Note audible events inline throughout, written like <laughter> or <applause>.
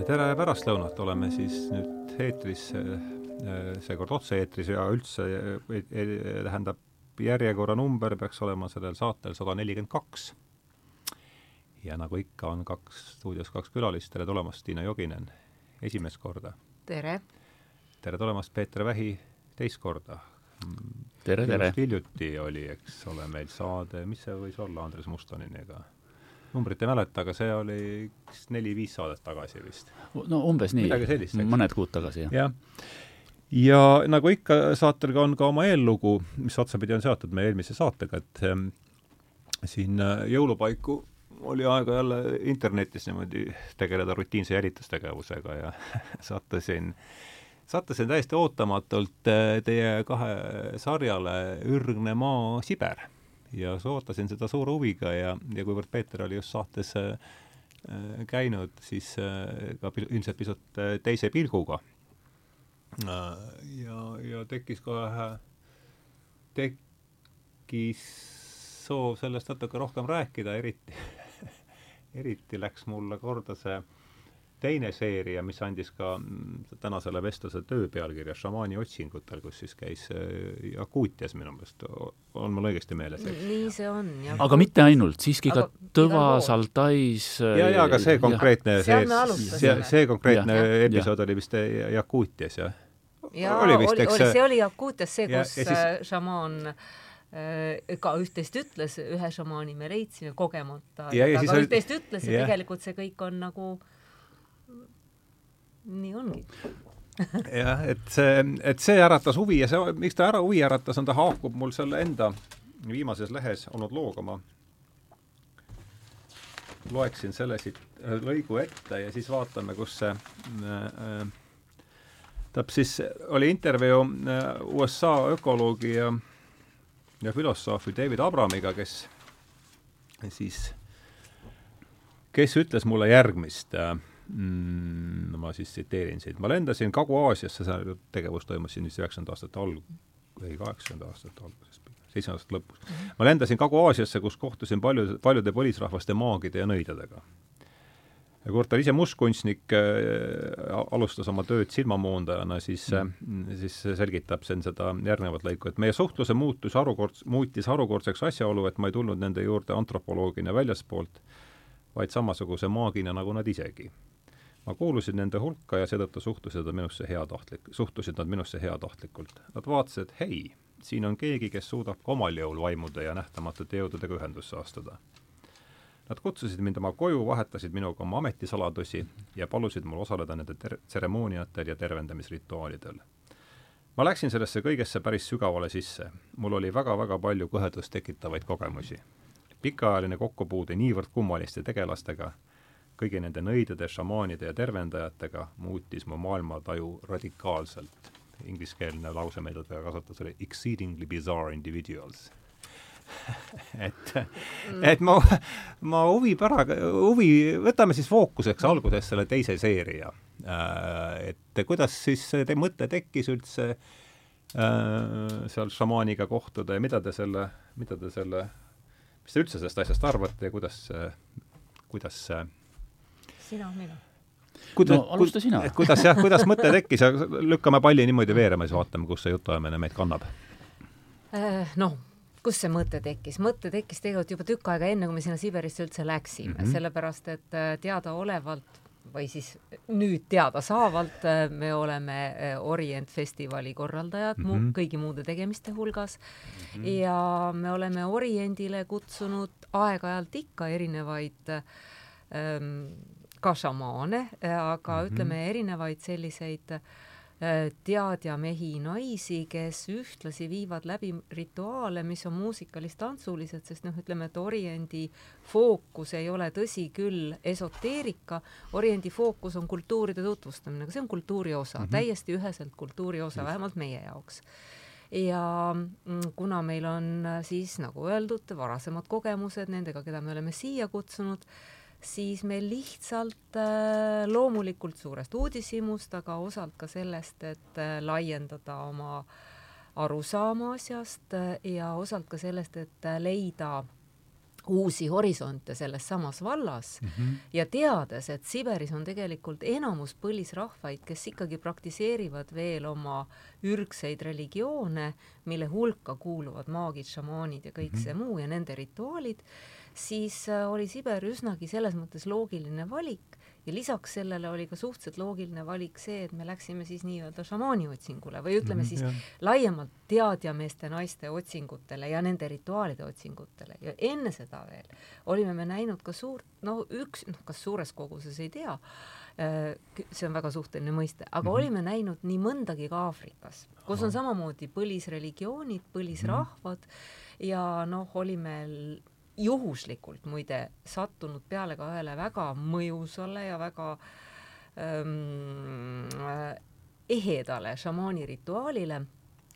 tere pärastlõunat, oleme siis nüüd eetris, seekord otse-eetris ja üldse tähendab, järjekorranumber peaks olema sellel saatel sada nelikümmend kaks. ja nagu ikka, on kaks, stuudios kaks külalist, tere tulemast, Tiina Joginen, esimest korda! tere! tere tulemast, Peeter Vähi, teist korda! tere, tere! hiljuti oli, eks ole, meil saade, mis see võis olla Andres Mustoniniga? Numbrit ei mäleta, aga see oli üks neli-viis saadet tagasi vist. no umbes nii, mõned kuud tagasi, jah. jah. ja nagu ikka, saatel on ka oma eellugu, mis otsapidi on seotud meie eelmise saatega, et ähm, siin äh, jõulupaiku oli aega jälle internetis niimoodi tegeleda rutiinse jälitustegevusega ja <laughs> sattusin sattusin täiesti ootamatult äh, teie kahe sarjale Ürgne maa Siber ja ootasin seda suure huviga ja, ja kuivõrd Peeter oli just saates äh, äh käinud, siis äh, ka ilmselt pisut äh, teise pilguga äh,. ja, ja tekkis kohe, tekkis soov sellest natuke rohkem rääkida, eriti <laughs> eriti läks mulle korda see äh, teine seeria, mis andis ka mm, tänasele vestluse töö pealkirja Šamaani otsingutel, kus siis käis Jakuutias minu meelest, on mul õigesti meeles? nii see on, jah. aga mitte ainult, siiski aga ka Tõvas, Altais ja, ja aga see konkreetne, see, see, see konkreetne ja, episood ja. oli vist Jakuutias, jah? jaa, oli, oli, oli, see oli Jakuutias, see, kus ja, siis... Äh, šamaan äh, ka üht-teist ütles, ühe šamaani me leidsime kogemata, aga üht-teist ütles ja tegelikult see kõik on nagu äh, nii ongi. <laughs> Jah, et see, et see äratas huvi ja see, miks ta ära huvi äratas, on ta haakub mul selle enda viimases lehes olnud looga, ma loeksin selle siit lõigu ette ja siis vaatame, kus see äh, tähendab siis, oli intervjuu äh, USA ökoloogi ja, ja filosoofi David Abramiga, kes siis, kes ütles mulle järgmist äh, mm,, ma siis tsiteerin siit, ma lendasin Kagu-Aasiasse, see tegevus toimus siin vist üheksakümnenda aastate alg-, või kaheksakümnenda aastate alguses, seitsmenda aastate lõpus mm. ma lendasin Kagu-Aasiasse, kus kohtusin palju, paljude põlisrahvaste maagide ja nõidadega. ja ta ise mustkunstnik äh, alustas oma tööd silmamoondajana, siis mm, -hmm. siis selgitab siin seda järgnevat lõiku, et meie suhtluse muutus harukord-, muutis harukordseks asjaolu, et ma ei tulnud nende juurde antropoloogina väljaspoolt, vaid samasuguse maagina nagu nad isegi ma kuulusin nende hulka ja seetõttu suhtusid nad minusse heatahtlik, suhtusid nad minusse heatahtlikult. Nad vaatasid, hei, siin on keegi, kes suudab ka omal jõul vaimude ja nähtamatute jõududega ühendusse astuda. Nad kutsusid mind oma koju, vahetasid minuga oma ametisaladusi ja palusid mul osaleda nende tseremooniatel ja tervendamisrituaalidel. ma läksin sellesse kõigesse päris sügavale sisse. mul oli väga-väga palju kõhedust tekitavaid kogemusi. pikaajaline kokkupuude niivõrd kummaliste tegelastega kõigi nende nõidade, šamaanide ja tervendajatega muutis mu maailmataju radikaalselt. Ingliskeelne lause, mida ta kasutas, oli exceedingly bizarre individuals <laughs> et et ma, ma huvi päraga, huvi, võtame siis fookuseks alguses selle teise seeria. Äh, et kuidas siis teie mõte tekkis üldse äh, seal šamaaniga kohtuda ja mida te selle, mida te selle, mis te üldse sellest asjast arvate ja kuidas, kuidas see sina, mina kuidas no, alusta sina. kuidas jah, kuidas mõte tekkis ja lükkame palli niimoodi veerema, siis vaatame, kus see jutuajamine meid kannab. Äh, noh, kus see mõte tekkis? mõte tekkis tegelikult juba tükk aega enne, kui me sinna Siberisse üldse läksime mm, -hmm. sellepärast et äh, teadaolevalt või siis nüüd teadasaavalt äh, me oleme Orient festivali korraldajad mm -hmm. mu, kõigi muude tegemiste hulgas mm -hmm. ja me oleme Oriendile kutsunud aeg-ajalt ikka erinevaid ähm, ka šamaane, aga mm -hmm. ütleme erinevaid selliseid äh, teadja mehi, naisi, kes ühtlasi viivad läbi rituaale, mis on muusikaliст-tantsulised, sest noh, ütleme, et Oriendi fookus ei ole tõsi küll esoteerika, Oriendi fookus on kultuuride tutvustamine, aga see on kultuuri osa mm, -hmm. täiesti üheselt kultuuri osa, vähemalt meie jaoks ja mm, kuna meil on äh, siis nagu öeldud, varasemad kogemused nendega, keda me oleme siia kutsunud, siis meil lihtsalt äh, loomulikult suurest uudishimust, aga osalt ka sellest, et äh, laiendada oma arusaama asjast äh, ja osalt ka sellest, et leida uusi horisonte selles samas vallas mm -hmm. ja teades, et Siberis on tegelikult enamus põlisrahvaid, kes ikkagi praktiseerivad veel oma ürgseid religioone, mille hulka kuuluvad maagid, šamaanid ja kõik mm -hmm. see muu ja nende rituaalid, siis äh, oli Siber üsnagi selles mõttes loogiline valik ja lisaks sellele oli ka suhteliselt loogiline valik see, et me läksime siis nii-öelda šamaani otsingule või ütleme mm, siis jah. laiemalt teadjameeste naiste otsingutele ja nende rituaalide otsingutele ja enne seda veel olime me näinud ka suurt, no üks, noh, kas suures koguses ei tea, äh, see on väga suhteline mõiste, aga mm -hmm. olime näinud nii mõndagi ka Aafrikas, kus on samamoodi põlisreligioonid, põlisrahvad mm -hmm. ja noh, olime juhuslikult muide sattunud peale ka ühele väga mõjusale ja väga ähm, ehedale šamaani rituaalile.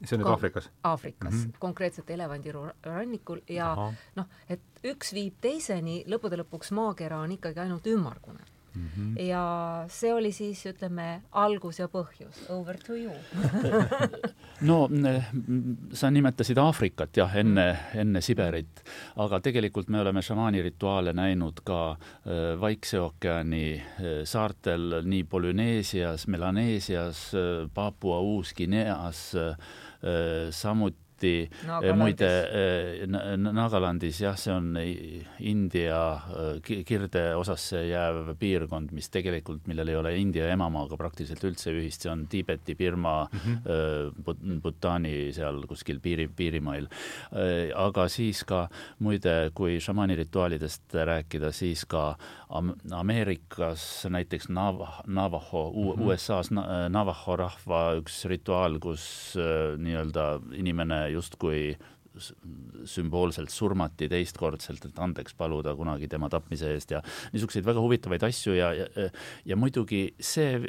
see on nüüd Aafrikas? Aafrikas mm, -hmm. konkreetselt Elevandiru rannikul ja noh, et üks viib teiseni, lõppude lõpuks maakera on ikkagi ainult ümmargune mm. -hmm. ja see oli siis, ütleme, algus ja põhjus. Over to you <laughs> no sa nimetasid Aafrikat jah, enne, enne Siberit, aga tegelikult me oleme šamaani rituaale näinud ka äh, Vaikse ookeani äh, saartel, nii Polüneesias, Melaneesias, Papua Uus-Guineas, samuti eriti Nagalandis. muide eh, Nagalandis jah, see on India eh, kirdeosasse jääv piirkond, mis tegelikult, millel ei ole India emamaaga praktiliselt üldse ühist, see on Tiibeti, Birma mm, -hmm. Bhutani seal kuskil piiri, piirimail. aga siis ka muide, kui šamaani rituaalidest rääkida, siis ka Ameerikas näiteks Nav-, Navajo mm, -hmm. USA-s Navajo rahva üks rituaal, kus nii-öelda inimene justkui sümboolselt surmati teistkordselt, et andeks paluda kunagi tema tapmise eest ja niisuguseid väga huvitavaid asju ja, ja, ja muidugi see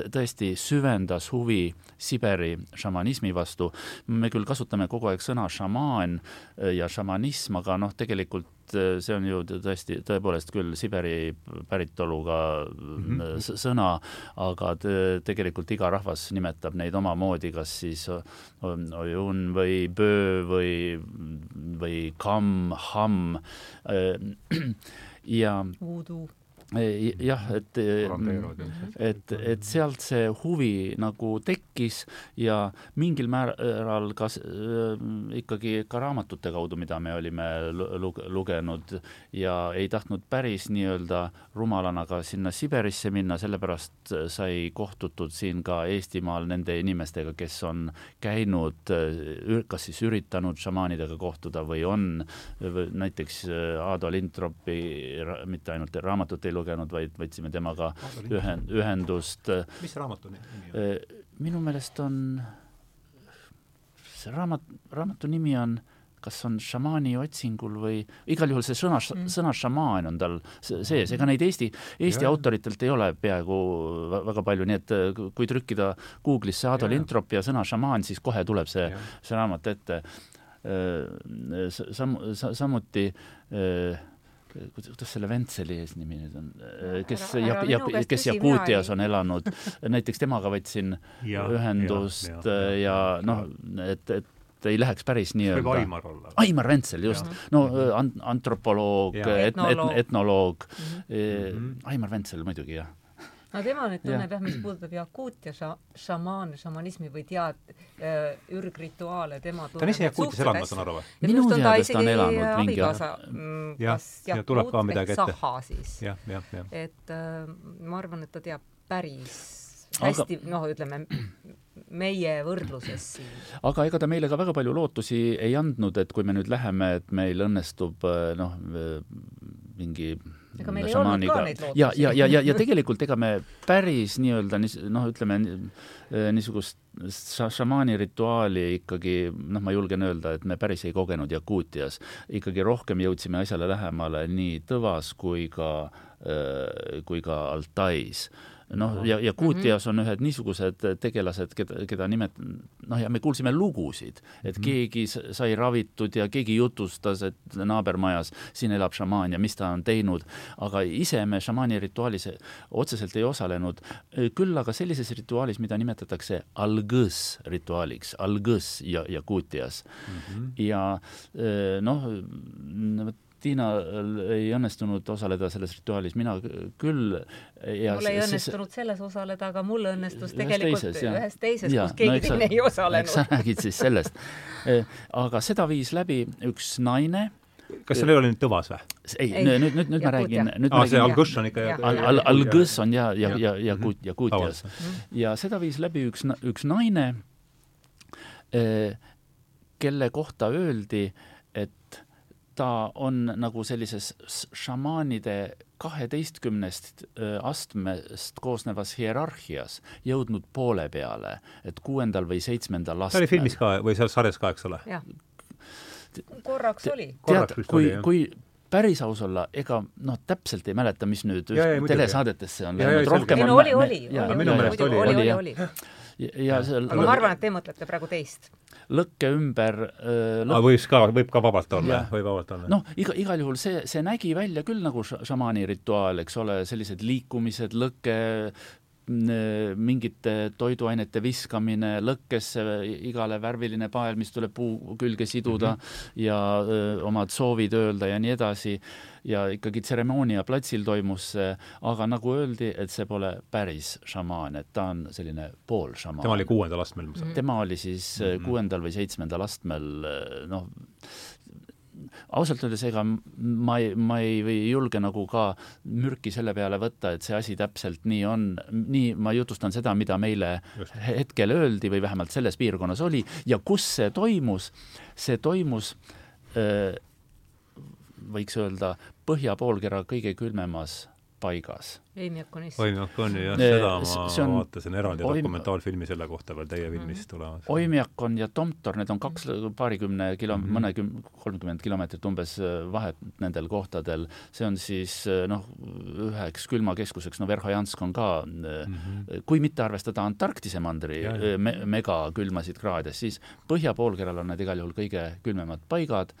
tõesti süvendas huvi Siberi šamanismi vastu. me küll kasutame kogu aeg sõna šamaan ja šamanism, aga noh, tegelikult et äh, see on ju tõesti, tõepoolest küll Siberi päritoluga mm -hmm. sõna, aga tegelikult iga rahvas nimetab neid omamoodi, kas siis ojun või böö või, või kamm, hamm äh, <clears throat> ja Voodoo jah, et, et, et sealt see huvi nagu tekkis ja mingil määral ka äh, ikkagi ka raamatute kaudu, mida me olime lugenud ja ei tahtnud päris nii-öelda rumalana ka sinna Siberisse minna, sellepärast sai kohtutud siin ka Eestimaal nende inimestega, kes on käinud, kas siis üritanud šamaanidega kohtuda või on või näiteks Aado Lintropi mitte ainult raamatut ei lugenud, vaid võtsime temaga ühen-, ühendust. mis raamatu nimi on? Äh, minu meelest on, see raamat, raamatu nimi on kas on šamaani otsingul või igal juhul see sõna mm., sõna šamaan on tal sees, ega neid Eesti, Eesti ja. autoritelt ei ole peaaegu väga palju, nii et äh, kui trükkida Google'isse Ado Lintrop ja sõna šamaan, siis kohe tuleb see, see raamat ette. Äh, sam-, samuti kuidas selle Ventseli eesnimi nüüd on, kes ja, ja kes Jakuutias on elanud, näiteks temaga võtsin ja, ühendust ja, ja, ja, ja noh, et, et ei läheks päris nii-öelda. võib Aimar olla. Aimar Ventsel, just. no an-, antropoloog, etnoloog, etnoloog, mhm. Aimar Ventsel muidugi, jah no tema nüüd tunneb jah, mis puudutab Jakuutia ša-, šamaan, šamanismi või tead- äh,, ürgrituaale, tema ta on ise Jakuutias elanud, ma saan aru või? minu teada ta on elanud mingi abikaasa mm, kas Jakuut ehk Saha siis. et äh, ma arvan, et ta teab päris hästi aga... noh, ütleme meie võrdluses siin. aga ega ta meile ka väga palju lootusi ei andnud, et kui me nüüd läheme, et meil õnnestub äh, noh, mingi ega meil ei olnud ka neid lootusi. ja, ja, ja, ja, ja tegelikult ega me päris nii-öelda noh, ütleme äh, niisugust šamaani rituaali ikkagi noh, ma julgen öelda, et me päris ei kogenud Jakuutias. ikkagi rohkem jõudsime asjale lähemale nii Tõvas kui ka, äh, kui ka Altais noh, ja, ja Kuutias on ühed niisugused tegelased, keda, keda nimet-, noh, ja me kuulsime lugusid, et -hmm. keegi sai ravitud ja keegi jutustas, et naabermajas siin elab šamaan ja mis ta on teinud, aga ise me šamaani rituaalis otseselt ei osalenud, küll aga sellises rituaalis, mida nimetatakse algõs rituaaliks, algõs ja, ja Kuutias mm. -hmm. ja noh, Tiinal ei õnnestunud osaleda selles rituaalis, mina küll. mul ei õnnestunud selles osaleda, aga mul õnnestus tegelikult teises, ühes teises, kus keegi no, teine ei osalenud. eks sa <laughs> räägid siis sellest. aga seda viis läbi üks naine kas seal ei ole nüüd Tõvas või? ei, nüüd, nüüd, nüüd ma räägin, nüüd ma räägin. see Algush on ikka. Algush on ja, ja, ja, ja Kut-, ja Kutjas. ja seda viis läbi üks, üks naine, kelle kohta öeldi, ta on nagu sellises šamaanide kaheteistkümnest astmest koosnevas hierarhias jõudnud poole peale, et kuuendal või seitsmendal astmel. ta oli filmis ka või seal sarjas ka, eks ole? korraks oli. tead, kui, kui päris aus olla, ega noh, täpselt ei mäleta, mis nüüd ja, ja, telesaadetesse on läinud, rohkem on oli, oli, minu meelest oli, oli, oli, oli. ja, ja seal aga ma arvan, et te mõtlete praegu teist lõkke ümber äh, lõk... võib ka, võib ka vabalt olla, võib vabalt olla. noh, iga, igal juhul see, see nägi välja küll nagu šamaani rituaal, eks ole, sellised liikumised, lõke, mingite toiduainete viskamine lõkkesse, igale värviline pael, mis tuleb puu külge siduda mm -hmm. ja öö, omad soovid öelda ja nii edasi ja ikkagi tseremoonia platsil toimus see, aga nagu öeldi, et see pole päris šamaan, et ta on selline poolšamaan. tema oli kuuendal astmel tema oli siis mm -hmm. kuuendal või seitsmendal astmel, noh, ausalt öeldes ega ma ei, ma ei või julge nagu ka mürki selle peale võtta, et see asi täpselt nii on, nii ma jutustan seda, mida meile Just. hetkel öeldi või vähemalt selles piirkonnas oli ja kus see toimus, see toimus öö, võiks öelda, põhja poolkera kõige külmemas paigas. Eimiakonis. Oimiakoni jah, seda ma on, vaatasin eraldi Oim... dokumentaalfilmi selle kohta veel teie filmis mm. tulemas. Oimiakon ja Tomtor, need on kaks paarikümne kilo- mm, -hmm. mõnekümne, kolmkümmend kilomeetrit umbes äh, vahet nendel kohtadel. see on siis äh, noh, üheks külmakeskuseks, no Verhojansk on ka mm, -hmm. kui mitte arvestada Antarktise mandri ja, ja. me, megakülmasid kraade, siis põhja poolkeral on need igal juhul kõige külmemad paigad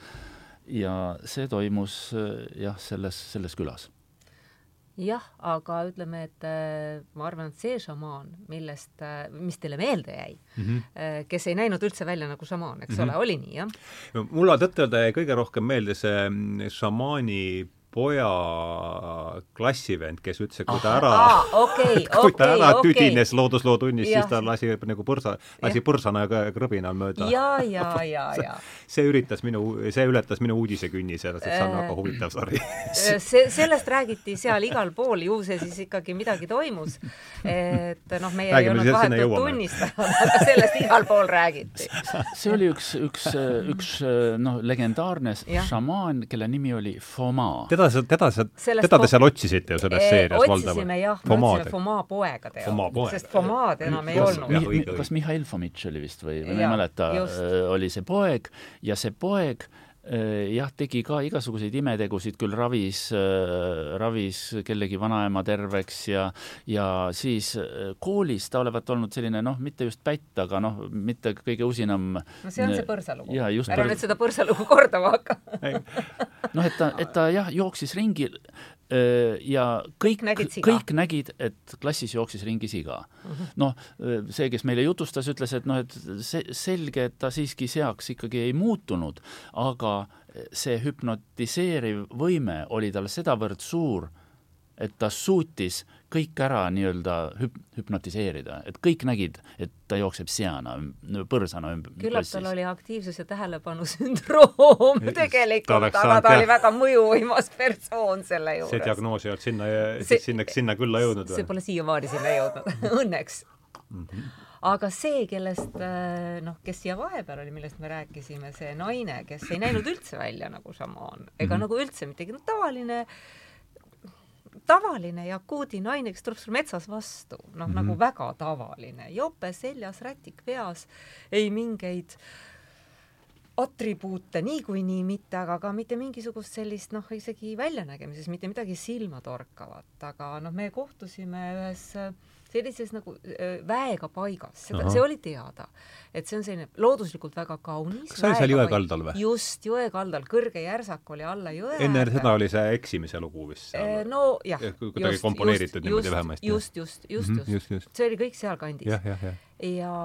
ja see toimus äh, jah, selles, selles külas jah, aga ütleme, et äh, ma arvan, et see šamaan, millest, äh, mis teile meelde jäi mm, -hmm. kes ei näinud üldse välja nagu šamaan, eks mm -hmm. ole, oli nii, jah no,? mulle tõtt-öelda jäi kõige rohkem meelde see mm, šamaani poja klassivend, kes ütles, et kui ta ära ah,, okay, <laughs> kui ta okay, ära okay. tüdines loodusloo tunnis, siis ta lasi nagu põrsa, lasi põrsana ja krõbina mööda. ja, ja, ja, <laughs> ja. see üritas minu, see ületas minu uudisekünnise, see on väga huvitav sari <laughs> see, sellest räägiti seal igal pool, ju see siis ikkagi midagi toimus. et noh, meie Räägime, ei olnud vahetult tunnistajad, aga sellest igal pool räägiti. see oli üks, üks, üks noh, legendaarne šamaan, kelle nimi oli Foma teda, teda sa, teda te seal otsisite ju selles seerias valdavalt? otsisime jah, me otsisime Fomaa poegade jaoks, sest Fomaad enam ei olnud. kas Mihhail Fomitš oli vist või, või ma ei mäleta, oli see poeg ja see poeg Äh, jah, tegi ka igasuguseid imetegusid, küll ravis, äh, ravis kellegi vanaema terveks ja, ja siis äh, koolis ta olevat olnud selline noh, mitte just pätt, aga noh, mitte kõige usinam. no see on see põrsalugu. ära põr... nüüd seda põrsalugu kordama hakka noh, et ta, et ta jah, jooksis ringi ja kõik, kõik nägid, et klassis jooksis ringi siga. Mhm. noh, see, kes meile jutustas, ütles, et noh, et see selge, et ta siiski seaks ikkagi ei muutunud, aga see hüpnotiseeriv võime oli tal sedavõrd suur, et ta suutis kõik ära nii-öelda hüp-, hüpnotiseerida, et kõik nägid, et ta jookseb seana, põrsana ümber. küllap tal oli aktiivsus- ja tähelepanusündroom tegelikult, aga ta oli väga mõjuvõimas persoon selle juures. see diagnoos ei olnud sinna, sinna, sinna külla jõudnud või? see pole siiamaani sinna jõudnud <laughs> õnneks mm. -hmm aga see, kellest noh, kes siia vahepeal oli, millest me rääkisime, see naine, kes ei näinud üldse välja nagu šamaan ega mm -hmm. nagu üldse midagi, no tavaline äh, tavaline jakuudi naine, kes tuleb sul metsas vastu, noh mm -hmm. nagu väga tavaline, jope seljas, rätik peas, ei mingeid atribuute niikuinii mitte, aga ka mitte mingisugust sellist noh, isegi väljanägemises mitte midagi silmatorkavat, aga noh, me kohtusime ühes äh, sellises nagu väega paigas, seda, see oli teada, et see on selline looduslikult väga kaunis. kas see oli seal jõe kaldal või? just, jõe kaldal, kõrge järsak oli alla jõe enne seda oli see eksimise lugu vist seal? no jah. kuidagi komponeeritud niimoodi vähemasti. just, just, just, just, just, just., see oli kõik sealkandis. ja, ja, ja. ja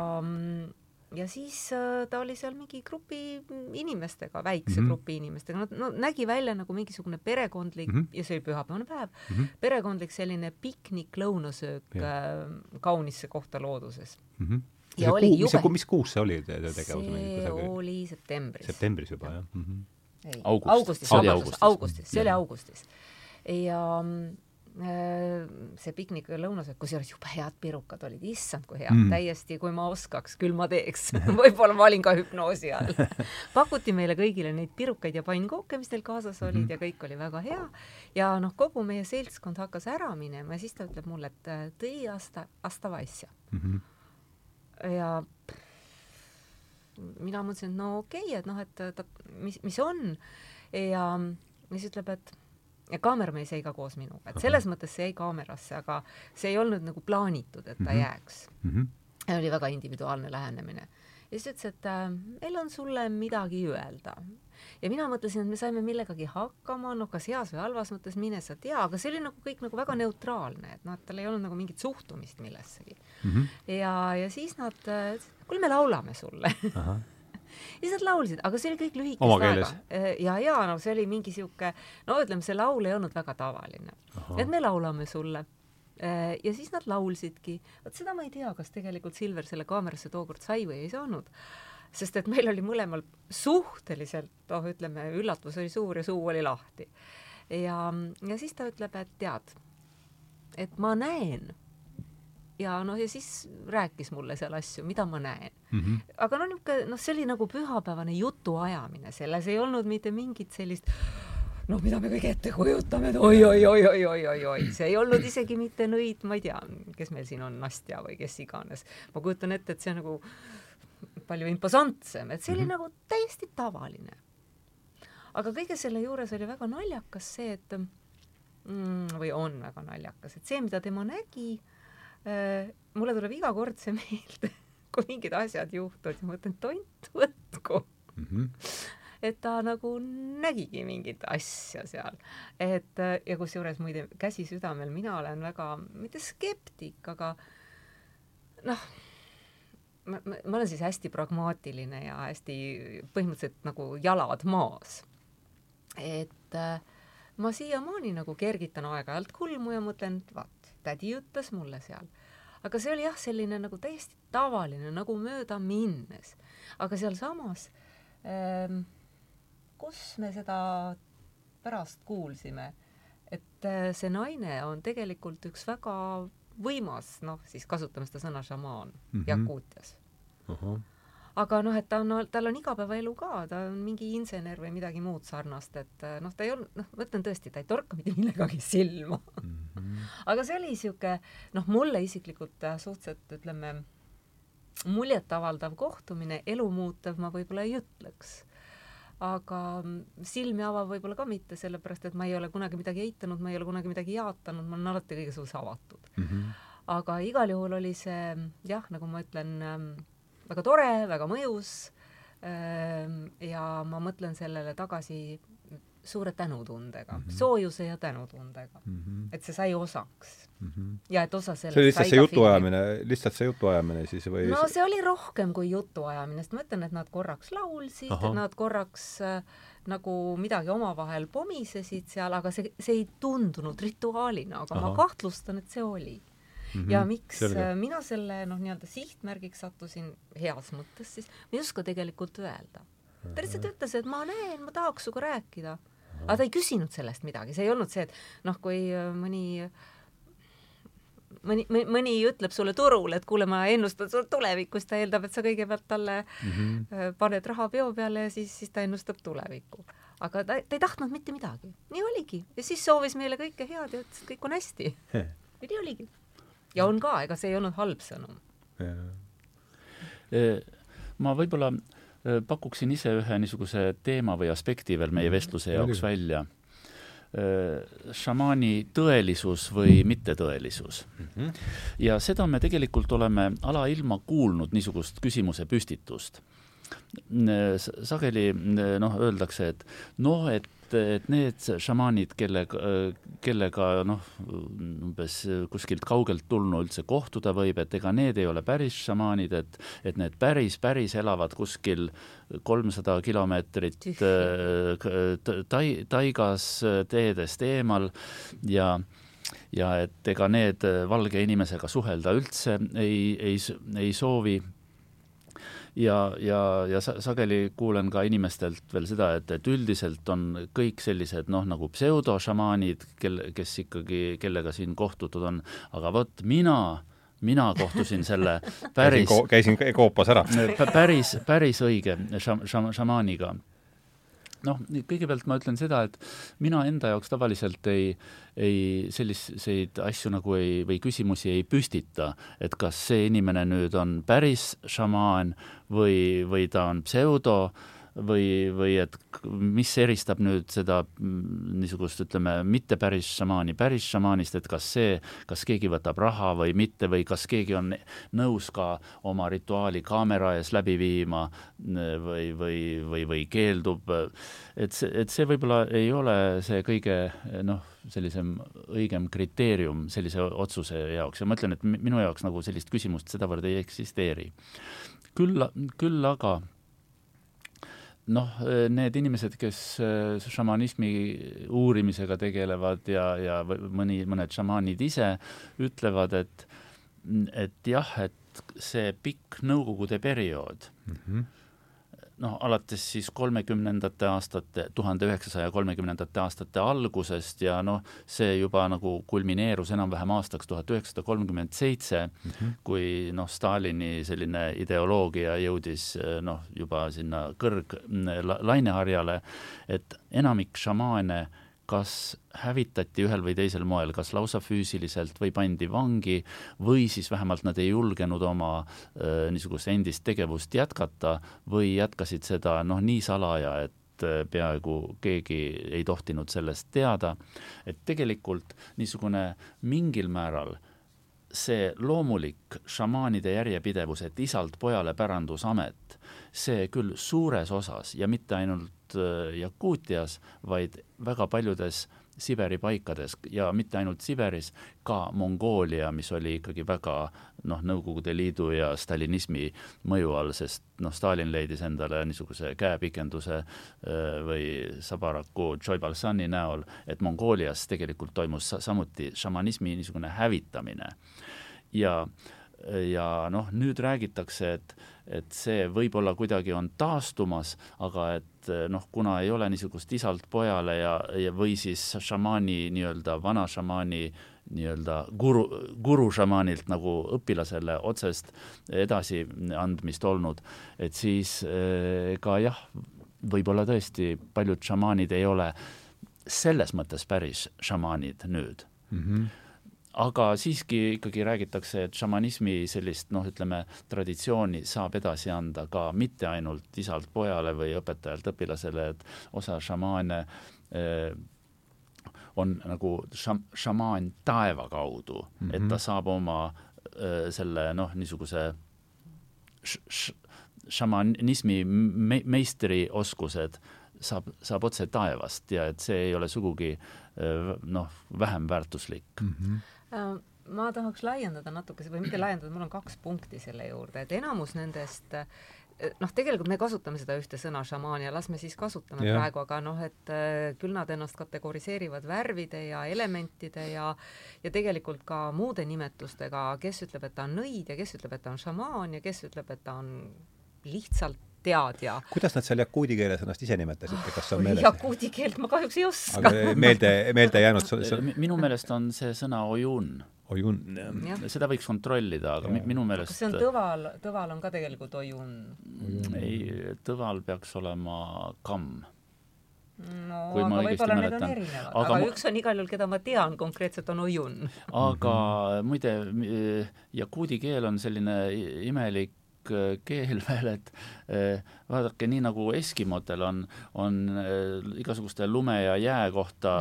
ja siis äh, ta oli seal mingi grupi inimestega, väikse mm Mhm. -hmm. grupi inimestega, no, no nägi välja nagu mingisugune perekondlik mm Mhm. -hmm. ja see oli pühapäevane päev mm, Mhm. -hmm. perekondlik selline piknik, lõunasöök äh, kaunisse kohta looduses. Mhm. Ja see oli kuu, mis see jube., mis kuus see oli, te, te tegevus? see oli septembris. septembris juba, jah mm? -hmm. augustis, See oli vabandust, augustis. augustis, see oli Jah. augustis. ja mm, see piknik ja lõunasöök, kusjuures jube head pirukad olid, issand kui head Mm. mm., täiesti, kui ma oskaks, küll ma teeks <laughs> võib-olla ma olin ka hüpnoosi all. pakuti meile kõigile neid pirukaid ja pannkooke, mis neil kaasas olid Mhm. ja kõik oli väga hea. ja noh, kogu meie seltskond hakkas ära minema ja siis ta ütleb mulle, et äh, tõi aasta, astavasja Mm -hmm. ja mina mõtlesin, et no okei okay,, et noh, et ta, mis, mis on ja siis ütleb, et ja kaameramees jäi ka koos minuga, et selles mõttes see jäi kaamerasse, aga see ei olnud nagu plaanitud, et ta Mhm. jääks. Mm -hmm. ja oli väga individuaalne lähenemine. ja siis ütles, et äh, meil on sulle midagi öelda. ja mina mõtlesin, et me saime millegagi hakkama, noh, kas heas või halvas mõttes, mine sa tea, aga see oli nagu kõik nagu väga neutraalne, et noh, et tal ei olnud nagu mingit suhtumist millessegi. Mm -hmm. ja, ja siis nad äh, ütlesid, kuule, me laulame sulle nad laulsid, aga see oli kõik lühikest aega. ja, ja no see oli mingi sihuke, no ütleme, see laul ei olnud väga tavaline. et me laulame sulle. ja siis nad laulsidki, vot seda ma ei tea, kas tegelikult Silver selle kaamerasse tookord sai või ei saanud, sest et meil oli mõlemal suhteliselt, noh, ütleme, üllatus oli suur ja suu oli lahti. ja, ja siis ta ütleb, et tead, et ma näen ja noh, ja siis rääkis mulle seal asju, mida ma näen mm. -hmm. aga no niisugune, noh, see oli nagu pühapäevane jutuajamine, selles ei olnud mitte mingit sellist noh, mida me kõik ette kujutame, et oi-oi-oi-oi-oi-oi-oi, see ei olnud isegi mitte nõid, ma ei tea, kes meil siin on, Nastja või kes iganes. ma kujutan ette, et see on nagu palju imposantsem, et see oli mm -hmm. nagu täiesti tavaline. aga kõige selle juures oli väga naljakas see, et mm, või on väga naljakas, et see, mida tema nägi mulle tuleb iga kord see <laughs> meelde kui mingid asjad juhtuvad ja ma mõtlen, tont võtku. Mm -hmm. et ta nagu nägigi mingit asja seal. et äh, ja kusjuures muide, käsi südamel, mina olen väga, mitte skeptik, aga noh, ma, ma, ma olen siis hästi pragmaatiline ja hästi põhimõtteliselt nagu jalad maas. et äh, ma siiamaani nagu kergitan aeg-ajalt kulmu ja mõtlen, et vaat, tädi ütles mulle seal aga see oli jah, selline nagu täiesti tavaline, nagu mööda minnes. aga sealsamas ähm,, kus me seda pärast kuulsime, et äh, see naine on tegelikult üks väga võimas, noh, siis kasutame seda sõna šamaan mm -hmm. Jakuutias. Aga noh, et ta on, tal on igapäevaelu ka, ta on mingi insener või midagi muud sarnast, et noh, ta ei olnud, noh, ma ütlen tõesti, ta ei torka mitte millegagi silma mm. -hmm. aga see oli niisugune, noh, mulle isiklikult äh, suhteliselt, ütleme, muljetavaldav kohtumine, elumuutev ma võib-olla ei ütleks aga silmi avav võib-olla ka mitte, sellepärast et ma ei ole kunagi midagi eitanud, ma ei ole kunagi midagi jaatanud, ma olen alati kõige suhtes avatud mm. -hmm. aga igal juhul oli see jah, nagu ma ütlen, väga tore, väga mõjus ja ma mõtlen sellele tagasi suure tänutundega mm, -hmm. soojuse ja tänutundega mm, -hmm. et see sai osaks mm. -hmm. ja et osa sellest see oli lihtsalt see jutuajamine, lihtsalt see jutuajamine siis või? no see oli rohkem kui jutuajamine, sest ma ütlen, et nad korraks laulsid, nad korraks äh, nagu midagi omavahel pomisesid seal, aga see, see ei tundunud rituaalina, aga Aha. ma kahtlustan, et see oli -hmm. ja miks Selge. mina selle noh, nii-öelda sihtmärgiks sattusin heas mõttes, siis ma ei oska tegelikult öelda. ta lihtsalt ütles, et ma näen, ma tahaks sinuga rääkida. aga ta ei küsinud sellest midagi, see ei olnud see, et noh, kui mõni mõni, mõni ütleb sulle turul, et kuule, ma ennustan sul tulevikku, siis ta eeldab, et sa kõigepealt talle mm -hmm. paned raha peo peale ja siis, siis ta ennustab tulevikku. aga ta, ta ei tahtnud mitte midagi, nii oligi ja siis soovis meile kõike head ja ütles, et kõik on hästi. ja nii oligi. Ja on ka, ega see ei olnud halb sõnum. ma võib-olla pakuksin ise ühe niisuguse teema või aspekti veel meie vestluse jaoks välja šamaani tõelisus või mittetõelisus mm. -hmm. ja seda me tegelikult oleme alailma kuulnud, niisugust küsimuse püstitust. Sageli noh, öeldakse, et noh, et et need šamaanid, kellega, kellega noh, umbes kuskilt kaugelt tulnu üldse kohtuda võib, et ega need ei ole päris šamaanid, et et need päris, päris elavad kuskil kolmsada kilomeetrit tai-, taigas teedest eemal ja ja et ega need valge inimesega suhelda üldse ei, ei, ei soovi ja, ja, ja sageli kuulen ka inimestelt veel seda, et, et üldiselt on kõik sellised noh, nagu pseudošamaanid, kel, kes ikkagi, kellega siin kohtutud on, aga vot mina mina kohtusin selle <laughs> päris käisin, käisin koopas ära. päris, päris õige šam-, šam-, šamaaniga. Noh, kõigepealt ma ütlen seda, et mina enda jaoks tavaliselt ei, ei selliseid asju nagu ei, või küsimusi ei püstita, et kas see inimene nüüd on päris šamaan või, või ta on pseudo või, või et mis eristab nüüd seda mm, niisugust, ütleme, mitte päris šamaani päris šamaanist, et kas see, kas keegi võtab raha või mitte või kas keegi on nõus ka oma rituaali kaamera ees läbi viima või, või, või, või keeldub, et see, et see võib-olla ei ole see kõige noh, sellisem õigem kriteerium sellise otsuse jaoks ja ma ütlen, et minu jaoks nagu sellist küsimust sedavõrd ei eksisteeri. Küll, küll aga noh, need inimesed, kes äh, šamanismi uurimisega tegelevad ja, ja mõni, mõned šamaanid ise ütlevad, et, et jah, et see pikk Nõukogude periood mm, -hmm noh, alates siis kolmekümnendate aastate, tuhande üheksasaja kolmekümnendate aastate algusest ja noh, see juba nagu kulmineerus enam-vähem aastaks tuhat üheksasada kolmkümmend seitse, mhm. kui noh, Stalini selline ideoloogia jõudis noh, juba sinna kõrglaineharjale, et enamik šamaane äh, kas hävitati ühel või teisel moel, kas lausa füüsiliselt või pandi vangi või siis vähemalt nad ei julgenud oma äh, niisugust endist tegevust jätkata või jätkasid seda noh, nii salaja, et äh, peaaegu keegi ei tohtinud sellest teada, et tegelikult niisugune mingil määral see loomulik šamaanide järjepidevus, et isalt pojale pärandusamet, see küll suures osas ja mitte ainult Äh, Jakuutias, vaid väga paljudes Siberi paikades ja mitte ainult Siberis, ka Mongoolia, mis oli ikkagi väga noh, Nõukogude Liidu ja stalinismi mõju all, sest noh, Stalin leidis endale niisuguse käepikenduse äh, või Sabaraku Joibalsani näol, et Mongoolias tegelikult toimus samuti šamanismi niisugune hävitamine. ja, ja noh, nüüd räägitakse, et et see võib-olla kuidagi on taastumas, aga et eh, noh, kuna ei ole niisugust isalt pojale ja, ja või siis šamaani nii-öelda vana šamaani nii-öelda guru, gurušamaanilt nagu õpilasele otsest edasiandmist olnud, et siis eh, ka jah, võib-olla tõesti paljud šamaanid ei ole selles mõttes päris šamaanid nüüd mm. -hmm aga siiski ikkagi räägitakse, et šamanismi sellist noh, ütleme traditsiooni saab edasi anda ka mitte ainult isalt pojale või õpetajalt õpilasele, et osa šamaane eh, on nagu šam-, šamaan taeva kaudu mm, -hmm. et ta mhm. saab oma eh, selle noh, niisuguse šamanismi me meistri oskused saab, saab otse taevast ja et see ei ole sugugi eh, noh, vähem väärtuslik mm. -hmm ma tahaks laiendada natuke või mitte laiendada, mul on kaks punkti selle juurde, et enamus nendest äh, noh, tegelikult me kasutame seda ühte sõna šamaan ja las me siis kasutame ja. praegu, aga noh, et äh, küll nad ennast kategoriseerivad värvide ja elementide ja ja tegelikult ka muude nimetustega, kes ütleb, et ta on nõid ja kes ütleb, et ta on šamaan ja kes ütleb, et ta on lihtsalt teadja. kuidas nad seal jakuudi keeles ennast ise nimetasid, kas on meeles? jakuudi keelt ma kahjuks ei oska. meelde, meelde jäänud minu meelest on see sõna ojun. ojun, seda võiks kontrollida, aga ja. minu meelest kas see on tõval, tõval on ka tegelikult ojun? ei, tõval peaks olema kamm no aga võib-olla need on erinevad, aga, aga üks on igal juhul, keda ma tean konkreetselt, on Ojun. aga muide, jakuudi keel on selline imelik keel <laughs> veel, et vaadake, nii nagu eskimodel on, on igasuguste lume ja jää kohta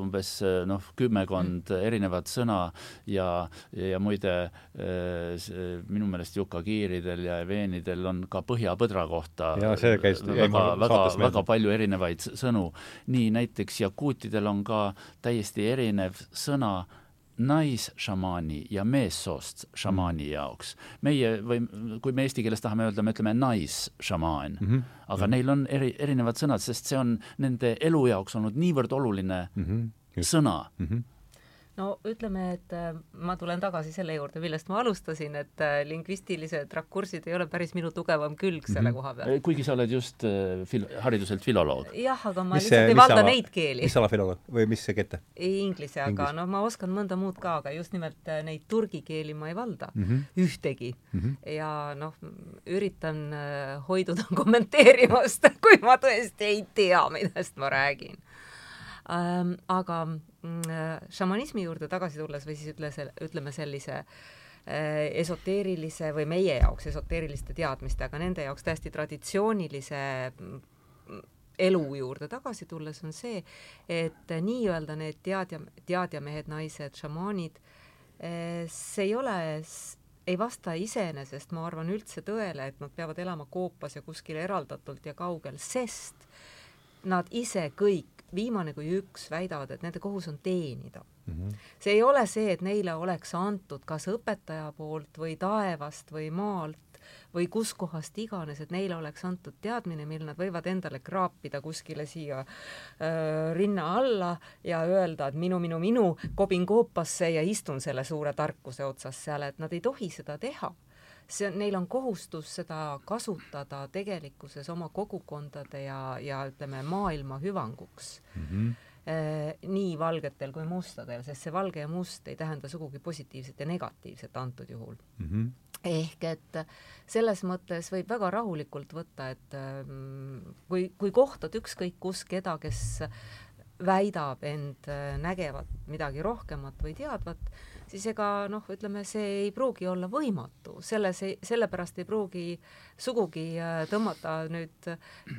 umbes noh, kümmekond erinevat sõna ja, ja muide minu meelest jukakiiridel ja veenidel on ka põhjapõdra kohta ja, see käis väga, väga, väga palju erinevaid sõnu. nii näiteks jakuutidel on ka täiesti erinev sõna naisšamaani ja meessoost šamaani jaoks. meie või kui me eesti keeles tahame öelda, me ütleme naisšamaan mm, -hmm. aga -hmm. neil on eri, erinevad sõnad, sest see on nende elu jaoks olnud niivõrd oluline mm -hmm. sõna mm. -hmm no ütleme, et äh, ma tulen tagasi selle juurde, millest ma alustasin, et äh, lingvistilised rakursid ei ole päris minu tugevam külg selle mm -hmm. koha peal. kuigi sa oled just äh, fil-, hariduselt filoloog. jah, aga ma mis lihtsalt see, ei valda ala, neid keeli. mis ala filoloog või mis see kete? Inglise, aga Inglis. no ma oskan mõnda muud ka, aga just nimelt neid turgi keeli ma ei valda mm -hmm. ühtegi mm. -hmm. ja noh, üritan hoiduda <laughs> kommenteerimast, kui ma tõesti ei tea, millest ma räägin ähm,. aga äh, šamanismi juurde tagasi tulles või siis ütle, ütleme sellise äh, esoteerilise või meie jaoks esoteeriliste teadmistega, nende jaoks täiesti traditsioonilise mm, elu juurde tagasi tulles on see, et nii-öelda need teadja, teadjamehed, naised, šamaanid, äh, see ei ole ei vasta iseenesest, ma arvan, üldse tõele, et nad peavad elama koopas ja kuskil eraldatult ja kaugel, sest nad ise kõik viimane kui üks väidavad, et nende kohus on teenida mm. -hmm. see ei ole see, et neile oleks antud kas õpetaja poolt või taevast või maalt või kuskohast iganes, et neile oleks antud teadmine, mil nad võivad endale kraapida kuskile siia äh, rinna alla ja öelda, et minu, minu, minu, kobin koopasse ja istun selle suure tarkuse otsas seal, et nad ei tohi seda teha see on, neil on kohustus seda kasutada tegelikkuses oma kogukondade ja, ja ütleme, maailma hüvanguks mm. -hmm nii valgetel kui mustadel, sest see valge ja must ei tähenda sugugi positiivset ja negatiivset antud juhul mm. -hmm. ehk et selles mõttes võib väga rahulikult võtta, et ähm, kui, kui kohtad ükskõik kus keda, kes väidab end äh, nägevat midagi rohkemat või teadvat, siis ega noh, ütleme, see ei pruugi olla võimatu, selles sellepärast ei pruugi sugugi äh, tõmmata nüüd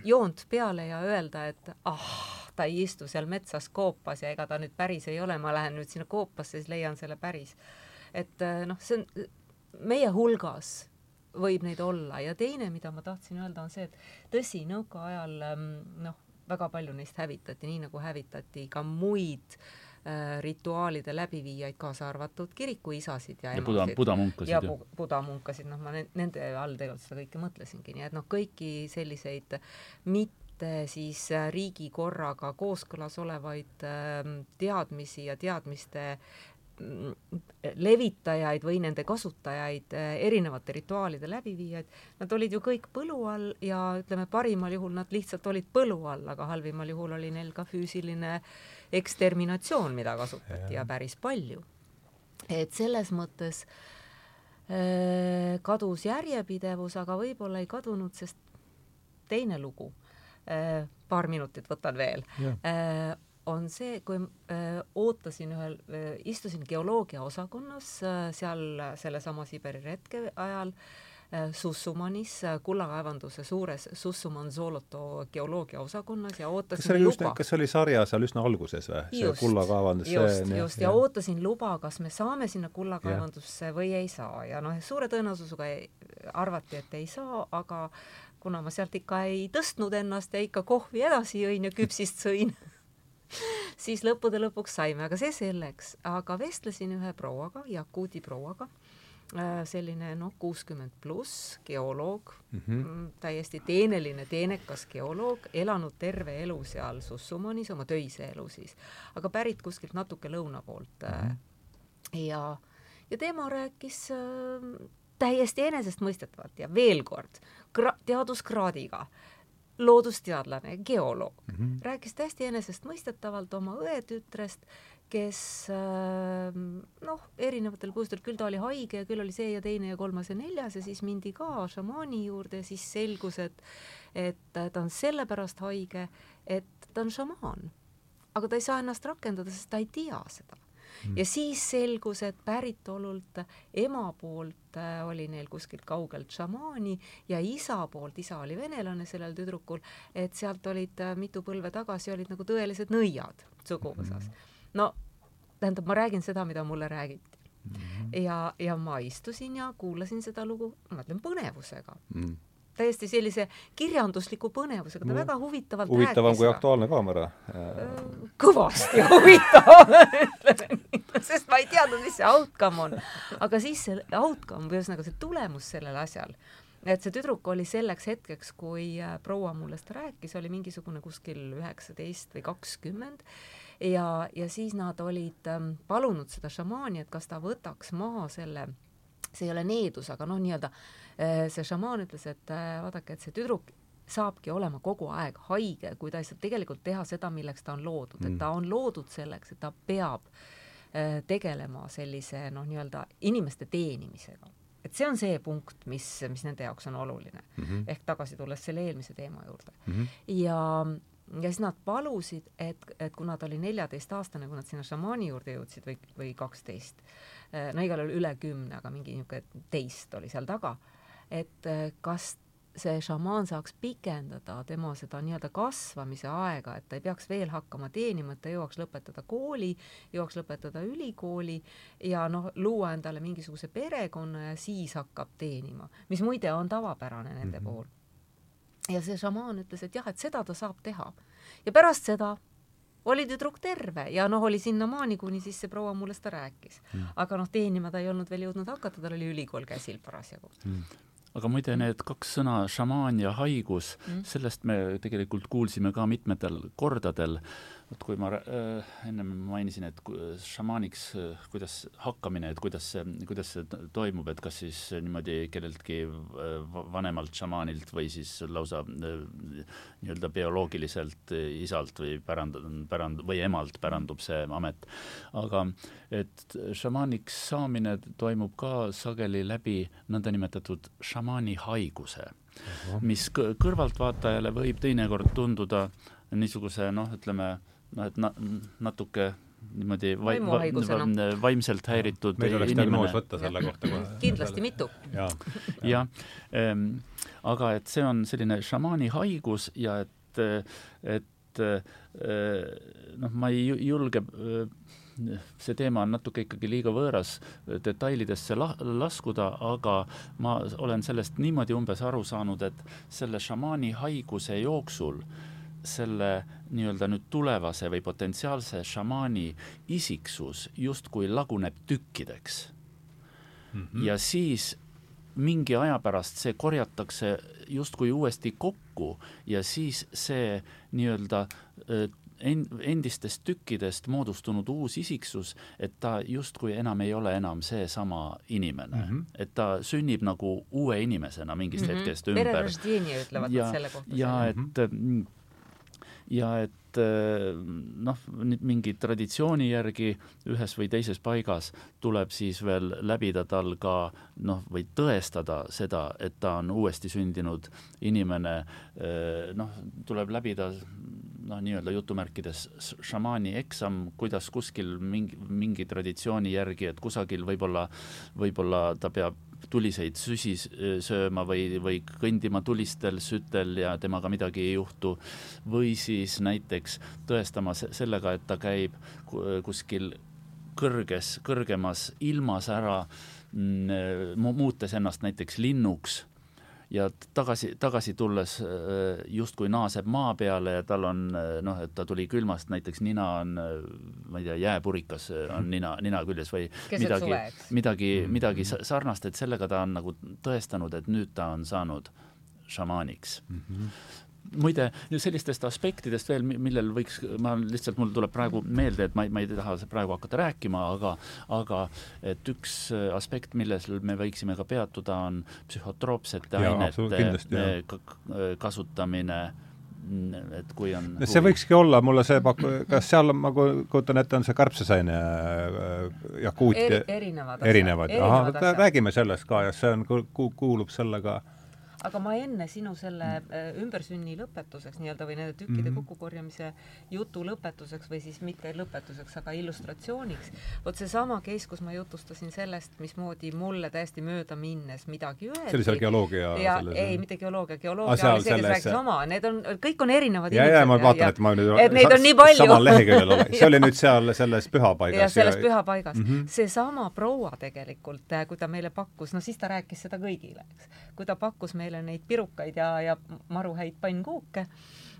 joont peale ja öelda, et ah, ta ei istu seal metsas koopas ja ega ta nüüd päris ei ole, ma lähen nüüd sinna koopasse, siis leian selle päris. et äh, noh, see on meie hulgas võib neid olla ja teine, mida ma tahtsin öelda, on see, et tõsi, nõukaajal ähm, noh, väga palju neist hävitati, nii nagu hävitati ka muid äh, Äh, rituaalide läbiviijaid, kaasa arvatud kirikuisasid ja, ja emasid. buda, budamunkasid. ja bu, budamunkasid, noh, ma nende all tegelikult seda kõike mõtlesingi, nii et noh, kõiki selliseid mitte siis äh, riigikorraga kooskõlas olevaid äh, teadmisi ja teadmiste mm, levitajaid või nende kasutajaid, äh, erinevate rituaalide läbiviijaid, nad olid ju kõik põlu all ja ütleme, parimal juhul nad lihtsalt olid põlu all, aga halvimal juhul oli neil ka füüsiline äh, eksterminatsioon, mida kasutati ja, ja päris palju. et selles mõttes äh, kadus järjepidevus, aga võib-olla ei kadunud, sest teine lugu äh,, paar minutit võtan veel, äh, on see, kui ootasin ühel istusin geoloogia osakonnas seal sellesama Siberi retke ajal Äh, Sussumanis äh, kullakaevanduse suures Sussuman Zoloto geoloogiaosakonnas ja ootasin kas luba. kas see oli sarja seal üsna alguses või? see kullakaevandus? just, just, ja ootasin luba, kas me saame sinna kullakaevandusse või ei saa ja noh, suure tõenäosusega arvati, et ei saa, aga kuna ma sealt ikka ei tõstnud ennast ja ikka kohvi edasi jõin ja küpsist sõin <laughs> siis lõppude lõpuks saime, aga see selleks. aga vestlesin ühe prouaga, Jakuudi prouaga Äh, selline noh, kuuskümmend pluss geoloog mhm. mm, -hmm. täiesti teeneline, teenekas geoloog, elanud terve elu seal Sussumanis, oma töise elu siis, aga pärit kuskilt natuke lõuna poolt mm. -hmm. ja, ja tema rääkis äh, täiesti enesestmõistetavalt ja veel kord, teaduskraadiga loodusteadlane, geoloog mm, -hmm. rääkis täiesti enesestmõistetavalt oma õetütrest, kes ähm, noh, erinevatel põhjustel, küll ta oli haige ja küll oli see ja teine ja kolmas ja neljas ja siis mindi ka šamaani juurde ja siis selgus, et et ta on sellepärast haige, et ta on šamaan. aga ta ei saa ennast rakendada, sest ta ei tea seda ja siis selgus, et päritolult ema poolt äh, oli neil kuskilt kaugelt šamaani ja isa poolt, isa oli venelane sellel tüdrukul, et sealt olid äh, mitu põlve tagasi olid nagu tõelised nõiad suguvõsas. No tähendab, ma räägin seda, mida mulle räägiti mm. -hmm. ja, ja ma istusin ja kuulasin seda lugu, ma ütlen põnevusega mm. -hmm täiesti sellise kirjandusliku põnevusega, ta no, väga huvitavalt huvitavam rääkis. kui Aktuaalne kaamera. kõvasti huvitavam <laughs> sest ma ei teadnud, mis see outcome on. aga siis see outcome, ühesõnaga see tulemus sellel asjal, et see tüdruk oli selleks hetkeks, kui äh, proua mulle seda rääkis, oli mingisugune kuskil üheksateist või kakskümmend ja, ja siis nad olid ähm, palunud seda šamaani, et kas ta võtaks maha selle, see ei ole needus, aga noh, nii-öelda äh, see šamaan ütles, et äh, vaadake, et see tüdruk saabki olema kogu aeg haige, kui ta ei saa tegelikult teha seda, milleks ta on loodud mm., et ta on loodud selleks, et ta peab äh, tegelema sellise noh, nii-öelda inimeste teenimisega. et see on see punkt, mis, mis nende jaoks on oluline mm. -hmm. ehk tagasi tulles selle eelmise teema juurde mm. -hmm. ja ja siis nad palusid, et, et kuna ta oli neljateistaastane, kui nad sinna šamaani juurde jõudsid või, või kaksteist, no igal juhul üle kümne, aga mingi niisugune teist oli seal taga et äh, kas see šamaan saaks pikendada tema seda nii-öelda kasvamise aega, et ta ei peaks veel hakkama teenima, et ta jõuaks lõpetada kooli, jõuaks lõpetada ülikooli ja noh, luua endale mingisuguse perekonna ja siis hakkab teenima, mis muide on tavapärane nende mm -hmm. puhul. Ja see šamaan ütles, et jah, et seda ta saab teha. ja pärast seda oli tüdruk terve ja noh, oli sinnamaani, kuni siis see proua mulle seda rääkis. Mm.. aga noh, teenima ta ei olnud veel jõudnud hakata, tal oli ülikool käsil parasjagu. Mm. Aga muide, need kaks sõna, šamaan ja haigus mm., sellest me tegelikult kuulsime ka mitmetel kordadel vot kui ma äh, ennem mainisin, et šamaaniks äh,, kuidas hakkamine, et kuidas see, kuidas see toimub, et kas siis niimoodi kelleltki äh, vanemalt šamaanilt või siis lausa äh, nii-öelda bioloogiliselt isalt või pärand-, pärand- või emalt pärandub see amet. aga et šamaaniks saamine toimub ka sageli läbi nõndanimetatud šamaani haiguse, mis kõrvaltvaatajale võib teinekord tunduda niisuguse noh, ütleme noh, et na-, natuke niimoodi vai-, va, vaimselt häiritud meil oleks diagnoos võtta selle kohta kohe. <laughs> kindlasti mitu. jah. Ähm,, aga et see on selline šamaani haigus ja et, et äh, noh, ma ei julge äh, see teema on natuke ikkagi liiga võõras detailidesse la-, laskuda, aga ma olen sellest niimoodi umbes aru saanud, et selle šamaani haiguse jooksul selle nii-öelda nüüd tulevase või potentsiaalse šamaani isiksus justkui laguneb tükkideks mm. -hmm. ja siis mingi aja pärast see korjatakse justkui uuesti kokku ja siis see nii-öelda en-, endistest tükkidest moodustunud uus isiksus, et ta justkui enam ei ole enam seesama inimene mm. -hmm. et ta sünnib nagu uue inimesena mingist mm -hmm. hetkest ümber. ütlevad ja, selle kohta. ja et mm -hmm ja et eh, noh, mingi traditsiooni järgi ühes või teises paigas tuleb siis veel läbida tal ka noh, või tõestada seda, et ta on uuesti sündinud inimene, eh, noh, tuleb läbida noh, nii-öelda jutumärkides šamaani eksam, kuidas kuskil mingi, mingi traditsiooni järgi, et kusagil võib-olla, võib-olla ta peab tuliseid süsi sööma või, või kõndima tulistel sütel ja temaga midagi ei juhtu. või siis näiteks tõestama sellega, et ta käib kuskil kõrges, kõrgemas ilmas ära, mm, muutes ennast näiteks linnuks ja tagasi, tagasi tulles äh, justkui naaseb maa peale ja tal on äh, noh, et ta tuli külmast, näiteks nina on, äh, ma ei tea, jääpurikas on nina, nina küljes või Keset midagi, midagi, midagi sarnast, et sellega ta on nagu tõestanud, et nüüd ta on saanud šamaaniks. Mm. -hmm muide, sellistest aspektidest veel, millel võiks, ma lihtsalt, mul tuleb praegu meelde, et ma ei, ma ei taha praegu hakata rääkima, aga aga et üks aspekt, milles me võiksime ka peatuda, on psühhotroopsete ainete kasutamine et kui on see võikski olla, mulle see paku-, kas seal ma kujutan ette, on see kärbsesaine äh, jakuut Eri, erinevad erinevad, ahah, räägime sellest ka ja see on, kuulub sellega aga ma enne sinu selle mm. ümbersünni lõpetuseks nii-öelda või nende tükkide mm -hmm. kokkukorjamise jutu lõpetuseks või siis mitte lõpetuseks, aga illustratsiooniks, vot seesama case, kus ma jutustasin sellest, mismoodi mulle täiesti mööda minnes midagi öeldi. see oli seal geoloogia ja selles, ei, mitte geoloogia, geoloogia ah, oli see, kes rääkis oma, need on, kõik on erinevad ja, ja ma vaatan, et ma nüüd et neid on nii palju. samal leheküljel olen, see oli nüüd <laughs> seal selles pühapaigas. jah, selles pühapaigas mm -hmm.. seesama proua tegelikult, kui ta meile pakkus, no siis ta rääkis seda kõigile, eks. kui ta pakkus meile neid pirukaid ja, ja maru häid pannkuuke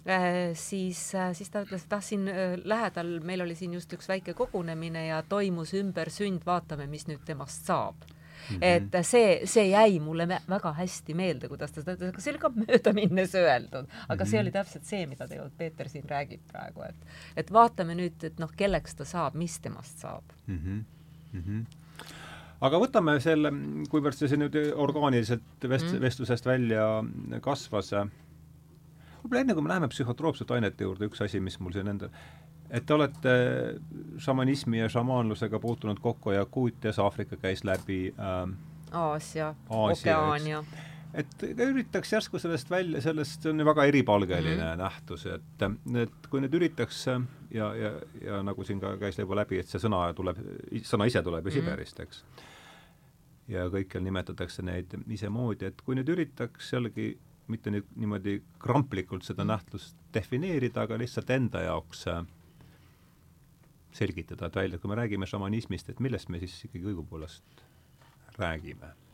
äh,, siis äh,, siis ta ütles, et ah, siin äh, lähedal meil oli siin just üks väike kogunemine ja toimus ümbersünd, vaatame, mis nüüd temast saab Mm -hmm. et see, see jäi mulle väga hästi meelde, kuidas ta seda ütles, aga see oli ka möödaminnes öeldud, aga mm -hmm. see oli täpselt see, mida tegelikult Peeter siin räägib praegu, et et vaatame nüüd, et noh, kelleks ta saab, mis temast saab mm. -hmm. Mm -hmm aga võtame selle, kuivõrd see nüüd orgaaniliselt vest- mm., vestlusest välja kasvas, võib-olla enne, kui me läheme psühhotroopsete ainete juurde, üks asi, mis mul siin enda, et te olete šamanismi ja šamaanlusega puutunud kokku ja Kuutias, Aafrika käis läbi äh, Aasia, Okeaania et üritaks järsku sellest välja, sellest, see on ju väga eripalgeline mm -hmm. nähtus, et, et kui nüüd üritaks ja, ja, ja nagu siin ka käis juba läbi, et see sõna tuleb, sõna ise tuleb ju -hmm. Siberist, eks. ja kõikjal nimetatakse neid isemoodi, et kui nüüd üritaks jällegi mitte nüüd niimoodi kramplikult seda -hmm. nähtust defineerida, aga lihtsalt enda jaoks selgitada, et välja, kui me räägime šamanismist, et millest me siis ikkagi õigupoolest räägime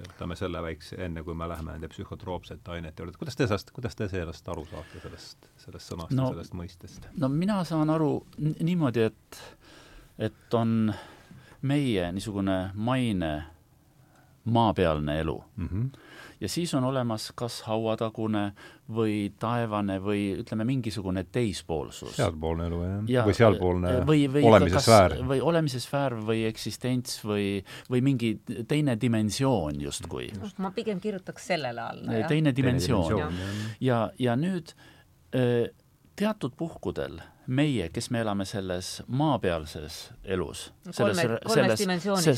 et võtame selle väikse, enne kui me läheme nende psühhotroopsete ainete juurde, kuidas te sellest, kuidas te sellest aru saate, sellest, sellest sõnast no, ja sellest mõistest? no mina saan aru niimoodi, et, et on meie niisugune maine maapealne elu mm. -hmm ja siis on olemas kas hauatagune või taevane või ütleme, mingisugune teispoolsus. sealpoolne elu, jah ja,? või sealpoolne või, või olemise kas, sfäär? või olemise sfäär või eksistents või, või mingi teine dimensioon justkui. ma pigem kirjutaks sellele alla, jah. teine dimensioon. ja, ja nüüd teatud puhkudel meie, kes me elame selles maapealses elus, selles, selles,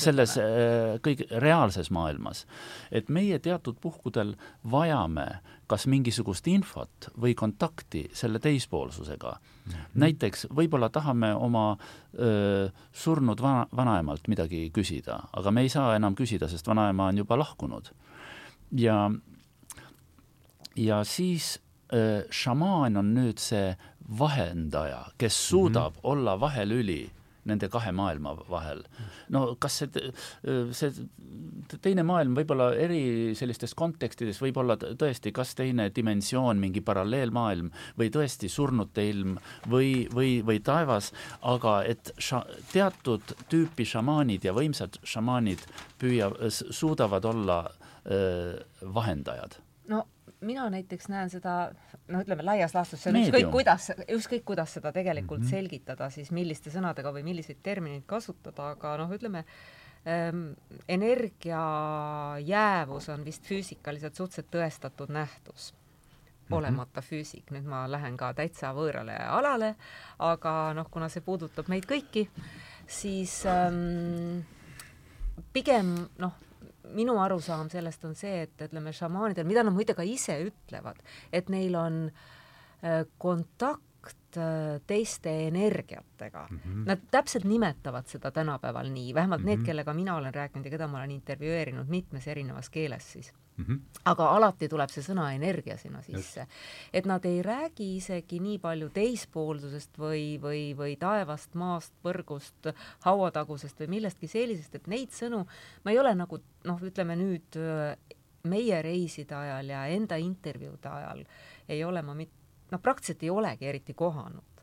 selles äh, kõige reaalses maailmas, et meie teatud puhkudel vajame kas mingisugust infot või kontakti selle teispoolsusega mm. -hmm. näiteks võib-olla tahame oma öö, surnud vana, vanaemalt midagi küsida, aga me ei saa enam küsida, sest vanaema on juba lahkunud. ja, ja siis šamaan on nüüd see vahendaja, kes suudab mm -hmm. olla vahelüli nende kahe maailma vahel. no kas see, see teine maailm võib-olla eri sellistes kontekstides võib olla tõesti kas teine dimensioon, mingi paralleelmaailm või tõesti surnute ilm või, või, või taevas, aga et ša, teatud tüüpi šamaanid ja võimsad šamaanid püüa-, suudavad olla öö, vahendajad. no mina näiteks näen seda noh, ütleme laias laastus, see on ükskõik kuidas, ükskõik kuidas seda tegelikult mm -hmm. selgitada, siis milliste sõnadega või milliseid termineid kasutada, aga noh, ütleme ähm, energia jäävus on vist füüsikaliselt suhteliselt tõestatud nähtus -hmm. olemata füüsik, nüüd ma lähen ka täitsa võõrale alale, aga noh, kuna see puudutab meid kõiki, siis ähm, pigem noh, minu arusaam sellest on see, et ütleme, šamaanidel, mida nad muide ka ise ütlevad, et neil on äh, kontakt äh, teiste energiatega mm. -hmm. Nad täpselt nimetavad seda tänapäeval nii, vähemalt mm -hmm. need, mhm. kellega mina olen rääkinud ja keda ma olen intervjueerinud mitmes erinevas keeles siis Mm -hmm. aga alati tuleb see sõna energia sinna sisse. et nad ei räägi isegi nii palju teispoolsusest või, või, või taevast, maast, põrgust, hauatagusest või millestki sellisest, et neid sõnu ma ei ole nagu noh, ütleme nüüd meie reiside ajal ja enda intervjuude ajal ei ole ma mit-, noh, praktiliselt ei olegi eriti kohanud Äh,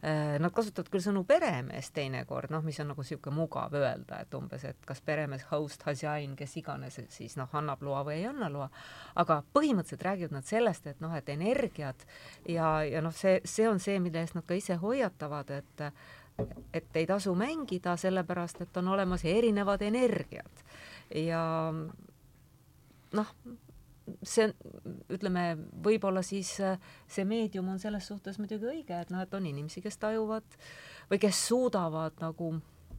nad kasutavad küll sõnu peremees teinekord, noh, mis on nagu niisugune mugav öelda, et umbes, et kas peremees, host, hasjain, kes iganes siis noh, annab loa või ei anna loa, aga põhimõtteliselt räägivad nad sellest, et noh, et energiat ja, ja noh, see, see on see, mille eest nad ka ise hoiatavad, et et ei tasu mängida, sellepärast et on olemas erinevad energiad. Ja noh, see ütleme, võib-olla siis äh, see meedium on selles suhtes muidugi õige, et noh, et on inimesi, kes tajuvad või kes suudavad nagu,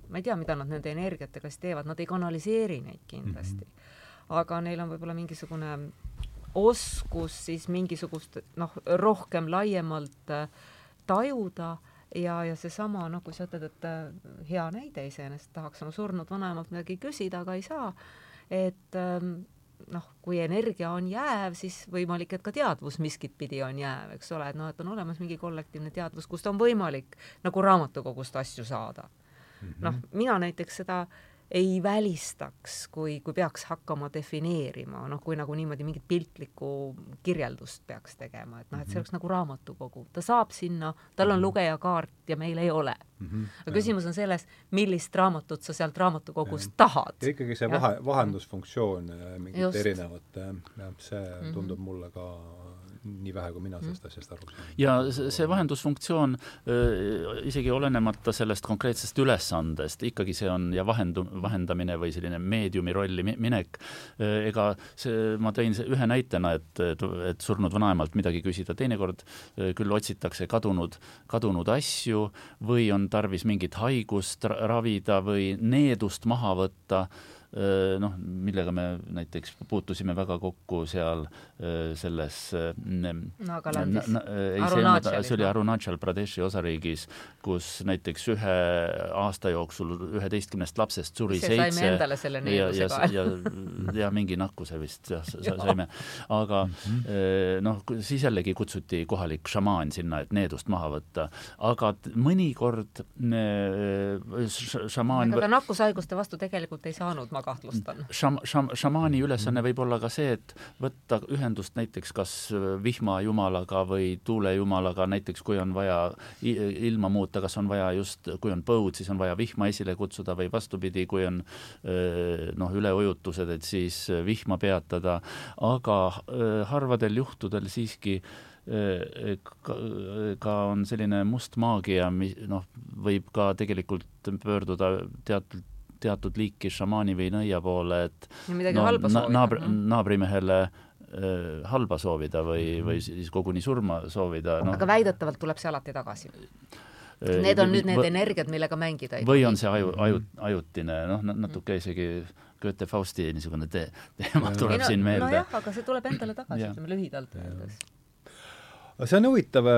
ma ei tea, mida nad nende energiatega siis teevad, nad ei kanaliseeri neid kindlasti mm. -hmm. aga neil on võib-olla mingisugune oskus siis mingisugust noh, rohkem laiemalt äh, tajuda ja, ja seesama, noh, kui sa ütled, et äh, hea näide iseenesest, tahaks oma surnud vanaemalt midagi küsida, aga ei saa, et ähm, noh, kui energia on jääv, siis võimalik, et ka teadvus miskit pidi on jääv, eks ole, et noh, et on olemas mingi kollektiivne teadvus, kust on võimalik nagu raamatukogust asju saada. -hmm.. noh, mina näiteks seda ei välistaks, kui, kui peaks hakkama defineerima, noh, kui nagu niimoodi mingit piltlikku kirjeldust peaks tegema, et noh, et see mhm. oleks nagu raamatukogu, ta saab sinna, tal on mhm. lugejakaart ja meil ei ole mm. -hmm. aga küsimus on selles, millist raamatut sa sealt raamatukogust tahad. ja ikkagi see vahe, vahendusfunktsioon äh, mingite erinevate, jah, see mm -hmm. tundub mulle ka nii vähe, kui mina sellest asjast aru saan. ja see vahendusfunktsioon isegi olenemata sellest konkreetsest ülesandest, ikkagi see on ja vahendu-, vahendamine või selline meediumi rolli minek, ega see, ma tõin ühe näitena, et, et surnud vanaemalt midagi küsida, teinekord küll otsitakse kadunud, kadunud asju või on tarvis mingit haigust ravida või needust maha võtta noh, millega me näiteks puutusime väga kokku seal selles Nagalandis. na, na, see oli Arunachal Pradeshi osariigis, kus näiteks ühe aasta jooksul üheteistkümnest lapsest suri see seitse ja, ja, ja, ja mingi nakkuse vist jah, saime, aga mhm. noh, siis jällegi kutsuti kohalik šamaan sinna, et needust maha võtta, aga mõnikord šamaan aga nakkushaiguste vastu tegelikult ei saanud ma kahtlustan. Šam-, šam-, šamaani ülesanne võib olla ka see, et võtta ühendust näiteks kas vihmajumalaga või tuulejumalaga, näiteks kui on vaja ilma muuta, kas on vaja just, kui on põud, siis on vaja vihma esile kutsuda või vastupidi, kui on noh, üleujutused, et siis vihma peatada, aga harvadel juhtudel siiski ka, ka on selline must maagia, mis noh, võib ka tegelikult pöörduda teatud teatud liiki šamaani või nõia poole, et no, na, naabri, naabrimehele äh, halba soovida või -hmm. või siis koguni surma soovida no.. aga väidetavalt tuleb see alati tagasi? Need on nüüd need energiad, millega mängida ei või on see aju, aju, ajutine, noh, natuke isegi Goethe Fausti niisugune te teema tuleb no, siin meelde. nojah, aga see tuleb endale tagasi, ütleme lühidalt öeldes. Aga see on huvitav,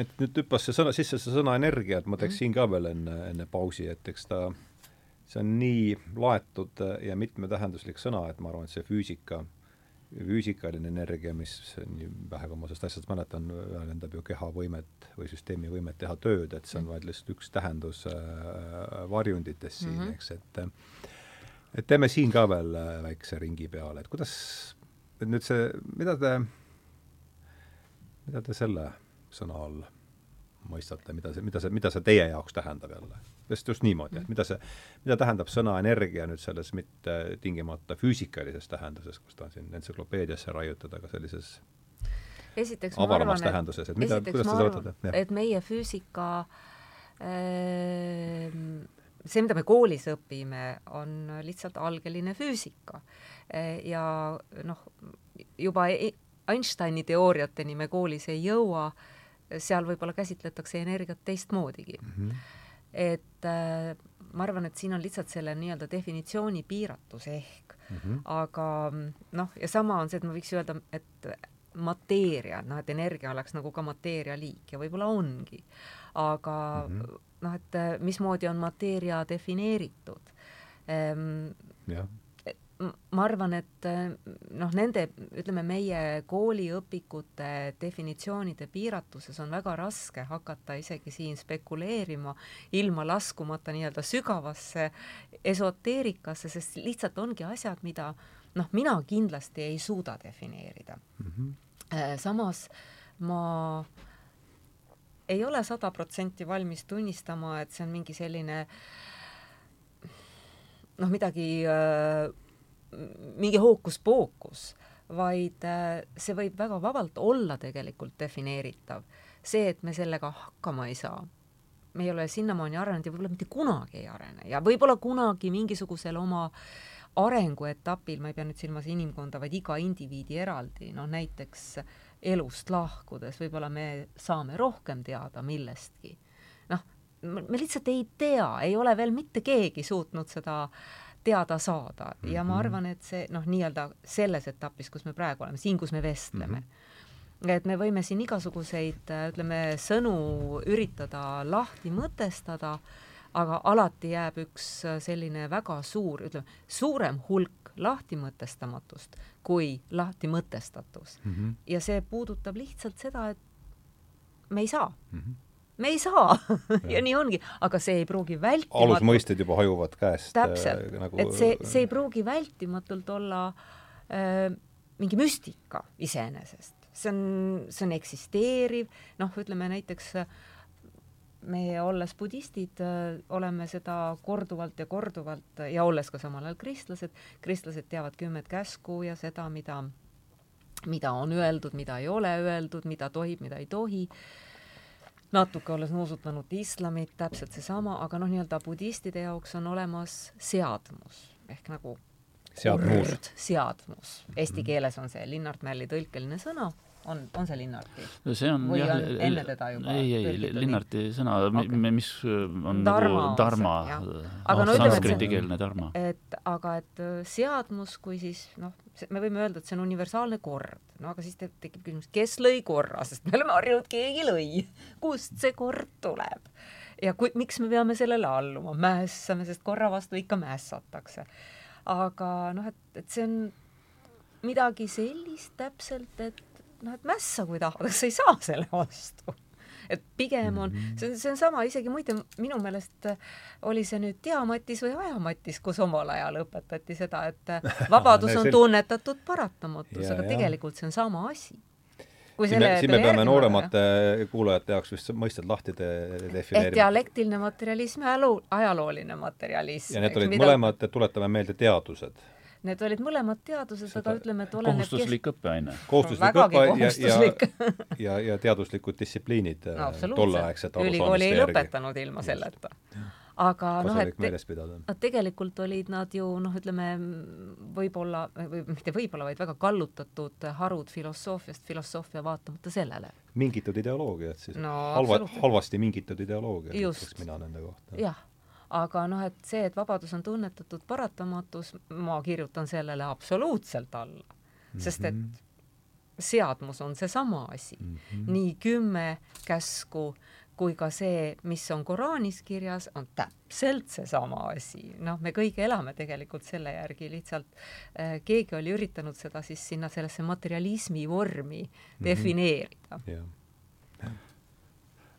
et nüüd hüppas see sõna, sisse see sõna energia, et ma teeks siin ka veel enne, enne pausi, et eks ta äh, see on nii laetud ja mitmetähenduslik sõna, et ma arvan, et see füüsika, füüsikaline energia, mis nii vähe, kui ma sellest asjast mäletan, väljendab ju keha võimet või süsteemi võimet teha tööd, et see on vaid lihtsalt üks tähendus äh, varjundites siin mm, -hmm. eks, et et teeme siin ka veel äh, väikse ringi peale, et kuidas, et nüüd see, mida te, mida te selle sõna all mõistate, mida see, mida see, mida see teie jaoks tähendab jälle? Just, just niimoodi, et mida see, mida tähendab sõna energia nüüd selles mitte tingimata füüsikalises tähenduses, kus ta on siin entsüklopeediasse raiutud, aga sellises esiteks avaramas arvan, tähenduses, et mida, kuidas te seda võtate? et meie füüsika äh, see, mida me koolis õpime, on lihtsalt algeline füüsika. ja noh, juba e-, Einsteini teooriateni me koolis ei jõua, seal võib-olla käsitletakse energiat teistmoodigi mm. -hmm et äh, ma arvan, et siin on lihtsalt selle nii-öelda definitsiooni piiratus ehk mm, -hmm. aga noh, ja sama on see, et ma võiks öelda, et mateeria, noh, et energia oleks nagu ka mateeria liik ja võib-olla ongi, aga mm -hmm. noh, et äh, mismoodi on mateeria defineeritud ehm,. jah ma arvan, et noh, nende, ütleme, meie kooliõpikute definitsioonide piiratuses on väga raske hakata isegi siin spekuleerima, ilma laskumata nii-öelda sügavasse esoteerikasse, sest lihtsalt ongi asjad, mida noh, mina kindlasti ei suuda defineerida mm. -hmm. samas ma ei ole sada protsenti valmis tunnistama, et see on mingi selline noh, midagi äh, mingi hookus-pookus, vaid äh, see võib väga vabalt olla tegelikult defineeritav. see, et me sellega hakkama ei saa, me ei ole sinnamaani arenenud ja võib-olla mitte kunagi ei arene ja võib-olla kunagi mingisugusel oma arenguetapil, ma ei pea nüüd silmas inimkonda, vaid iga indiviidi eraldi, noh näiteks elust lahkudes võib-olla me saame rohkem teada millestki. noh, me lihtsalt ei tea, ei ole veel mitte keegi suutnud seda teada saada mm -hmm. ja ma mhm. arvan, et see noh, nii-öelda selles etapis, kus me praegu oleme, siin, kus me vestleme mm, -hmm. et me võime siin igasuguseid, ütleme, sõnu üritada lahti mõtestada, aga alati jääb üks selline väga suur, ütleme, suurem hulk lahtimõtestamatust kui lahtimõtestatus mm. -hmm. ja see puudutab lihtsalt seda, et me ei saa mm. -hmm me ei saa <laughs> ja nii ongi, aga see ei pruugi vältimatu alusmõisted juba hajuvad käest. täpselt äh,, nagu... et see, see ei pruugi vältimatult olla äh, mingi müstika iseenesest. see on, see on eksisteeriv, noh, ütleme näiteks äh, meie, olles budistid, äh, oleme seda korduvalt ja korduvalt ja olles ka samal ajal kristlased, kristlased teavad kümmet käsku ja seda, mida, mida on öeldud, mida ei ole öeldud, mida tohib, mida ei tohi. Natuke olles nuusutanud islamit, täpselt seesama, aga noh, nii-öelda budistide jaoks on olemas seadmus ehk nagu seadmus, seadmus. Eesti keeles on see Linnart Mälli tõlkeline sõna on, on see Linnarti? see on või jah, on enne teda juba ei, ei, Linnarti sõna okay., mis on Dharma nagu Dharma, aga no ütleme, et et aga et äh, seadmus kui siis noh, me võime öelda, et see on universaalne kord, no aga siis te, tekib küsimus, kes lõi korra, sest me oleme harjunud, keegi lõi. kust see kord tuleb? ja kui, miks me peame sellele alluma, mässame, sest korra vastu ikka mässatakse. aga noh, et, et see on midagi sellist täpselt, et noh, et mässa, kui tahad, aga sa ei saa selle vastu. et pigem on, mhm. see on, see on sama, isegi muide minu meelest oli see nüüd Diamatis või Ajamatis, kus omal ajal õpetati seda, et <laughs> vabadus on tunnetatud paratamatus, aga tegelikult see on sama asi kui siin, siin me peame nooremate kuulajate jaoks vist mõisted lahti defineerima. et dialektiline materialism ja ajalooline materialism. ja need olid mida... mõlemad, tuletame meelde, teadused Need olid mõlemad teadused, aga ütleme, et oleneb kohustuslik kes... õppeaine. kohustuslik õpe ja, ja, ja, ja teaduslikud distsipliinid no, tolleaegset ülikooli ei lõpetanud ilma selleta. aga noh, et nad tegelikult olid nad ju noh, ütleme võib-olla või mitte võib-olla, vaid väga kallutatud harud filosoofiast, filosoofia vaatamata sellele. mingitud ideoloogiad siis no,. halva, halvasti mingitud ideoloogiad, ütleks mina nende kohta. jah aga noh, et see, et vabadus on tunnetatud paratamatus, ma kirjutan sellele absoluutselt alla mm, -hmm. sest et mhm. seadmus on seesama asi mm. -hmm. nii kümme käsku kui ka see, mis on Koraanis kirjas, on täpselt seesama asi. noh, me kõik elame tegelikult selle järgi, lihtsalt äh, keegi oli üritanud seda siis sinna sellesse materialismi vormi mm -hmm. defineerida yeah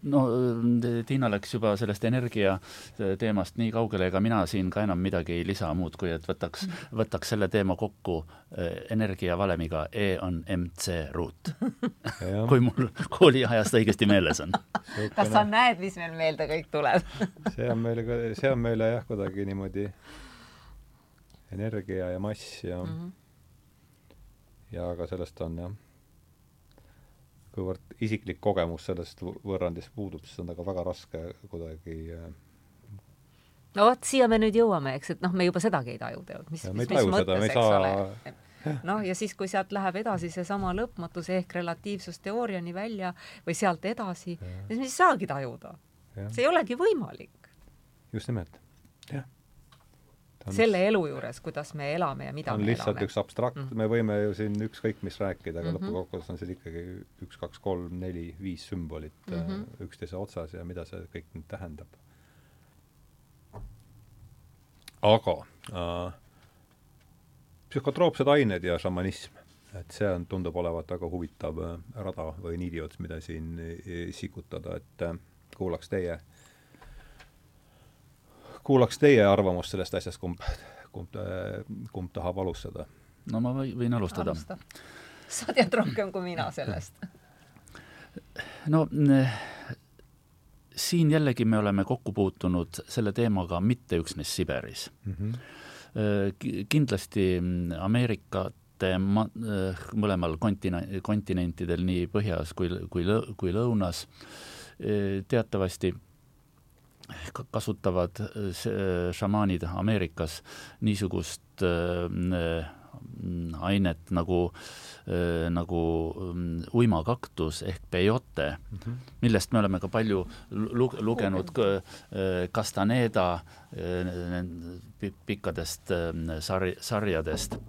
no Tiina läks juba sellest energia teemast nii kaugele, ega mina siin ka enam midagi ei lisa muud, kui et võtaks, võtaks selle teema kokku eh, energiavalemiga E on mc ruut <laughs> kui mul kooliajast õigesti meeles on. kas sa näed, mis meil meelde kõik tuleb? <laughs> See on meile ka, see on meile jah, kuidagi niimoodi energia ja mass ja mm -hmm. ja ka sellest on jah kuivõrd isiklik kogemus sellest võrrandist puudub, siis on temaga väga raske kuidagi äh, no vot, siia me nüüd jõuame, eks, et noh, me juba sedagi ei taju tegelikult, mis, mis, mis mõttes, eks saa... ole. noh, ja siis, kui sealt läheb edasi seesama lõpmatus ehk relatiivsusteooriani välja või sealt edasi, siis me ei saagi tajuda. see ei olegi võimalik. just nimelt, jah selle elu juures, kuidas me elame ja mida on me lihtsalt elame. üks abstrakt mm, -hmm. me võime ju siin ükskõik mis rääkida, aga mm -hmm. lõppkokkuvõttes on seal ikkagi üks, kaks, kolm, neli, viis sümbolit mm -hmm. üksteise otsas ja mida see kõik nüüd tähendab. aga äh, psühhotroopsed ained ja šamanism, et see on, tundub olevat väga huvitav äh, rada või niidiots, mida siin äh, sikutada, et kuulaks teie äh, kuulaks teie arvamust sellest asjast, kumb, kumb, kumb tahab alustada? no ma või, võin alustada Alusta.. sa tead rohkem kui mina sellest. no siin jällegi me oleme kokku puutunud selle teemaga mitte üksnes Siberis mm. -hmm. kindlasti Ameerikate ma-, mõlemal kontina-, kontinentidel, nii põhjas kui, kui lõ-, kui lõunas, teatavasti kasutavad äh, šamaanid Ameerikas niisugust äh, ainet nagu, nagu mm, uimakaktus ehk peyote mm, -hmm. millest me oleme ka palju lu lugenud Castaneda pikkadest sari, sarjadest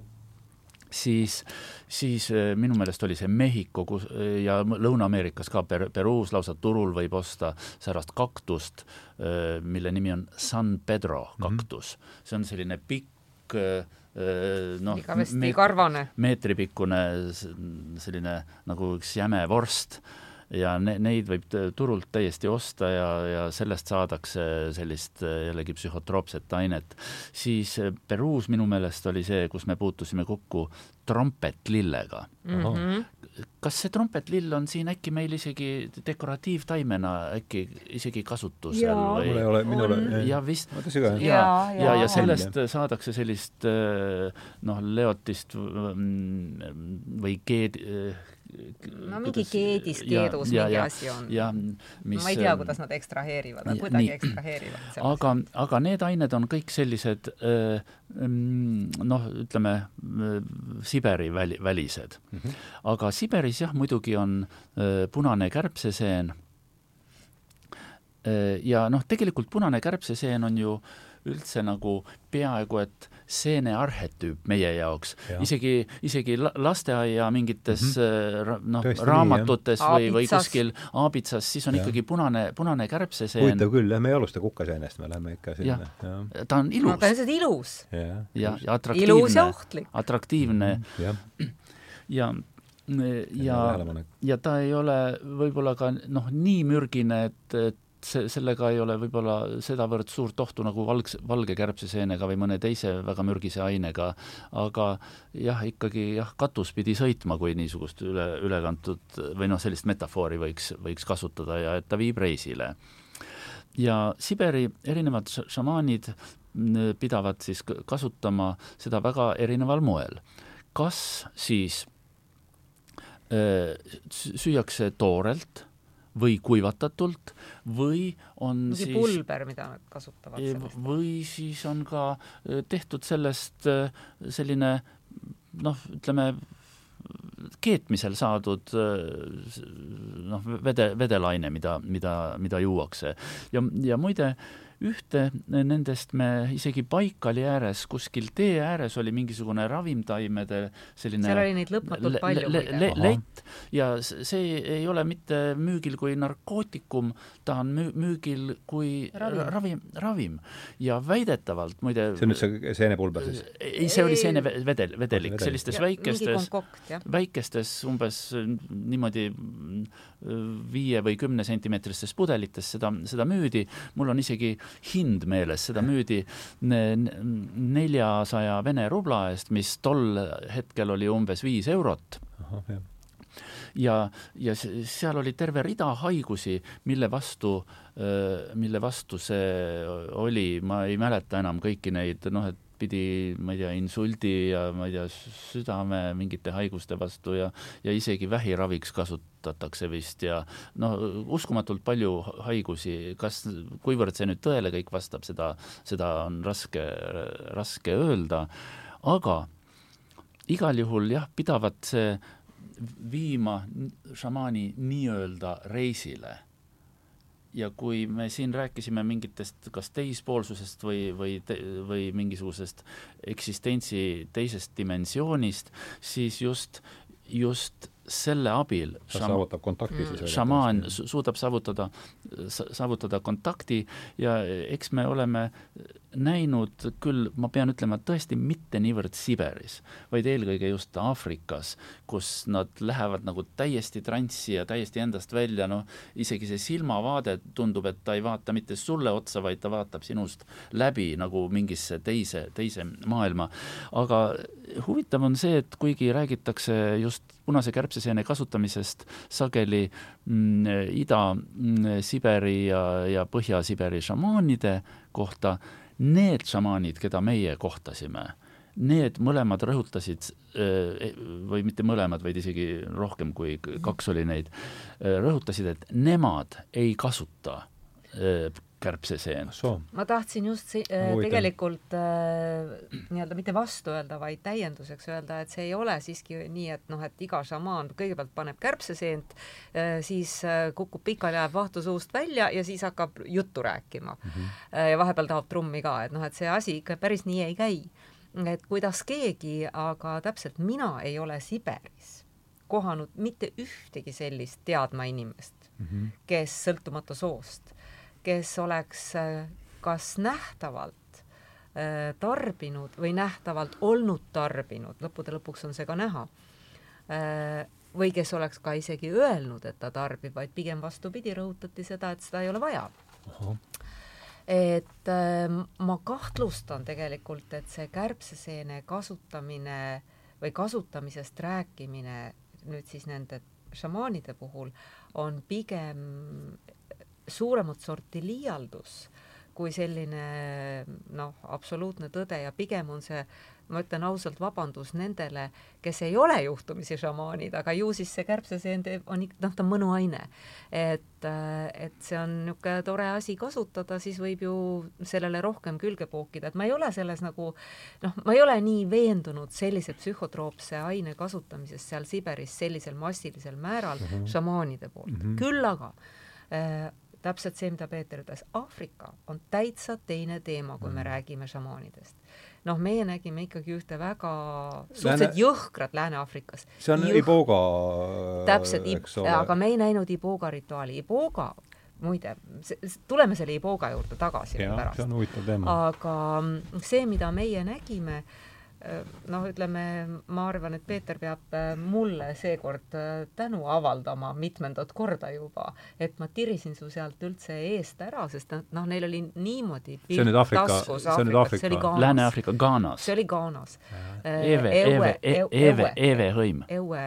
siis, siis äh, minu meelest oli see Mehhiko kus, äh, ja Lõuna-Ameerikas ka per, Peruus lausa turul võib osta särast kaktust, äh, mille nimi on San Pedro mhm. kaktus mm. -hmm. see on selline pikk noh, meet, meetripikkune selline nagu üks jäme vorst ja ne-, neid võib turult täiesti osta ja, ja sellest saadakse sellist jällegi psühhotroopset ainet. siis Peruus minu meelest oli see, kus me puutusime kokku trompetlillega mm. -hmm. kas see trompetlill on siin äkki meil isegi dekoratiivtaimena äkki isegi kasutusel ja. või? mul ei ole, minul on. ja vist. ja, ja, ja, ja sellest saadakse sellist noh, leotist mm, või keed, no mingi keedis, keedus ja, mingi ja, asi on. ja mis ma ei tea, kuidas nad ekstraheerivad, aga kuidagi ekstraheerivad sellest. aga, aga need ained on kõik sellised mm, noh, ütleme Siberi väli, välised mm. -hmm. aga Siberis jah, muidugi on punane kärbseseen ja noh, tegelikult punane kärbseseen on ju üldse nagu peaaegu et seene arhetüüp meie jaoks ja., isegi, isegi lasteaia mingites mm -hmm. noh, raamatutes nii, või, või kuskil aabitsas, siis on ja. ikkagi punane, punane kärbseseen. huvitav küll, jah, me ei alusta kukaseenest, me läheme ikka sinna. ta on ilus. ta on lihtsalt ilus. ja, ja, atraktiivne. atraktiivne mm. -hmm. ja ja, ja, ja ta ei ole võib-olla ka noh, nii mürgine, et, et see, sellega ei ole võib-olla sedavõrd suurt ohtu nagu valg, valge kärbseseenega või mõne teise väga mürgise ainega, aga jah, ikkagi jah, katus pidi sõitma, kui niisugust üle, ülekantud või noh, sellist metafoori võiks, võiks kasutada ja et ta viib reisile. ja Siberi erinevad šamaanid pidavad siis kasutama seda väga erineval moel. kas siis öö, süüakse toorelt või kuivatatult või on mingi siis pulber, mida nad kasutavad sellest. või siis on ka äh, tehtud sellest äh, selline noh, ütleme keetmisel saadud äh, noh, vede, vedelaine, mida, mida, mida juuakse. ja, ja muide, ühte nendest me isegi Baikali ääres, kuskil tee ääres oli mingisugune ravimtaimede selline seal oli neid lõpmatult palju le, le, lett. Ja see ei ole mitte müügil kui narkootikum, ta on müü, müügil kui ravim, ravim, ravim. ja väidetavalt muide see on nüüd see seenepulber siis? ei, see oli seenevedel, vedelik, sellistes ja, väikestes, väikestes umbes niimoodi viie või kümne sentimeetristes pudelites seda, seda müüdi, mul on isegi hind meeles, seda müüdi neljasaja Vene rubla eest, mis tol hetkel oli umbes viis eurot. ja, ja seal oli terve rida haigusi, mille vastu, mille vastu see oli, ma ei mäleta enam kõiki neid, noh, et pidi, ma ei tea, insuldi ja ma ei tea, südame mingite haiguste vastu ja, ja isegi vähiraviks kasutatakse vist ja noh, uskumatult palju haigusi, kas, kuivõrd see nüüd tõele kõik vastab, seda, seda on raske, raske öelda, aga igal juhul jah, pidavat see viima šamaani nii-öelda reisile ja kui me siin rääkisime mingitest kas teispoolsusest või, või, või mingisugusest eksistentsi teisest dimensioonist, siis just, just selle abil ta saavutab kontakti siis mm. šamaan suudab saavutada, saavutada kontakti ja eks me oleme näinud küll, ma pean ütlema, tõesti mitte niivõrd Siberis, vaid eelkõige just Aafrikas, kus nad lähevad nagu täiesti transsi ja täiesti endast välja, noh, isegi see silmavaade tundub, et ta ei vaata mitte sulle otsa, vaid ta vaatab sinust läbi nagu mingisse teise, teise maailma. aga huvitav on see, et kuigi räägitakse just punase kärbseseene kasutamisest sageli mm, Ida-Siberi mm, ja, ja Põhja-Siberi šamaanide kohta, need šamaanid, keda meie kohtasime, need mõlemad rõhutasid, eh, või mitte mõlemad, vaid isegi rohkem kui kaks oli neid, eh, rõhutasid, et nemad ei kasuta eh, kärbseseen. ma tahtsin just si äh, tegelikult äh, nii-öelda mitte vastu öelda, vaid täienduseks öelda, et see ei ole siiski nii, et noh, et iga šamaan kõigepealt paneb kärbseseent äh,, siis äh, kukub pikali, ajab vahtu suust välja ja siis hakkab juttu rääkima mm. -hmm. Äh, ja vahepeal tahab trummi ka, et noh, et see asi ikka päris nii ei käi. et kuidas keegi, aga täpselt mina ei ole Siberis kohanud mitte ühtegi sellist teadma inimest mm, -hmm. kes sõltumata soost kes oleks äh, kas nähtavalt äh, tarbinud või nähtavalt olnud tarbinud, lõppude lõpuks on see ka näha, äh, või kes oleks ka isegi öelnud, et ta tarbib, vaid pigem vastupidi, rõhutati seda, et seda ei ole vaja. et ma kahtlustan tegelikult, et see kärbseseene kasutamine või kasutamisest rääkimine nüüd siis nende šamaanide puhul on pigem suuremat sorti liialdus kui selline noh, absoluutne tõde ja pigem on see, ma ütlen ausalt, vabandus nendele, kes ei ole juhtumisi šamaanid, aga ju siis see kärbseseen on noh, ta on mõnuaine. et, et see on niisugune tore asi kasutada, siis võib ju sellele rohkem külge pookida, et ma ei ole selles nagu noh, ma ei ole nii veendunud sellise psühhotroopse aine kasutamises seal Siberis sellisel massilisel määral mm -hmm. šamaanide poolt mm, -hmm. küll aga äh, täpselt see, mida Peeter ütles, Aafrika on täitsa teine teema, kui me mm. räägime šamaanidest. noh, meie nägime ikkagi ühte väga suhteliselt Lääne... jõhkrat Lääne-Aafrikas. see on Jõh... Iboga täpselt, aga me ei näinud Iboga rituaali. Iboga muide, tuleme selle Iboga juurde tagasi pärast. see on huvitav teema. aga see, mida meie nägime Äh, noh, ütleme, ma arvan, et Peeter peab äh, mulle seekord äh, tänu avaldama mitmendat korda juba, et ma tirisin su sealt üldse eest ära, sest noh, neil oli niimoodi see on nüüd Aafrika, see on nüüd Aafrika, Lääne-Aafrika, Ghanas. see oli Ghanas. Eve, Eve, Eve, Eve hõim. Eue,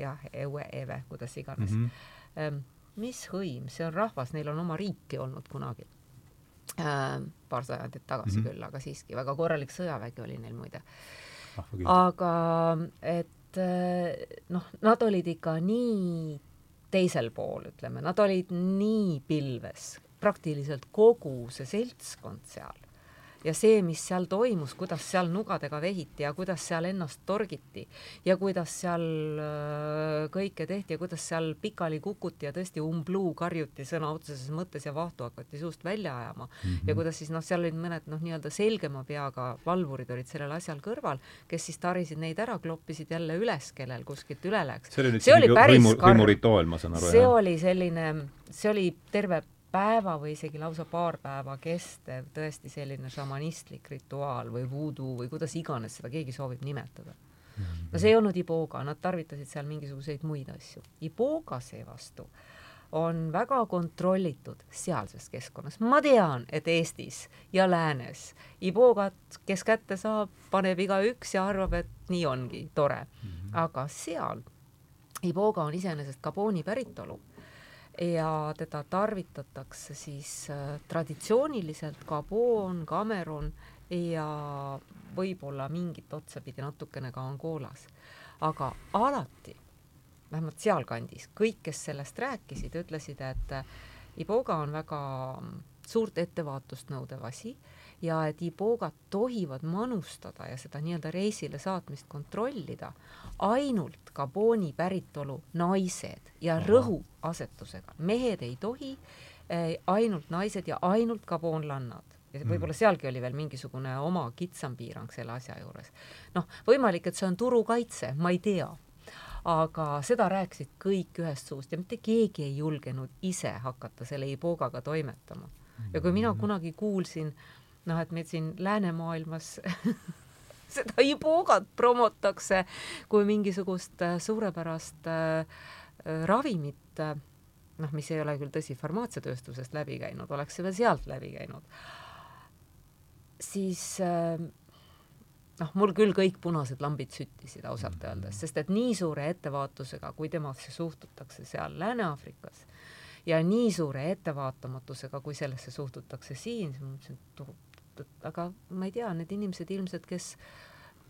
jah, Eue, Eve, kuidas iganes mm. -hmm. mis hõim, see on rahvas, neil on oma riiki olnud kunagi äh, paar sajandit tagasi mm -hmm. küll, aga siiski väga korralik sõjavägi oli neil muide ah,. aga et äh, noh, nad olid ikka nii teisel pool, ütleme, nad olid nii pilves, praktiliselt kogu see seltskond seal ja see, mis seal toimus, kuidas seal nugadega vehiti ja kuidas seal ennast torgiti ja kuidas seal äh, kõike tehti ja kuidas seal pikali kukuti ja tõesti umbluu karjuti sõna otseses mõttes ja vahtu hakati suust välja ajama mm. -hmm. ja kuidas siis noh, seal olid mõned noh, nii-öelda selgema peaga valvurid olid sellel asjal kõrval, kes siis tarisid neid ära, kloppisid jälle üles, kellel kuskilt üle läks. see oli nüüd see oli võimu, võimurituaal, ma saan aru, see jah? oli selline, see oli terve päeva või isegi lausa paar päeva kestev tõesti selline šamanistlik rituaal või voodoo või kuidas iganes seda keegi soovib nimetada. no see ei olnud iboga, nad tarvitasid seal mingisuguseid muid asju. iboga seevastu on väga kontrollitud sealses keskkonnas. ma tean, et Eestis ja läänes ibogat, kes kätte saab, paneb igaüks ja arvab, et nii ongi tore. Mhm. aga seal iboga on iseenesest Gabooni päritolu ja teda tarvitatakse siis äh, traditsiooniliselt Gabon, Cameron ja võib-olla mingit otsapidi natukene ka Angolas. aga alati, vähemalt sealkandis, kõik, kes sellest rääkisid, ütlesid, et iboga on väga suurt ettevaatust nõudev asi ja et ibogat tohivad manustada ja seda nii-öelda reisile saatmist kontrollida ainult Gaboni päritolu naised ja rõhuasetusega. mehed ei tohi, eh, ainult naised ja ainult gabonlannad ja mm. võib-olla sealgi oli veel mingisugune oma kitsam piirang selle asja juures. noh, võimalik, et see on turukaitse, ma ei tea, aga seda rääkisid kõik ühest suust ja mitte keegi ei julgenud ise hakata selle ibogaga toimetama. ja kui mina mm. kunagi kuulsin, noh, et meil siin läänemaailmas <laughs> seda ibogat promotakse kui mingisugust äh, suurepärast äh, äh, ravimit, noh, mis ei ole küll tõsi, farmaatsiatööstusest läbi käinud, oleks veel sealt läbi käinud, siis noh, mul küll kõik punased lambid süttisid ausalt öeldes, sest et nii suure ettevaatusega, kui temasse suhtutakse seal Lääne-Aafrikas ja nii suure ettevaatamatusega, kui sellesse suhtutakse siin, siis ma mõtlesin, et tehtud, aga ma ei tea, need inimesed ilmselt, kes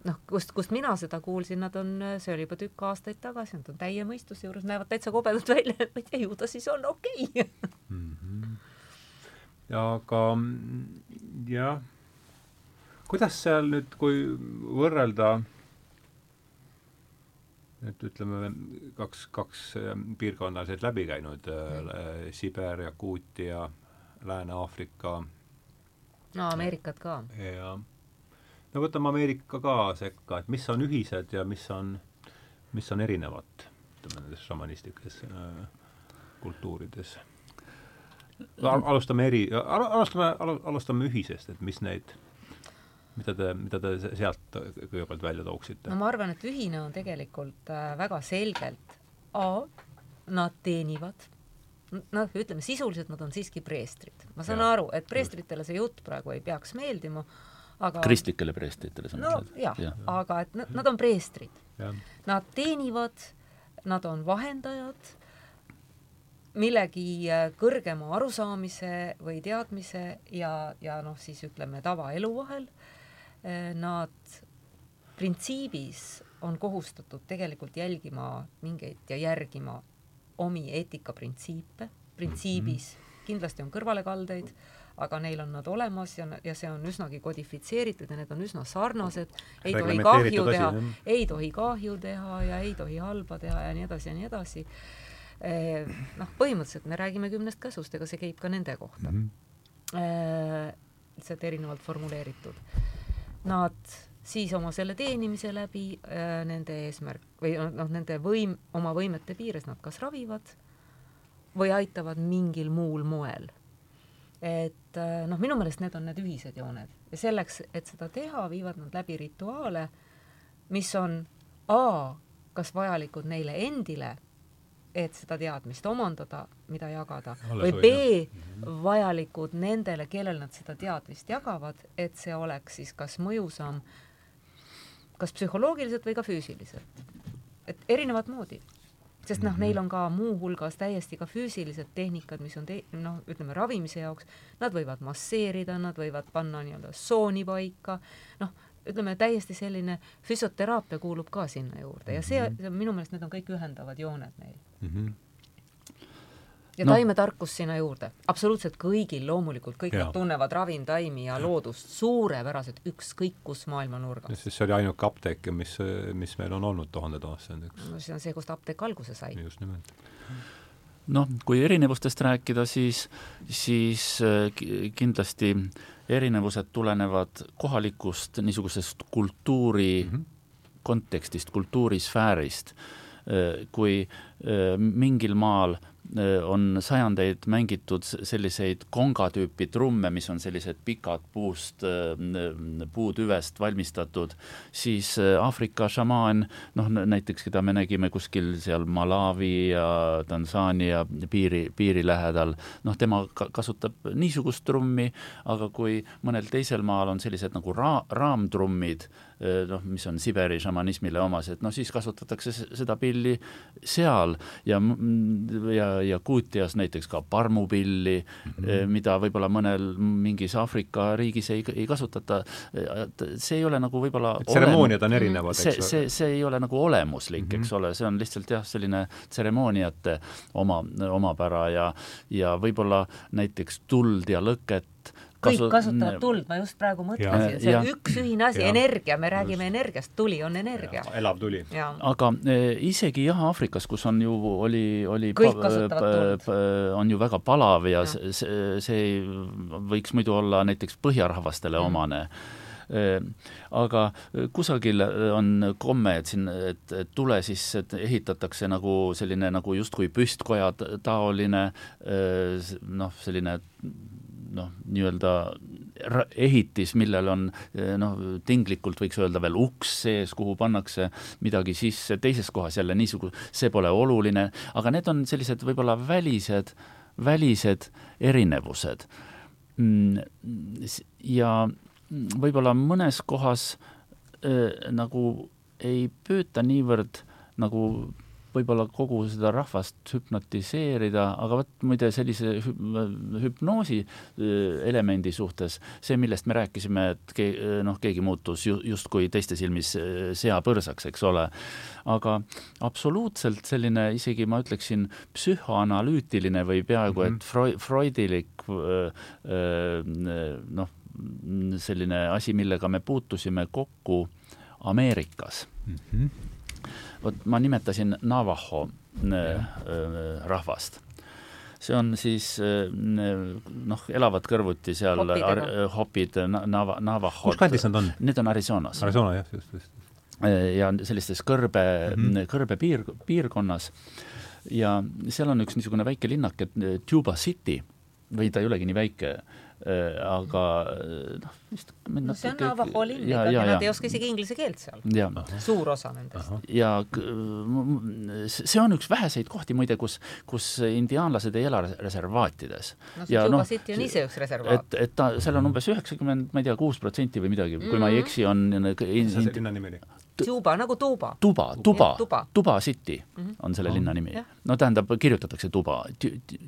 noh, kust, kust mina seda kuulsin, nad on, see oli juba tükk aastaid tagasi, nad on täie mõistuse juures, näevad täitsa kobedad <laughs> välja, et ma ei tea, ju ta siis on okei okay. mm. -hmm. ja aga jah, kuidas seal nüüd, kui võrrelda et ütleme, kaks, kaks piirkonna olid läbi käinud äh,, Siber, Jakuutia, Lääne-Aafrika. No Ameerikat ka. ja no võtame Ameerika ka sekka, et mis on ühised ja mis on, mis on erinevat, ütleme nendes šamanistlikes äh, kultuurides Al. alustame eri, alustame, alustame ühisest, et mis neid mida te, mida te sealt kõigepealt välja tooksite? no ma arvan, et ühine on tegelikult äh, väga selgelt A, nad teenivad, noh, ütleme sisuliselt nad on siiski preestrid. ma saan ja. aru, et preestritele see jutt praegu ei peaks meeldima, aga kristlikele preestritele sa mõtled no,? jah ja., aga et nad, nad on preestrid. Nad teenivad, nad on vahendajad millegi äh, kõrgema arusaamise või teadmise ja, ja noh, siis ütleme tavaelu vahel Eh, nad printsiibis on kohustatud tegelikult jälgima mingeid ja järgima omi eetikaprintsiipe, printsiibis mm -hmm. kindlasti on kõrvalekaldeid, aga neil on nad olemas ja, ja see on üsnagi kodifitseeritud ja need on üsna sarnased, ei tohi kahju teha, ei tohi kahju teha ja ei tohi halba teha ja nii edasi ja nii edasi. Eh, noh, põhimõtteliselt me räägime kümnest käsust, ega see käib ka nende kohta mm. -hmm. lihtsalt erinevalt formuleeritud nad siis oma selle teenimise läbi äh, nende eesmärk või noh, nende võim, oma võimete piires nad kas ravivad või aitavad mingil muul moel. et äh, noh, minu meelest need on need ühised jooned. Ja selleks, et seda teha, viivad nad läbi rituaale, mis on A, kas vajalikud neile endile et seda teadmist omandada, mida jagada, või B, vajalikud nendele, kellel nad seda teadmist jagavad, et see oleks siis kas mõjusam, kas psühholoogiliselt või ka füüsiliselt. et erinevat moodi. sest noh, neil on ka muuhulgas täiesti ka füüsilised tehnikad, mis on te-, noh, ütleme ravimise jaoks, nad võivad masseerida, nad võivad panna nii-öelda sooni paika, noh, ütleme täiesti selline füsioteraapia kuulub ka sinna juurde ja see, see minu meelest need on kõik ühendavad jooned neil mm. -hmm ja no. taimetarkus sinna juurde, absoluutselt kõigil loomulikult, kõik ja. nad tunnevad ravimtaimi ja loodust suurepäraselt, ükskõik kus maailma nurgas. sest see oli ainuke apteek, mis, mis meil on olnud tuhanded aastad, eks. no see on see, kust apteek alguse sai. just nimelt noh, kui erinevustest rääkida, siis, siis äh, kindlasti erinevused tulenevad kohalikust niisugusest kultuuri mm -hmm. kontekstist, kultuurisfäärist. Äh, kui äh, mingil maal Äh, on sajandeid mängitud selliseid konga tüüpi trumme, mis on sellised pikad puust, äh, puutüvest valmistatud, siis äh, Aafrika šamaan, noh näiteks, keda me nägime kuskil seal Malawi ja Tansaania piiri, piiri lähedal, noh, tema kasutab niisugust trummi, aga kui mõnel teisel maal on sellised nagu ra-, raamtrummid, noh, mis on Siberi šamanismile omased, noh siis kasutatakse seda pilli seal ja, ja Jakuutias näiteks ka parmupilli mm, -hmm. mida võib-olla mõnel mingis Aafrika riigis ei, ei kasutata, see ei ole nagu võib-olla tseremooniad on erinevad, eks see, see, see ei ole nagu olemuslik mm, -hmm. eks ole, see on lihtsalt jah, selline tseremooniate oma, omapära ja ja võib-olla näiteks tuld ja lõket kõik kasu... kasutavad tuld, ma just praegu mõtlesin, see on üks ühine asi, energia, me räägime just. energiast, tuli on energia. elav tuli. aga e, isegi jah, Aafrikas, kus on ju, oli, oli kõik kasutavad tuld. on ju väga palav ja, ja. see, see võiks muidu olla näiteks põhjarahvastele mm. omane e, aga kusagil on komme, et siin, et, et tule siis et ehitatakse nagu selline nagu justkui püstkoja taoline e, noh, selline noh, nii-öelda ehitis, millel on eh, noh, tinglikult võiks öelda veel uks sees, kuhu pannakse midagi sisse, teises kohas jälle niisugune, see pole oluline, aga need on sellised võib-olla välised, välised erinevused. Mm, ja võib-olla mõnes kohas äh, nagu ei püüta niivõrd nagu võib-olla kogu seda rahvast hüpnotiseerida, aga vot muide sellise hüpnoosi äh, elemendi suhtes, see, millest me rääkisime, et ke, noh, keegi muutus ju, justkui teiste silmis äh, seapõrsaks, eks ole, aga absoluutselt selline isegi ma ütleksin, psühhoanalüütiline või peaaegu et mhm. Freud, freudilik äh, noh, selline asi, millega me puutusime kokku Ameerikas mm. -hmm vot ma nimetasin Navajo äh, äh, rahvast see on siis äh, noh, elavad kõrvuti seal hopid, Nava, Navahod. kus kandis nad on? Need on Arizonas. Arizona jah, just, just. ja sellistes kõrbe mm, -hmm. kõrbe piir, piirkonnas ja seal on üks niisugune väike linnake, Tuba City või ta ei olegi nii väike aga äh, noh, vist no see on Navajo linn ikkagi, nad ei oska isegi inglise keelt seal. suur osa nendest. ja see on üks väheseid kohti muide, kus, kus indiaanlased ei ela reservaatides. no see Juba no, City on ise üks reservaat. et, et ta, seal on umbes üheksakümmend, ma ei tea, kuus protsenti või midagi mm, -hmm. kui ma ei mhm. eksi, on mis see linna nimi oli? Tuba, nagu tuba. Tuba, Tuba, Tuba, tuba City mm -hmm. on selle oh. linna nimi. no tähendab, kirjutatakse Tuba,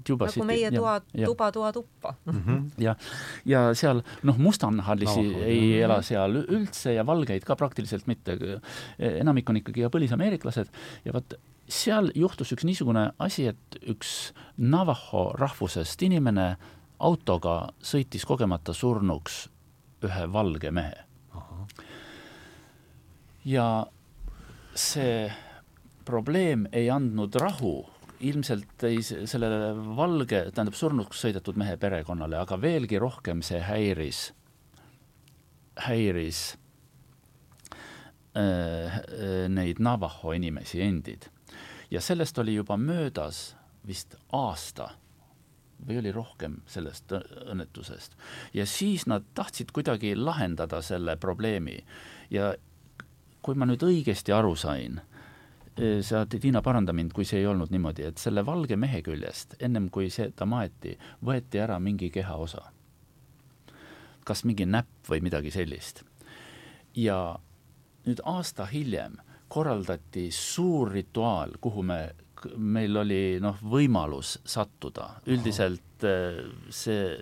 Tuba nagu City. nagu meie toa, tuba, toa, tuppa mm. -hmm. ja, ja seal noh, mustanahalisi no, ei jah. ela seal üldse ja valgeid ka praktiliselt mitte. enamik on ikkagi põlisameeriklased ja vot seal juhtus üks niisugune asi, et üks Navajo rahvusest inimene autoga sõitis kogemata surnuks ühe valge mehe ja see probleem ei andnud rahu ilmselt ei sellele valge, tähendab surnuks sõidetud mehe perekonnale, aga veelgi rohkem see häiris, häiris äh, äh, neid Navajo inimesi endid. ja sellest oli juba möödas vist aasta või oli rohkem sellest õnnetusest. ja siis nad tahtsid kuidagi lahendada selle probleemi ja kui ma nüüd õigesti aru sain, eh, sa, Tiina, paranda mind, kui see ei olnud niimoodi, et selle valge mehe küljest, ennem kui seda maeti, võeti ära mingi kehaosa. kas mingi näpp või midagi sellist. ja nüüd aasta hiljem korraldati suur rituaal, kuhu me, meil oli noh, võimalus sattuda, üldiselt eh, see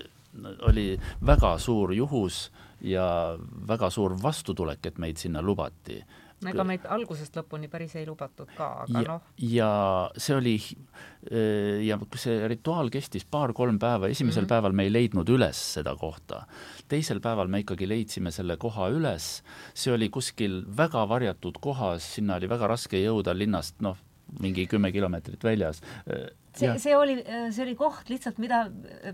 oli väga suur juhus ja väga suur vastutulek, et meid sinna lubati ega meid algusest lõpuni päris ei lubatud ka, aga noh. ja see oli äh, ja see rituaal kestis paar-kolm päeva, esimesel mm -hmm. päeval me ei leidnud üles seda kohta. teisel päeval me ikkagi leidsime selle koha üles, see oli kuskil väga varjatud kohas, sinna oli väga raske jõuda linnast, noh, mingi kümme kilomeetrit väljas see, see oli, see oli koht lihtsalt, mida,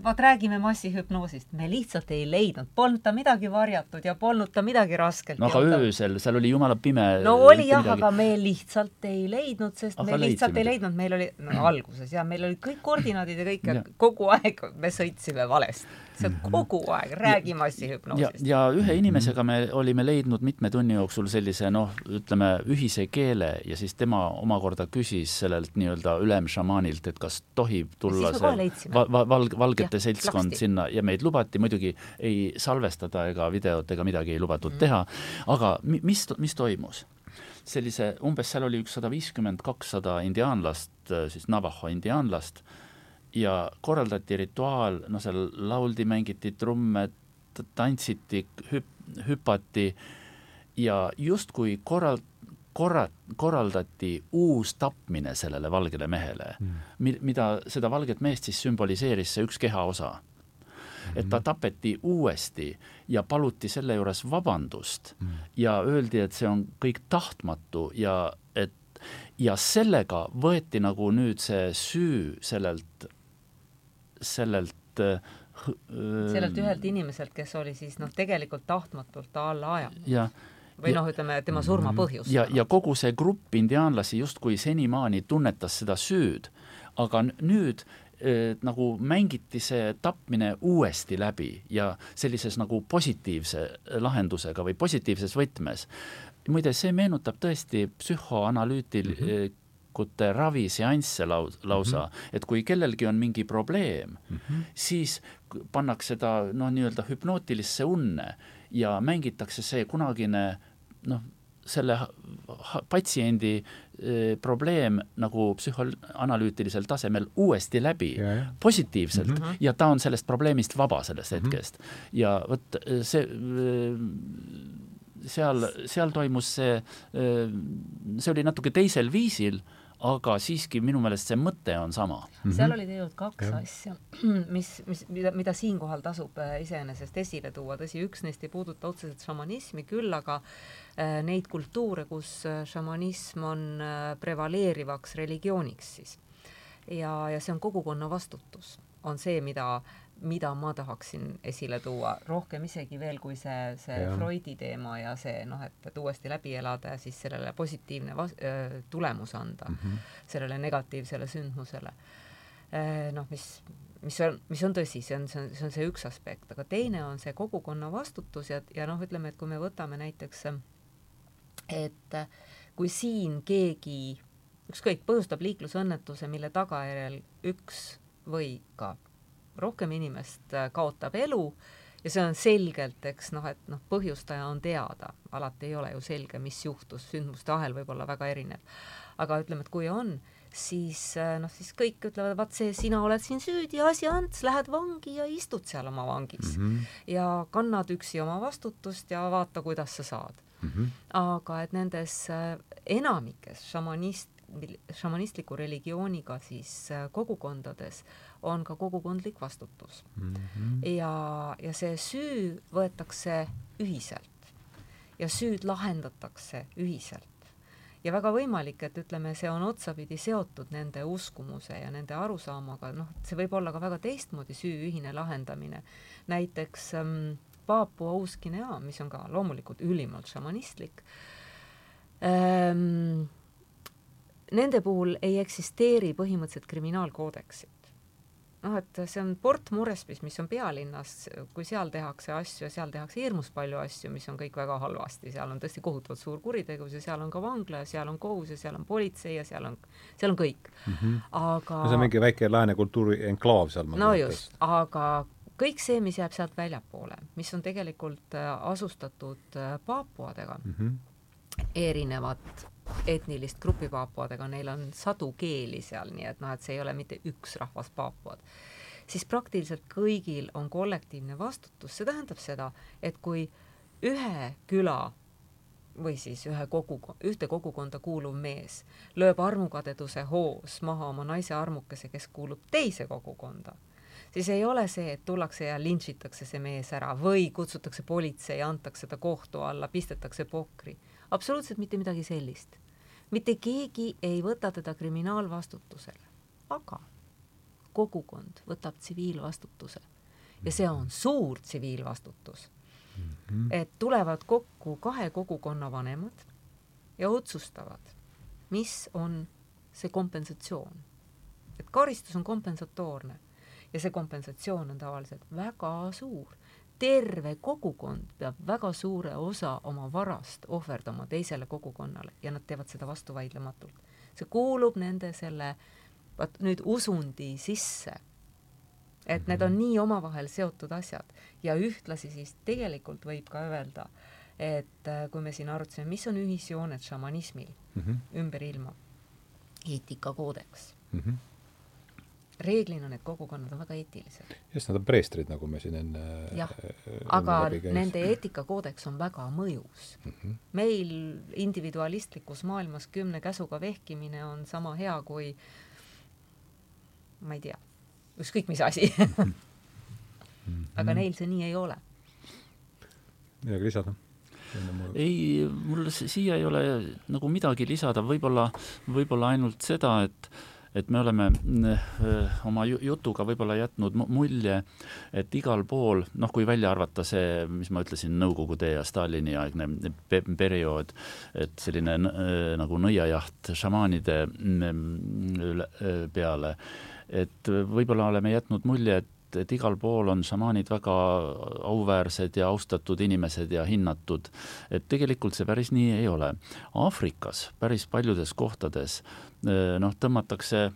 vaat räägime massihüpnoosist, me lihtsalt ei leidnud, polnud ta midagi varjatud ja polnud ta midagi raskelt no aga jõuda. öösel, seal oli jumala pime. no oli jah, aga me lihtsalt ei leidnud, sest aga me lihtsalt midagi. ei leidnud, meil oli, no <clears throat> alguses jah, meil olid kõik koordinaadid ja kõik ja kogu aeg me sõitsime valesti see on mhm. kogu aeg, räägi massihüpnoosist. ja, ja ühe inimesega me olime leidnud mitme tunni jooksul sellise noh, ütleme ühise keele ja siis tema omakorda küsis sellelt nii-öelda ülemšamaanilt, et kas tohib tulla see va va valg valgete ja, seltskond laksti. sinna ja meid lubati muidugi ei salvestada ega videot ega midagi ei lubatud mm. teha, aga mis, mis toimus? sellise, umbes seal oli üks sada viiskümmend, kakssada indiaanlast, siis Navajo indiaanlast ja korraldati rituaal, noh, seal lauldi, mängiti trumme, tantsiti, hüp-, hüpati ja justkui korral-, korra-, korraldati uus tapmine sellele valgele mehele mm., mi-, mida, seda valget meest siis sümboliseeris see üks kehaosa. et ta hmm. tapeti uuesti ja paluti selle juures vabandust mm. ja öeldi, et see on kõik tahtmatu ja et ja sellega võeti nagu nüüd see süü sellelt sellelt äh, sellelt ühelt inimeselt, kes oli siis noh, tegelikult tahtmatult ta alla ajanud. Või noh, ütleme tema surma põhjustanud. ja, ja kogu see grupp indiaanlasi justkui senimaani tunnetas seda süüd, aga nüüd äh, nagu mängiti see tapmine uuesti läbi ja sellises nagu positiivse lahendusega või positiivses võtmes. muide, see meenutab tõesti psühhoanalüütil mm -hmm raviseansse laus, lausa mm, -hmm. et kui kellelgi on mingi probleem mm, -hmm. siis pannakse ta noh, nii-öelda hüpnootilisse unne ja mängitakse see kunagine noh, selle patsiendi probleem nagu psühhoanalüütilisel tasemel uuesti läbi ja, ja. positiivselt mm -hmm. ja ta on sellest probleemist vaba sellest mm -hmm. hetkest. ja vot see seal, seal toimus see, see oli natuke teisel viisil aga siiski minu meelest see mõte on sama mm. -hmm. seal oli tegelikult kaks ja. asja, mis, mis, mida, mida siinkohal tasub iseenesest esile tuua, tõsi, üks neist ei puuduta otseselt šamanismi, küll aga äh, neid kultuure, kus äh, šamanism on äh, prevaleerivaks religiooniks siis. ja, ja see on kogukonna vastutus, on see, mida mida ma tahaksin esile tuua, rohkem isegi veel kui see, see ja. Freudi teema ja see noh, et, et uuesti läbi elada ja siis sellele positiivne vas-, tulemus anda mm, -hmm. sellele negatiivsele sündmusele. noh, mis, mis on, mis on tõsi, see on, see on, see on see üks aspekt, aga teine on see kogukonna vastutus ja, ja noh, ütleme, et kui me võtame näiteks, et kui siin keegi ükskõik, põhjustab liiklusõnnetuse, mille tagajärjel üks või ka rohkem inimest äh, kaotab elu ja see on selgelt, eks noh, et noh, põhjustaja on teada, alati ei ole ju selge, mis juhtus, sündmuste ahel võib olla väga erinev. aga ütleme, et kui on, siis äh, noh, siis kõik ütlevad, vaat see, sina oled siin süüdi, asi ants, lähed vangi ja istud seal oma vangis mm. -hmm. ja kannad üksi oma vastutust ja vaata, kuidas sa saad mm. -hmm. aga et nendes äh, enamikes šamanist, šamanistliku religiooniga siis kogukondades on ka kogukondlik vastutus mm. -hmm. ja, ja see süü võetakse ühiselt ja süüd lahendatakse ühiselt. ja väga võimalik, et ütleme, see on otsapidi seotud nende uskumuse ja nende arusaamaga, noh, see võib olla ka väga teistmoodi süü ühine lahendamine. näiteks ähm, Paapua Uus-Guinea, mis on ka loomulikult ülimalt šamanistlik ähm,, nende puhul ei eksisteeri põhimõtteliselt kriminaalkoodeksit noh, et see on Port Morespis, mis on pealinnas, kui seal tehakse asju ja seal tehakse hirmus palju asju, mis on kõik väga halvasti, seal on tõesti kohutavalt suur kuritegevus ja seal on ka vangla ja seal on kohus ja seal on politsei ja seal on, seal on kõik mm. -hmm. aga no see on mingi väike lääne kultuuri enklaav seal. no just, aga kõik see, mis jääb sealt väljapoole, mis on tegelikult äh, asustatud äh, paapuadega mm, -hmm. erinevat etnilist gruppi paapuadega, neil on sadu keeli seal, nii et noh, et see ei ole mitte üks rahvas paapuad, siis praktiliselt kõigil on kollektiivne vastutus, see tähendab seda, et kui ühe küla või siis ühe kogu, ühte kogukonda kuuluv mees lööb armukadeduse hoos maha oma naise armukese, kes kuulub teise kogukonda, siis ei ole see, et tullakse ja lintšitakse see mees ära või kutsutakse politsei, antakse ta kohtu alla, pistetakse pokri absoluutselt mitte midagi sellist. mitte keegi ei võta teda kriminaalvastutusele, aga kogukond võtab tsiviilvastutuse ja see on suur tsiviilvastutus mm. -hmm. et tulevad kokku kahe kogukonna vanemad ja otsustavad, mis on see kompensatsioon. et karistus on kompensatoorne ja see kompensatsioon on tavaliselt väga suur terve kogukond peab väga suure osa oma varast ohverdama teisele kogukonnale ja nad teevad seda vastuvaidlematult. see kuulub nende selle, vaat nüüd usundi sisse. et need on mhm. nii omavahel seotud asjad ja ühtlasi siis tegelikult võib ka öelda, et äh, kui me siin arutasime, mis on ühisjooned šamanismil mm -hmm. ümber ilma, eetikakoodeks mm. -hmm reeglina need kogukonnad on väga eetilised. just, nad on preestrid, nagu me siin enne jah, aga nende eetikakoodeks on väga mõjus mm. -hmm. meil individualistlikus maailmas kümne käsuga vehkimine on sama hea kui ma ei tea, ükskõik mis asi mm. -hmm. aga neil see nii ei ole. midagi lisada? ei, mul siia ei ole nagu midagi lisada, võib-olla, võib-olla ainult seda, et et me oleme äh, oma jutuga võib-olla jätnud mulje, et igal pool, noh, kui välja arvata see, mis ma ütlesin, Nõukogude ja Stalini aegne pe periood, et selline äh, nagu nõiajaht šamaanide äh, peale, et võib-olla oleme jätnud mulje, et et igal pool on šamaanid väga auväärsed ja austatud inimesed ja hinnatud, et tegelikult see päris nii ei ole. Aafrikas päris paljudes kohtades noh, tõmmatakse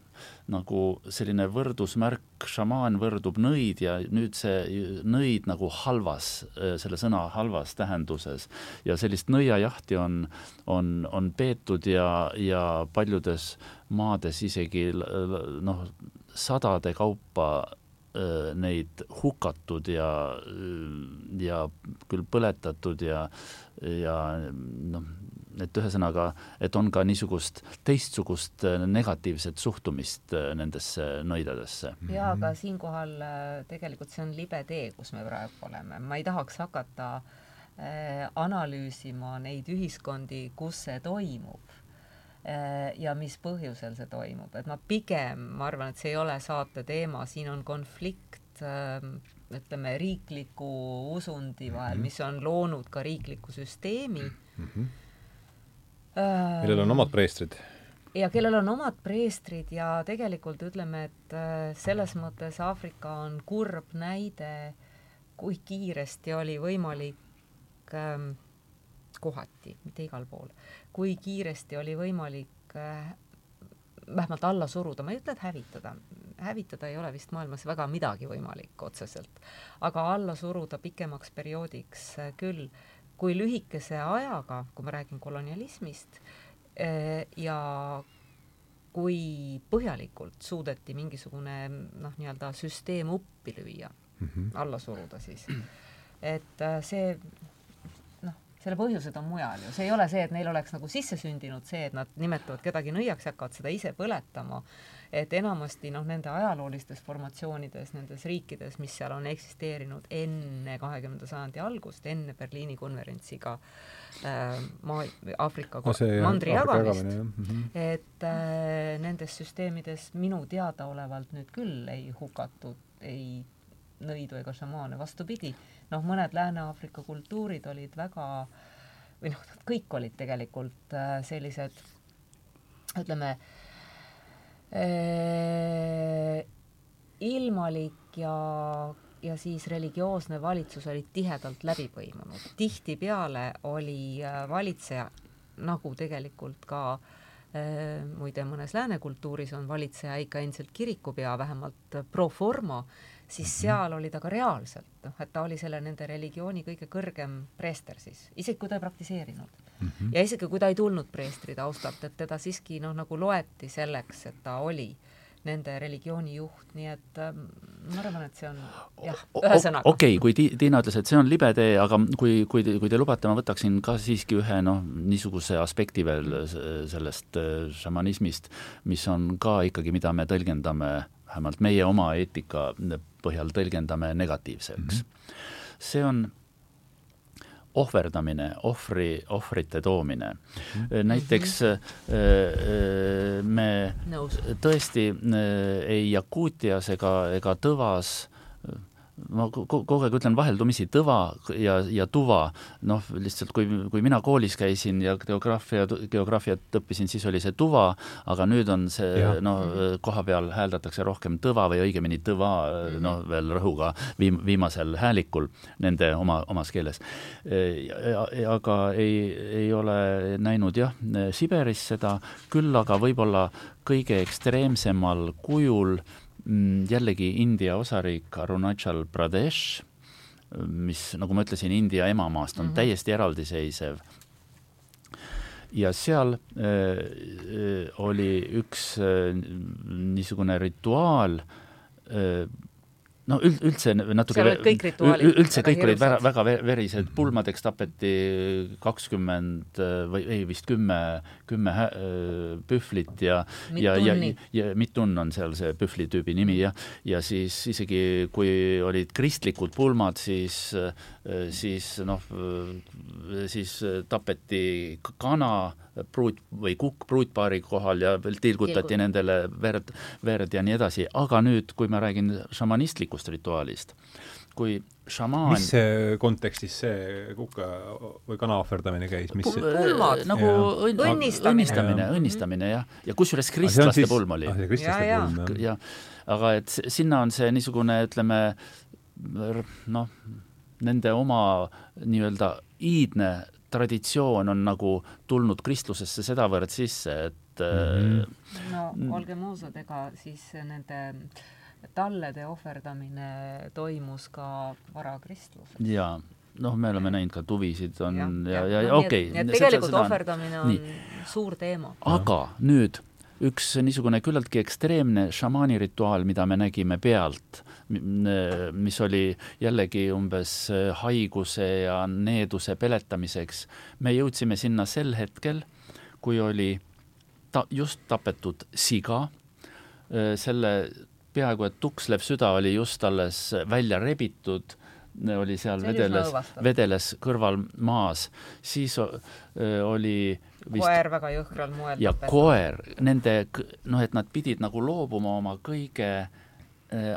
nagu selline võrdusmärk, šamaan võrdub nõid ja nüüd see nõid nagu halvas, selle sõna halvas tähenduses. ja sellist nõiajahti on, on, on peetud ja, ja paljudes maades isegi noh, sadade kaupa neid hukatud ja, ja küll põletatud ja, ja noh, et ühesõnaga, et on ka niisugust teistsugust negatiivset suhtumist nendesse nõidadesse. jaa, aga siinkohal tegelikult see on libe tee, kus me praegu oleme, ma ei tahaks hakata äh, analüüsima neid ühiskondi, kus see toimub Äh, ja mis põhjusel see toimub, et ma pigem, ma arvan, et see ei ole saate teema, siin on konflikt ähm, ütleme, riikliku usundi vahel mm, -hmm. mis on loonud ka riikliku süsteemi mm. -hmm. Millel on omad preestrid. ja kellel on omad preestrid ja tegelikult ütleme, et äh, selles mõttes Aafrika on kurb näide, kui kiiresti oli võimalik ähm, kohati, mitte igal pool, kui kiiresti oli võimalik äh, vähemalt alla suruda, ma ei ütle, et hävitada, hävitada ei ole vist maailmas väga midagi võimalik otseselt, aga alla suruda pikemaks perioodiks äh, küll, kui lühikese ajaga, kui ma räägin kolonialismist äh, ja kui põhjalikult suudeti mingisugune noh, nii-öelda süsteem uppi lüüa mm, -hmm. alla suruda siis. et see selle põhjused on mujal ju, see ei ole see, et neil oleks nagu sisse sündinud see, et nad nimetavad kedagi nõiaks ja hakkavad seda ise põletama, et enamasti noh, nende ajaloolistes formatsioonides, nendes riikides, mis seal on eksisteerinud enne kahekümnenda sajandi algust, enne Berliini konverentsiga äh, maa, Aafrika no, mandri jagamist, mm -hmm. et äh, nendes süsteemides minu teadaolevalt nüüd küll ei hukatud ei nõidu ega šamaane, vastupidi noh, mõned Lääne-Aafrika kultuurid olid väga või noh, kõik olid tegelikult äh, sellised ütleme äh, ilmalik ja, ja siis religioosne valitsus olid tihedalt läbi põimunud. tihtipeale oli äh, valitseja, nagu tegelikult ka äh, muide mõnes lääne kultuuris on valitseja ikka endiselt kirikupea, vähemalt pro forma äh,, siis mhm. seal oli ta ka reaalselt, noh, et ta oli selle nende religiooni kõige kõrgem preester siis, isegi kui ta ei praktiseerinud mm. -hmm. ja isegi kui ta ei tulnud preestri taustalt, et teda siiski noh, nagu loeti selleks, et ta oli nende religiooni juht, nii et äh, ma arvan, et see on jah, ühesõnaga. okei okay,, kui Ti-, Tiina ütles, et see on libe tee, aga kui, kui, kui te lubate, ma võtaksin ka siiski ühe noh, niisuguse aspekti veel sellest äh, šamanismist, mis on ka ikkagi, mida me tõlgendame vähemalt meie oma eetika põhjal tõlgendame negatiivseks mm. -hmm. see on ohverdamine, ohvri, ohvrite toomine mm. -hmm. näiteks äh, äh, me Nõus. tõesti ei Jakuutias ega, ega Tõvas ma kogu aeg ütlen vaheldumisi tõva ja, ja tuva, noh, lihtsalt kui, kui mina koolis käisin ja geograafia, geograafiat õppisin, siis oli see tuva, aga nüüd on see, no koha peal hääldatakse rohkem tõva või õigemini tõva, noh, veel rõhuga viim-, viimasel häälikul nende oma, omas keeles. aga ei, ei ole näinud jah, Siberis seda, küll aga võib-olla kõige ekstreemsemal kujul äh, jällegi India osariik Arunachal Pradesh, mis, nagu ma ütlesin, India emamaast on mm -hmm. täiesti eraldiseisev. ja seal äh, äh, oli üks äh, niisugune rituaal äh,, no üld, üldse natuke kõik rituaalid üldse kõik olid väga, väga verised, pulmadeks tapeti kakskümmend või ei, vist kümme, kümme pühvlit ja ja, ja, ja Mitun on seal see pühvli tüübi nimi ja, ja siis isegi kui olid kristlikud pulmad, siis, siis noh, siis tapeti kana pruut või kukk pruutpaari kohal ja tilgutati Tilgu. nendele verd, verd ja nii edasi, aga nüüd, kui ma räägin šamanistlikust rituaalist, kui šamaan mis see kontekstis see kuka või kana ohverdamine käis, mis see... pulmad. nagu õnn, õnnistamine, õnnistamine, õnnistamine jah, ja kusjuures kristlaste siis... pulm oli ah,. ja, jah. jah, aga et sinna on see niisugune, ütleme noh, nende oma nii-öelda iidne traditsioon on nagu tulnud kristlusesse sedavõrd sisse, et mm -hmm. no olgem ausad, ega siis nende tallede ohverdamine toimus ka varakristlusel. jaa, noh, me oleme näinud ka tuvisid on ja, ja, ja, ja okei okay,. nii et tegelikult seda, ohverdamine on nii. suur teema. aga nüüd üks niisugune küllaltki ekstreemne šamaani rituaal, mida me nägime pealt, mis oli jällegi umbes haiguse ja needuse peletamiseks. me jõudsime sinna sel hetkel, kui oli ta-, just tapetud siga, selle peaaegu et tukslev süda oli just alles välja rebitud oli seal vedeles, vedeles kõrval maas, siis oli vist koer väga jõhkral moel ja tapeta. koer, nende noh, et nad pidid nagu loobuma oma kõige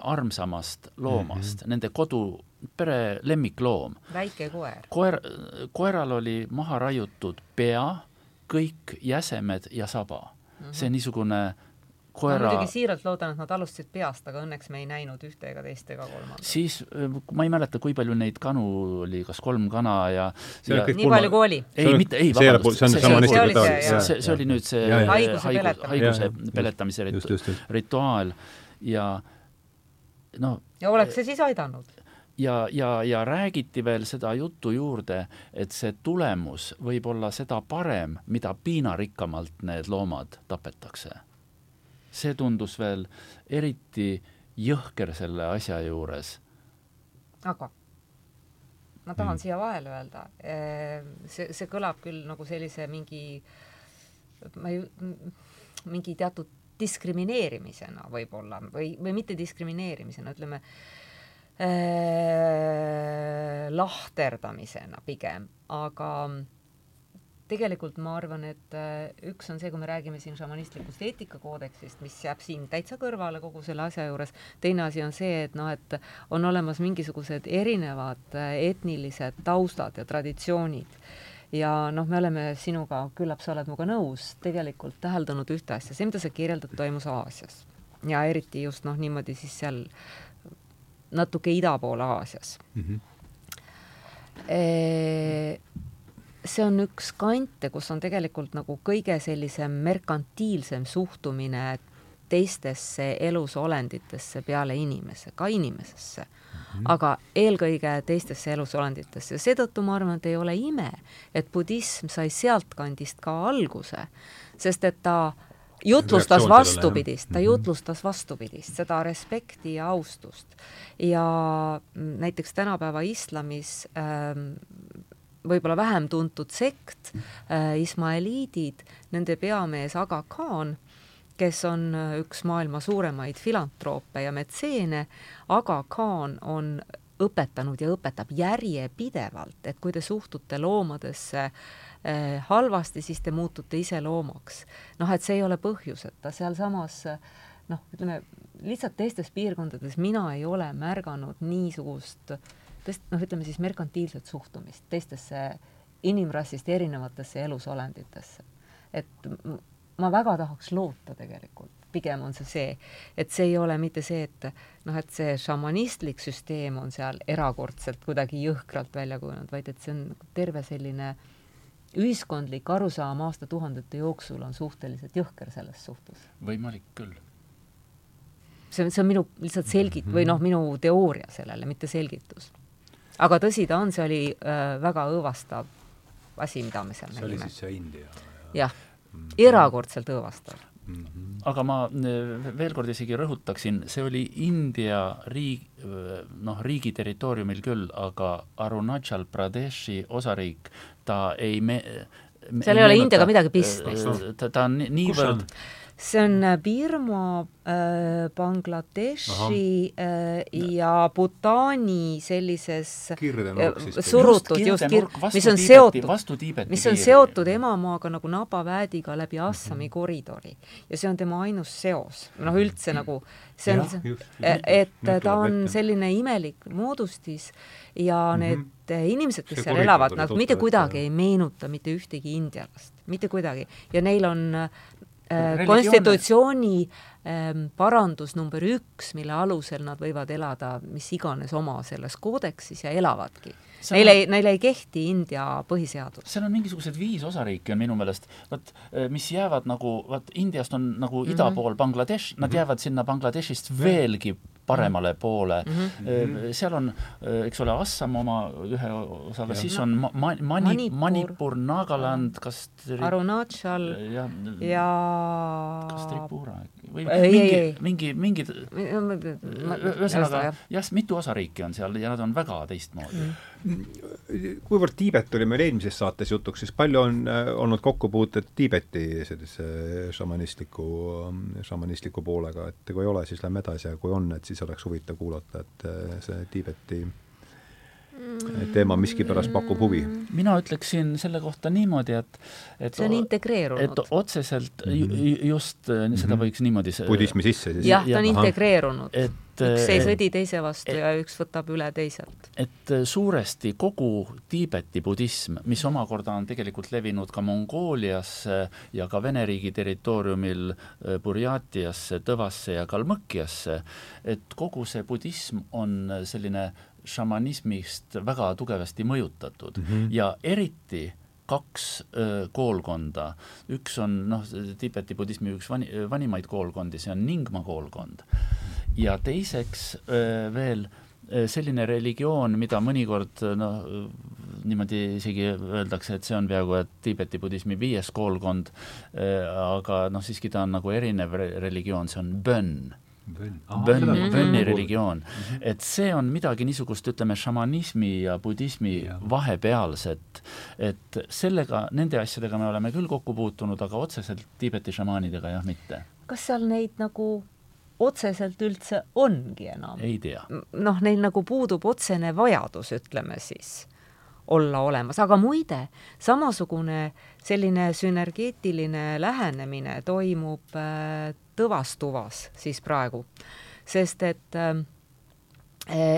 armsamast loomast mm, -hmm. nende kodu, pere lemmikloom. väike koer. koer, koeral oli maha raiutud pea, kõik jäsemed ja saba mm. -hmm. see niisugune koera ma muidugi siiralt loodan, et nad alustasid peast, aga õnneks me ei näinud ühte ega teist ega kolmandat. siis ma ei mäleta, kui palju neid kanu oli, kas kolm kana ja, ja nii palju kui oli. ei, mitte, ei, vabandust, see, see, see, see, see, see, see oli nüüd see haiguse, haiguse, haiguse peletamise ritu, rituaal. Ja no ja oleks see siis aidanud? ja, ja, ja räägiti veel seda juttu juurde, et see tulemus võib olla seda parem, mida piinarikkamalt need loomad tapetakse see tundus veel eriti jõhker selle asja juures. aga ma tahan mm. siia vahele öelda, ehm, see, see kõlab küll nagu sellise mingi, ma ei, mingi teatud diskrimineerimisena võib-olla või, või mitte diskrimineerimisena, ütleme äh, lahterdamisena pigem, aga tegelikult ma arvan, et äh, üks on see, kui me räägime siin šamanistlikust eetikakoodeksist, mis jääb siin täitsa kõrvale kogu selle asja juures, teine asi on see, et noh, et on olemas mingisugused erinevad äh, etnilised taustad ja traditsioonid ja noh, me oleme sinuga, küllap sa oled minuga nõus, tegelikult täheldanud ühte asja, see, mida sa kirjeldad, toimus Aasias ja eriti just noh, niimoodi siis seal natuke ida poole Aasias mm. -hmm. E see on üks kante, kus on tegelikult nagu kõige sellisem merkantiilsem suhtumine teistesse elusolenditesse peale inimese, ka inimesesse mm, -hmm. aga eelkõige teistesse elusolenditesse seetõttu ma arvan, et ei ole ime, et budism sai sealtkandist ka alguse, sest et ta jutlustas vastupidist, ta mhm. jutlustas vastupidist, seda respekti ja austust. ja näiteks tänapäeva islamis ähm, võib-olla vähem tuntud sekt äh,, ismaeliidid, nende peamees Aga Khan, kes on äh, üks maailma suuremaid filantroope ja metseene, Aga Khan on õpetanud ja õpetab järjepidevalt, et kui te suhtute loomadesse äh, halvasti, siis te muutute ise loomaks. noh, et see ei ole põhjuseta, sealsamas noh, ütleme lihtsalt teistes piirkondades mina ei ole märganud niisugust äh, tõest-, noh, ütleme siis merkantiilset suhtumist teistesse inimrassist erinevatesse elusolenditesse. et ma väga tahaks loota tegelikult, pigem on see see, et see ei ole mitte see, et noh, et see šamanistlik süsteem on seal erakordselt kuidagi jõhkralt välja kujunenud, vaid et see on terve selline ühiskondlik arusaam aastatuhandete jooksul on suhteliselt jõhker selles suhtes. võimalik küll see, see on minu lihtsalt selgit- või noh, minu teooria sellele, mitte selgitus aga tõsi ta on, see oli äh, väga õõvastav asi, mida me seal see nägime. see oli siis see India? jah mm -hmm., erakordselt õõvastav mm. -hmm. aga ma äh, veel kord isegi rõhutaksin, see oli India riik, noh, riigi territooriumil küll, aga Arunachal Pradeshi osariik, ta ei me-, seal ei ole Indiaga midagi pistmist. Äh, ta, ta on niivõrd see on Birma äh,, Bangladeshi äh, ja Bhutani sellises kirdenurk äh, siis surutud Just just, kir- mis on seotud, mis on seotud emamaaga nagu nabaväädiga läbi Assami mm -hmm. koridori. Ja see on tema ainus seos, noh üldse nagu see on, et ta on selline imelik moodustis ja Mhm. need inimesed, kes See seal elavad, nad mitte kuidagi ei meenuta mitte ühtegi indialast, mitte kuidagi. Ja neil on äh, Religioone- konstitutsiooni ähm, parandus number üks, mille alusel nad võivad elada mis iganes oma selles koodeksis ja elavadki. See Neil on- ei, neil ei kehti India põhiseadus. seal on mingisugused viis osariiki on minu meelest, vot mis jäävad nagu, vot Indiast on nagu mm. -hmm. ida pool Bangladesh, nad jäävad sinna Bangladeshist veelgi paremale poole Mhm. mm. -hmm. seal on, eks ole, Assam oma ühe osaga, siis on ma-, ma-, Mani-, Manipur. Nagaland, kas tri- Arunachal ja, ja kas Tripura või Ei, mingi mingi, mingid ühesõnaga jah, mitu osariiki on seal ja nad on väga teistmoodi mm.. Kuivõrd Tiibet oli meil eelmises saates jutuks, siis palju on äh, olnud kokkupuuted Tiibeti sellise šamanistliku, šamanistliku poolega, et kui ei ole, siis lähme edasi ja kui on, et siis oleks huvitav kuulata, et äh, see Tiibeti teema miskipärast pakub huvi. mina ütleksin selle kohta niimoodi, et et see on integreerunud. et otseselt ju, just mm -hmm. seda võiks niimoodi se- budismi sisse siis? jah, ta on Ahah. integreerunud. et üks ei et- sõdi teise vastu et- ja üks võtab üle teiselt. et suuresti kogu Tiibeti budism, mis omakorda on tegelikult levinud ka Mongooliasse ja ka Vene riigi territooriumil äh, Burjaatiasse, Tõvasse ja Kalmõkkiasse, et kogu see budism on selline šamanismist väga tugevasti mõjutatud mm -hmm. ja eriti kaks öö, koolkonda, üks on noh, Tiibeti budismi üks vani, vanimaid koolkondi, see on Ningma koolkond ja teiseks öö, veel öö, selline religioon, mida mõnikord noh, niimoodi isegi öeldakse, et see on peaaegu et Tiibeti budismi viies koolkond, aga noh, siiski ta on nagu erinev re religioon, see on bönn. Bönni, bönni religioon, et see on midagi niisugust, ütleme, šamanismi ja budismi Ja. vahepealset, et sellega, nende asjadega me oleme küll kokku puutunud, aga otseselt Tiibeti šamaanidega jah, mitte. kas seal neid nagu otseselt üldse ongi enam? ei tea. noh, neil nagu puudub otsene vajadus, ütleme siis, olla olemas, aga muide, samasugune selline sünergeetiline lähenemine toimub äh, Tõvas tuvas siis praegu, sest et äh,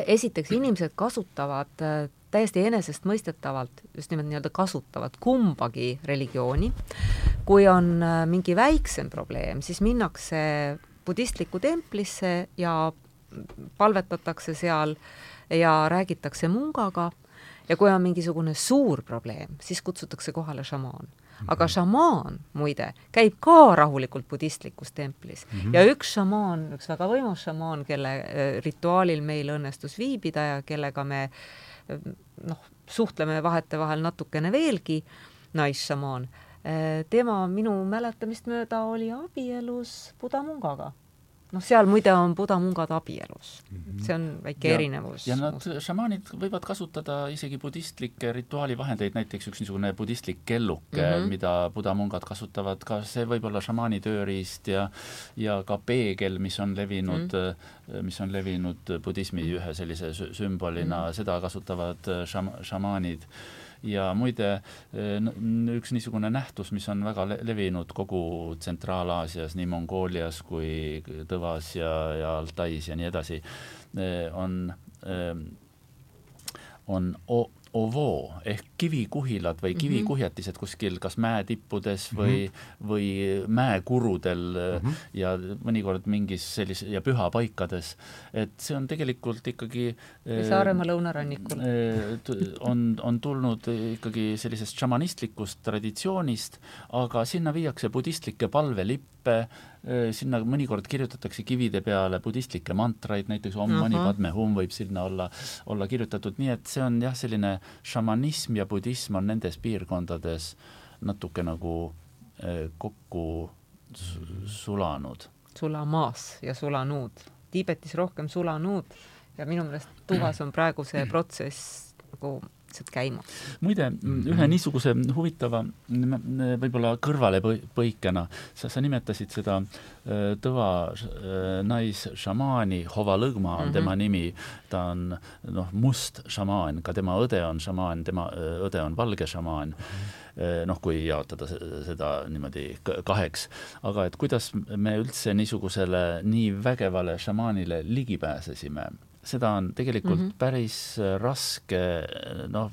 esiteks inimesed kasutavad äh, täiesti enesestmõistetavalt, just nimelt nii-öelda kasutavad kumbagi religiooni. kui on äh, mingi väiksem probleem, siis minnakse budistlikku templisse ja palvetatakse seal ja räägitakse mungaga ja kui on mingisugune suur probleem, siis kutsutakse kohale šamaan. aga šamaan, muide, käib ka rahulikult budistlikus templis mm -hmm. ja üks šamaan, üks väga võimas šamaan, kelle äh, rituaalil meil õnnestus viibida ja kellega me äh, noh, suhtleme vahetevahel natukene veelgi, naisšamaan, tema minu mäletamist mööda oli abielus budamungaga noh, seal muide on budamungad abielus mm. -hmm. see on väike ja, erinevus. ja nad, šamaanid võivad kasutada isegi budistlikke rituaalivahendeid, näiteks üks niisugune budistlik kelluke mm, -hmm. mida budamungad kasutavad, ka see võib olla šamaani tööriist ja ja ka peegel, mis on levinud mm, -hmm. mis on levinud budismi ühe sellise sümbolina mm, -hmm. seda kasutavad šam-, šamaanid ja muide üks niisugune nähtus, mis on väga le levinud kogu Tsentraal-Aasias, nii Mongoolias kui Tõvas ja, ja Altais ja nii edasi, on, on o ovoo ehk kivikuhilad või kivikuhjatised kuskil kas mäetippudes või mm, -hmm. või mäekurudel mm -hmm. ja mõnikord mingis sellise ja pühapaikades, et see on tegelikult ikkagi Saaremaa lõunarannikul on, on tulnud ikkagi sellisest šamanistlikust traditsioonist, aga sinna viiakse budistlikke palvelippe, sinna mõnikord kirjutatakse kivide peale budistlikke mantraid, näiteks Om Mani Padme Hum võib sinna olla, olla kirjutatud, nii et see on jah, selline šamanism ja budism on nendes piirkondades natuke nagu kokku sulanud. sulamaas ja sulanud. Tiibetis rohkem sulanud ja minu meelest Tuvas on praegu see protsess nagu üleüldiselt käima. muide, ühe niisuguse huvitava võib-olla kõrvalepõikena, sa, sa nimetasid seda äh, Tõva äh, naisšamaani, Hovalõgma on mm -hmm. tema nimi, ta on noh, must šamaan, ka tema õde on šamaan, tema äh, õde on valge šamaan mm. -hmm noh, kui jaotada seda niimoodi kaheks, aga et kuidas me üldse niisugusele nii vägevale šamaanile ligi pääsesime, seda on tegelikult mm -hmm. päris äh, raske, noh,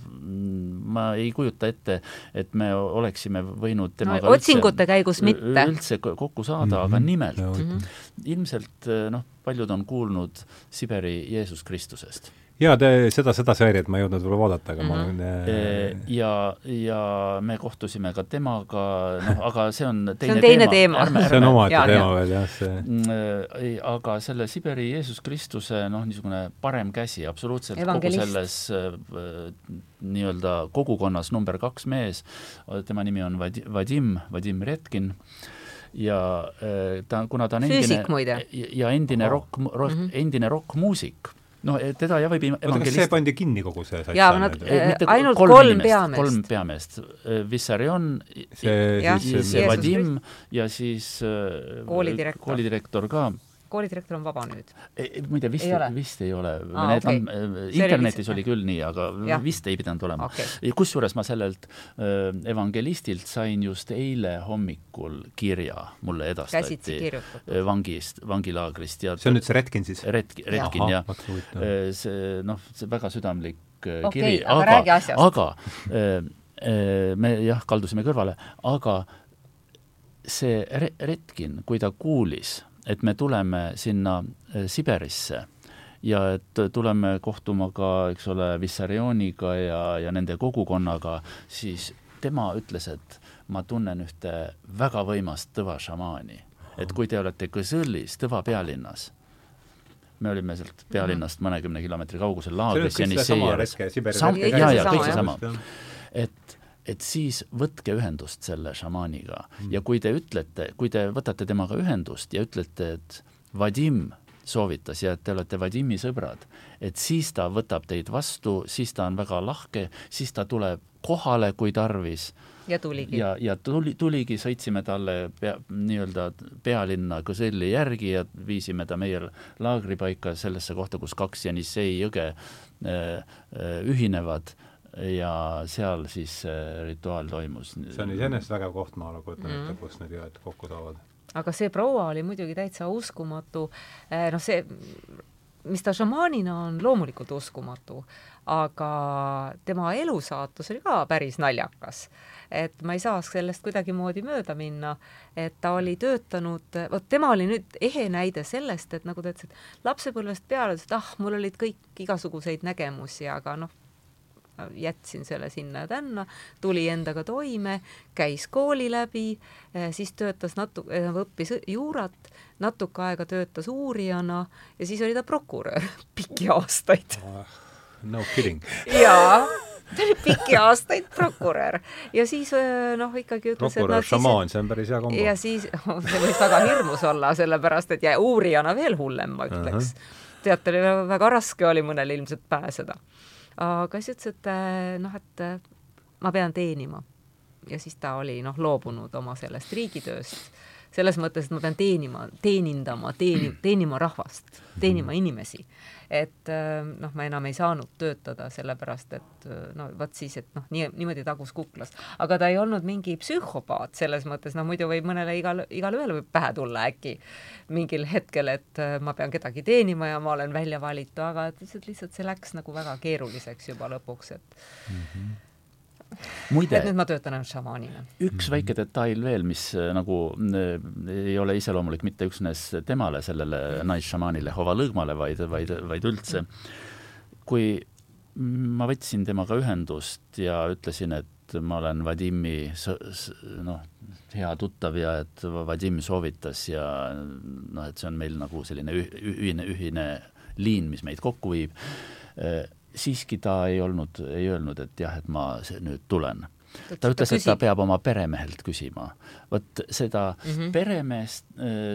ma ei kujuta ette, et me oleksime võinud temaga no, otsingute üldse, käigus mitte. üldse kokku saada mm, -hmm. aga nimelt mm -hmm. ilmselt äh, noh, paljud on kuulnud Siberi Jeesus Kristusest jaa, te seda, seda seeriat ma ei jõudnud veel vaadata, aga mm -hmm. ma olen äh... ja, ja me kohtusime ka temaga, noh, aga see on teine, see on teine teema, teema.. see on omaette teema veel, jah, see mm, äh, aga selle Siberi Jeesus Kristuse noh, niisugune parem käsi absoluutselt kogu selles äh, nii-öelda kogukonnas number kaks mees, tema nimi on Vadim, Vadim, Vadim Retkin. Ja ta, kuna ta on Füüsik, endine ja endine rokk, rock, mm -hmm. endine rokkmuusik no teda jah võib evangelist... kas see pandi kinni kogu see sats? jaa, nad äh, ainult kolm, kolm peameest. kolm peameest. Äh, Vissarion, see Vadim ja siis koolidirektor, koolidirektor ka koolidirektor on vaba nüüd? muide, vist, vist ei ole ah,. Need okay. on, internetis oli küll nii, aga ja. vist ei pidanud olema okay.. kusjuures ma sellelt äh, evangelistilt sain just eile hommikul kirja, mulle edastati vangist, vangilaagrist ja see on nüüd see Redkin siis? Redkin, Redkin jah. see noh, see väga südamlik okay, kiri, aga, aga, aga äh, me jah, kaldusime kõrvale, aga see Redkin, kui ta kuulis et me tuleme sinna äh, Siberisse ja et tuleme kohtuma ka, eks ole, Vissarioniga ja, ja nende kogukonnaga, siis tema ütles, et ma tunnen ühte väga võimast tõva šamaani. et kui te olete Kõsõlis, Tõva pealinnas, me olime sealt pealinnast mõnekümne kilomeetri kaugusel laagris Jenissei ääres. jaa, jaa, kõik seesama. et et siis võtke ühendust selle šamaaniga mm. ja kui te ütlete, kui te võtate temaga ühendust ja ütlete, et Vadim soovitas ja et te olete Vadimi sõbrad, et siis ta võtab teid vastu, siis ta on väga lahke, siis ta tuleb kohale, kui tarvis. ja tuligi. ja, ja tuli, tuligi, sõitsime talle pea, nii-öelda pealinna Kõselli järgi ja viisime ta meie laagripaika sellesse kohta, kus kaks Jenissei jõge äh, äh, ühinevad ja seal siis see rituaal toimus. see on iseenesest vägev koht, ma kujutan ette mm., kus need jõed kokku saavad. aga see proua oli muidugi täitsa uskumatu, eh, noh see, mis ta šamaanina on loomulikult uskumatu, aga tema elusaatus oli ka päris naljakas. et ma ei saa sellest kuidagimoodi mööda minna, et ta oli töötanud, vot tema oli nüüd ehe näide sellest, et nagu ta ütles, et lapsepõlvest peale ütles, et ah, mul olid kõik igasuguseid nägemusi, aga noh, jätsin selle sinna ja tänna, tuli endaga toime, käis kooli läbi, eh, siis töötas natu-, eh, õppis juurat, natuke aega töötas uurijana ja siis oli ta prokurör <laughs> pikki aastaid oh,. No kidding. jaa ta oli pikki aastaid prokurör ja siis eh, noh, ikkagi ütles, et prokurör, šamaan, see on päris hea kombo. ja siis <laughs> oh,, see võis väga hirmus olla, sellepärast et ja uurijana veel hullem, ma ütleks uh. -huh. teate, väga raske oli mõnel ilmselt pääseda aga siis ütles, et äh, noh, et äh, ma pean teenima. ja siis ta oli noh, loobunud oma sellest riigitööst selles mõttes, et ma pean teenima, teenindama, teeni-, <clears throat> teenima rahvast, teenima inimesi. Et äh, noh, ma enam ei saanud töötada, sellepärast et äh, no vot siis, et noh, nii, niimoodi tagus kuklas. aga ta ei olnud mingi psühhopaat selles mõttes, noh muidu võib mõnele igal, igalühel võib pähe tulla äkki mingil hetkel, et äh, ma pean kedagi teenima ja ma olen välja valitu, aga lihtsalt, lihtsalt see läks nagu väga keeruliseks juba lõpuks, et mm -hmm muide, et nüüd ma töötan ainult šamaanina. üks väike detail veel, mis äh, nagu äh, ei ole iseloomulik mitte üksnes temale, sellele naisšamaanile Hovalõgmale, vaid, vaid, vaid üldse. kui ma võtsin temaga ühendust ja ütlesin, et ma olen Vadimi noh, hea tuttav ja et Vadim soovitas ja noh, et see on meil nagu selline ühine, ühine liin, mis meid kokku viib, äh, siiski ta ei olnud, ei öelnud, et jah, et ma nüüd tulen ta ütles, et ta peab oma peremehelt küsima. vot seda mm -hmm. peremeest,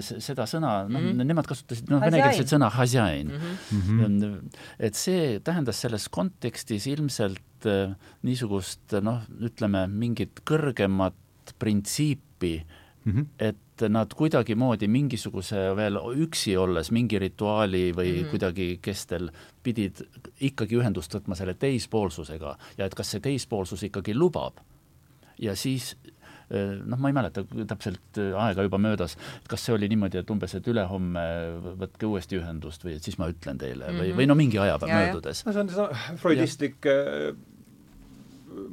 seda sõna, noh mm -hmm., nemad kasutasid noh, venekeelset sõna hasjain mm. -hmm. et see tähendas selles kontekstis ilmselt niisugust noh, ütleme mingit kõrgemat printsiipi mm, -hmm. et nad kuidagimoodi mingisuguse veel üksi olles mingi rituaali või mm -hmm. kuidagi kestel pidid ikkagi ühendust võtma selle teispoolsusega ja et kas see teispoolsus ikkagi lubab. ja siis eh, noh, ma ei mäleta täpselt eh, aega juba möödas, et kas see oli niimoodi, et umbes, et ülehomme võtke uuesti ühendust või et siis ma ütlen teile mm -hmm. või, või no mingi aja peab möödudes. no see on see freudistlik ja eh,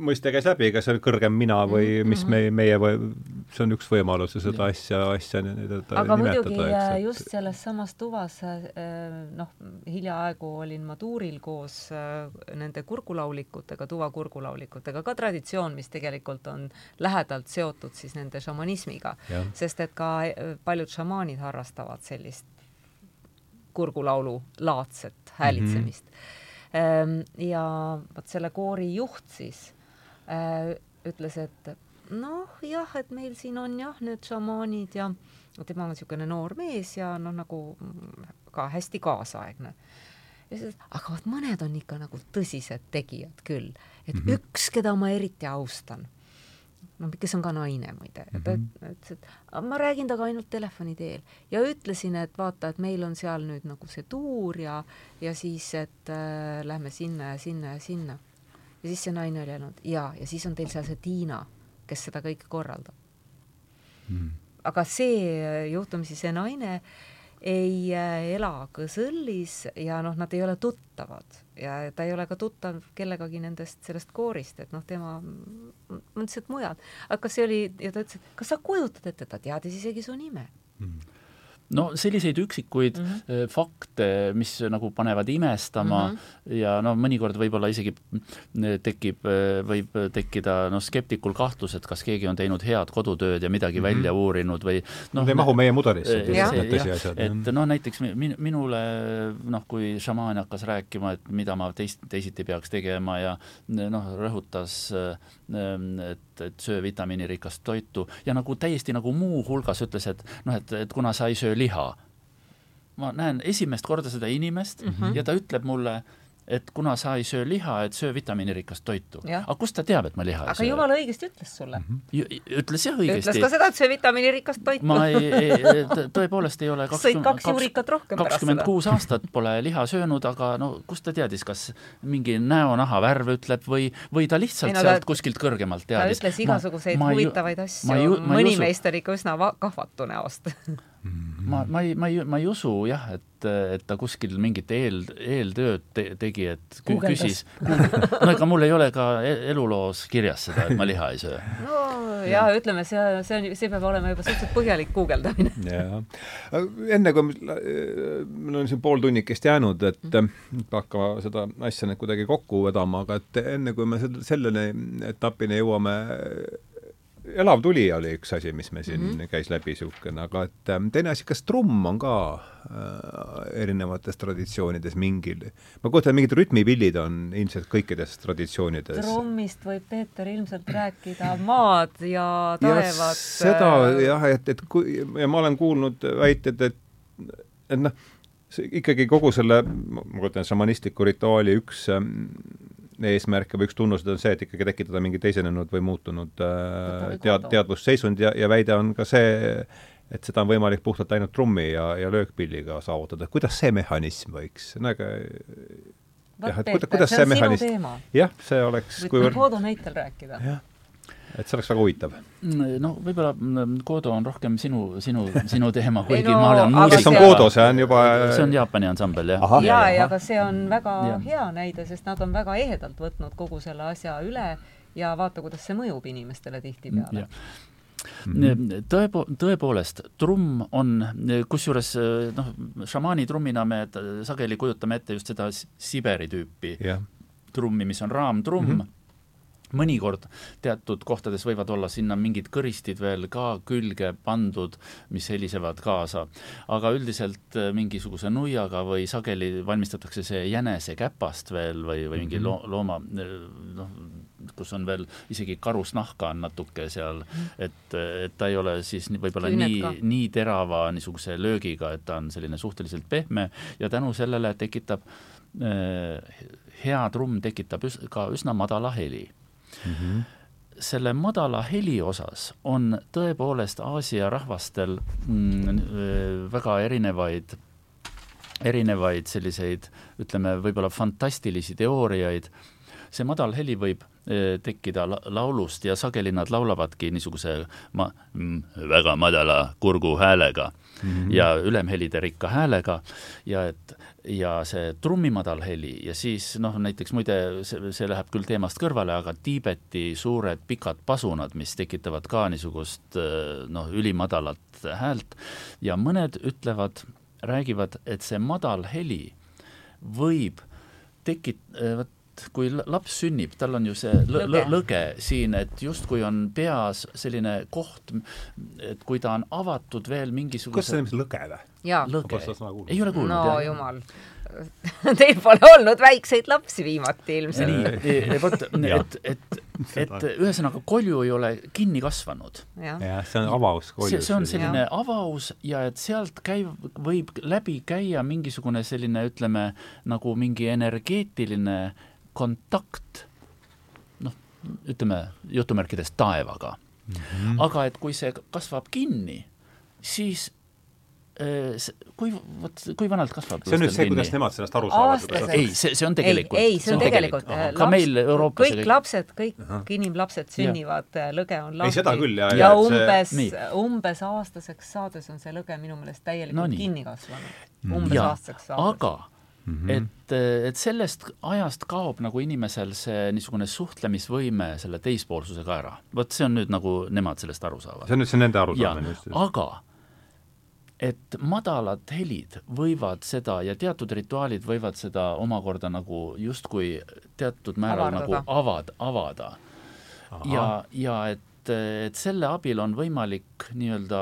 mõiste käis läbi, kas see on kõrgem mina või -hmm. mis me, meie või see on üks võimalus ja seda asja, asja nimetada. aga muidugi eks, just selles samas tuvas, äh, noh, hiljaaegu olin ma tuuril koos äh, nende kurgulaulikutega, tuva kurgulaulikutega, ka traditsioon, mis tegelikult on lähedalt seotud siis nende šamanismiga, sest et ka äh, paljud šamaanid harrastavad sellist kurgulaulu laadset häälitsemist mm. -hmm ja vot selle koori juht siis ütles, et noh, jah, et meil siin on jah, need šamaanid ja tema on niisugune noor mees ja noh, nagu ka hästi kaasaegne. ja siis, aga vot mõned on ikka nagu tõsised tegijad küll, et mm -hmm. üks, keda ma eriti austan, noh, kes on ka naine muide mm, -hmm. ta ütles, et ma räägin temaga ainult telefoni teel ja ütlesin, et vaata, et meil on seal nüüd nagu see tuur ja, ja siis, et äh, lähme sinna ja sinna ja sinna ja siis see naine oli öelnud jaa, ja siis on teil seal see Tiina, kes seda kõike korraldab. Mm.. aga see juhtumisi see naine ei äh, ela Kõsõllis ja noh, nad ei ole tuttavad. Ja ta ei ole ka tuttav kellegagi nendest, sellest koorist, et noh, tema mõtles, et mujal. aga kas see oli, ja ta ütles, et kas sa kujutad ette, ta teadis isegi su nime? Mm no selliseid üksikuid mm -hmm. fakte, mis nagu panevad imestama mm -hmm. ja no mõnikord võib-olla isegi äh, tekib, äh, võib tekkida noh, skeptikul kahtlus, et kas keegi on teinud head kodutööd ja midagi mm -hmm. välja uurinud või noh. Need ei mahu meie mudelisse, need tõsiasjad. et noh, näiteks min-, minule noh, kui šamaan hakkas rääkima, et mida ma teist, teisiti peaks tegema ja noh, rõhutas, et, et söö vitamiinirikast toitu ja nagu täiesti nagu muuhulgas ütles, et noh, et, et kuna sa ei söö liha. ma näen esimest korda seda inimest mm -hmm. ja ta ütleb mulle, et kuna sa ei söö liha, et söö vitamiinirikast toitu. aga kust ta teab, et ma liha aga ei söö? aga jumala õigesti ütles sulle mm. -hmm. ütles jah õigesti. ütles ka seda, et söö vitamiinirikast toitu. ma ei, ei, tõepoolest ei ole <laughs> sõid kaks juurikat rohkem pärast seda. kakskümmend kuus aastat pole liha söönud, aga no kust ta teadis, kas mingi näonaha värv ütleb või, või ta lihtsalt ei, no, sealt ta, kuskilt kõrgemalt teadis. ta ütles igasuguseid ma, huvitavaid ma asju, mõni meist oli ikka üsna kahvatu näost <laughs> ma, ma ei, ma ei, ma ei usu jah, et et, ta kuskil mingit eel, eeltööd te, tegi, et küsis. no ega mul ei ole ka e-, eluloos kirjas seda, et ma liha ei söö. no ja, ja ütleme, see, see on, see peab olema juba suhteliselt põhjalik guugeldamine. jaa. enne kui meil on siin pool tunnikest jäänud, et mm. hakkama seda asja nüüd kuidagi kokku vedama, aga et enne kui me selleni etapini jõuame, elav tuli oli üks asi, mis me siin mm -hmm. käis läbi niisugune, aga et ähm, teine asi, kas trumm on ka äh, erinevates traditsioonides mingil, ma kujutan, mingid rütmipillid on ilmselt kõikides traditsioonides. trummist võib Peeter ilmselt rääkida maad ja taevad. seda äh, jah, et, et kui, ja ma olen kuulnud väiteid, et, et noh, ikkagi kogu selle, ma kujutan, šamanistliku rituaali üks ähm, eesmärke või üks tunnused on see, et ikkagi tekitada mingi teisenenud või muutunud äh, tead-, teadvusseisund ja, ja väide on ka see, et seda on võimalik puhtalt ainult trummi ja, ja löökpilliga saavutada, kuidas see mehhanism võiks, no aga jah, et kuidas, kuidas see, see mehhanism, jah, see oleks kuivõrd... Kodo näitel rääkida. jah et see oleks väga huvitav. no võib-olla mm, Kodo on rohkem sinu, sinu, sinu teema, <laughs> kuigi no, ma olen muusik. kes on Kodo, see on juba see on Jaapani ansambel, jah. ja, ja, ja aga see on väga ja. hea näide, sest nad on väga ehedalt võtnud kogu selle asja üle ja vaata, kuidas see mõjub inimestele tihtipeale Mm -hmm. tõepo-, tõepoolest, trumm on, kusjuures noh, šamaani trummina me sageli kujutame ette just seda Siberi tüüpi yeah. trummi, mis on raamtrumm mm, -hmm mõnikord teatud kohtades võivad olla sinna mingid kõristid veel ka külge pandud, mis helisevad kaasa. aga üldiselt äh, mingisuguse nuiaga või sageli valmistatakse see jänesekäpast veel või, või mingi mhm. loo, looma noh, kus on veel isegi karusnahka on natuke seal, et, et ta ei ole siis võib-olla nii, nii terava niisuguse löögiga, et ta on selline suhteliselt pehme ja tänu sellele tekitab äh, hea trumm tekitab üs, ka üsna madala heli mm. -hmm selle madala heli osas on tõepoolest Aasia rahvastel mm, väga erinevaid, erinevaid selliseid, ütleme, võib-olla fantastilisi teooriaid. see madal heli võib eh, tekkida laulust ja sageli nad laulavadki niisuguse ma, mm, väga madala kurguhäälega mm -hmm. ja ülemhelide rikka häälega ja et ja see trummi madal heli ja siis noh, näiteks muide, see, see läheb küll teemast kõrvale, aga Tiibeti suured pikad pasunad, mis tekitavad ka niisugust noh, ülimadalat häält ja mõned ütlevad, räägivad, et see madal heli võib tekit-, vot kui laps sünnib, tal on ju see lõge, lõge siin, et justkui on peas selline koht, et kui ta on avatud veel mingisuguse kas see on lõge või? Lõge, ei ole kuulnud? no jah. jumal <laughs> Teil pole olnud väikseid lapsi viimati ilmselt. vot, <laughs> et, et, et ühesõnaga kolju ei ole kinni kasvanud. jah ja,, see on avaus koljus. see, see on selline ja. avaus ja et sealt käib, võib läbi käia mingisugune selline, ütleme, nagu mingi energeetiline kontakt noh, ütleme jutumärkides taevaga mm. -hmm. aga et kui see kasvab kinni, siis kui, vot, kui vanalt kasvab see on nüüd see, kuidas nemad sellest aru saavad? ei, see, see on tegelikult. ei, see on tegelikult, tegelikult. ka meil Euroopas kõik lapsed, kõik Aha. inimlapsed sünnivad, äh, lõge on lahti. ei, seda küll, ja, ja, ja umbes see..., umbes aastaseks saades on see lõge minu meelest täielikult no, kinni kasvanud. umbes ja, aastaseks saades. aga Mm -hmm. et, et sellest ajast kaob nagu inimesel see niisugune suhtlemisvõime selle teispoolsusega ära. vot see on nüüd nagu nemad sellest aru saavad. see on nüüd see nende arusaamine just. aga et madalad helid võivad seda ja teatud rituaalid võivad seda omakorda nagu justkui teatud määral Avardada. nagu avad, avada. ja, ja et, et selle abil on võimalik nii-öelda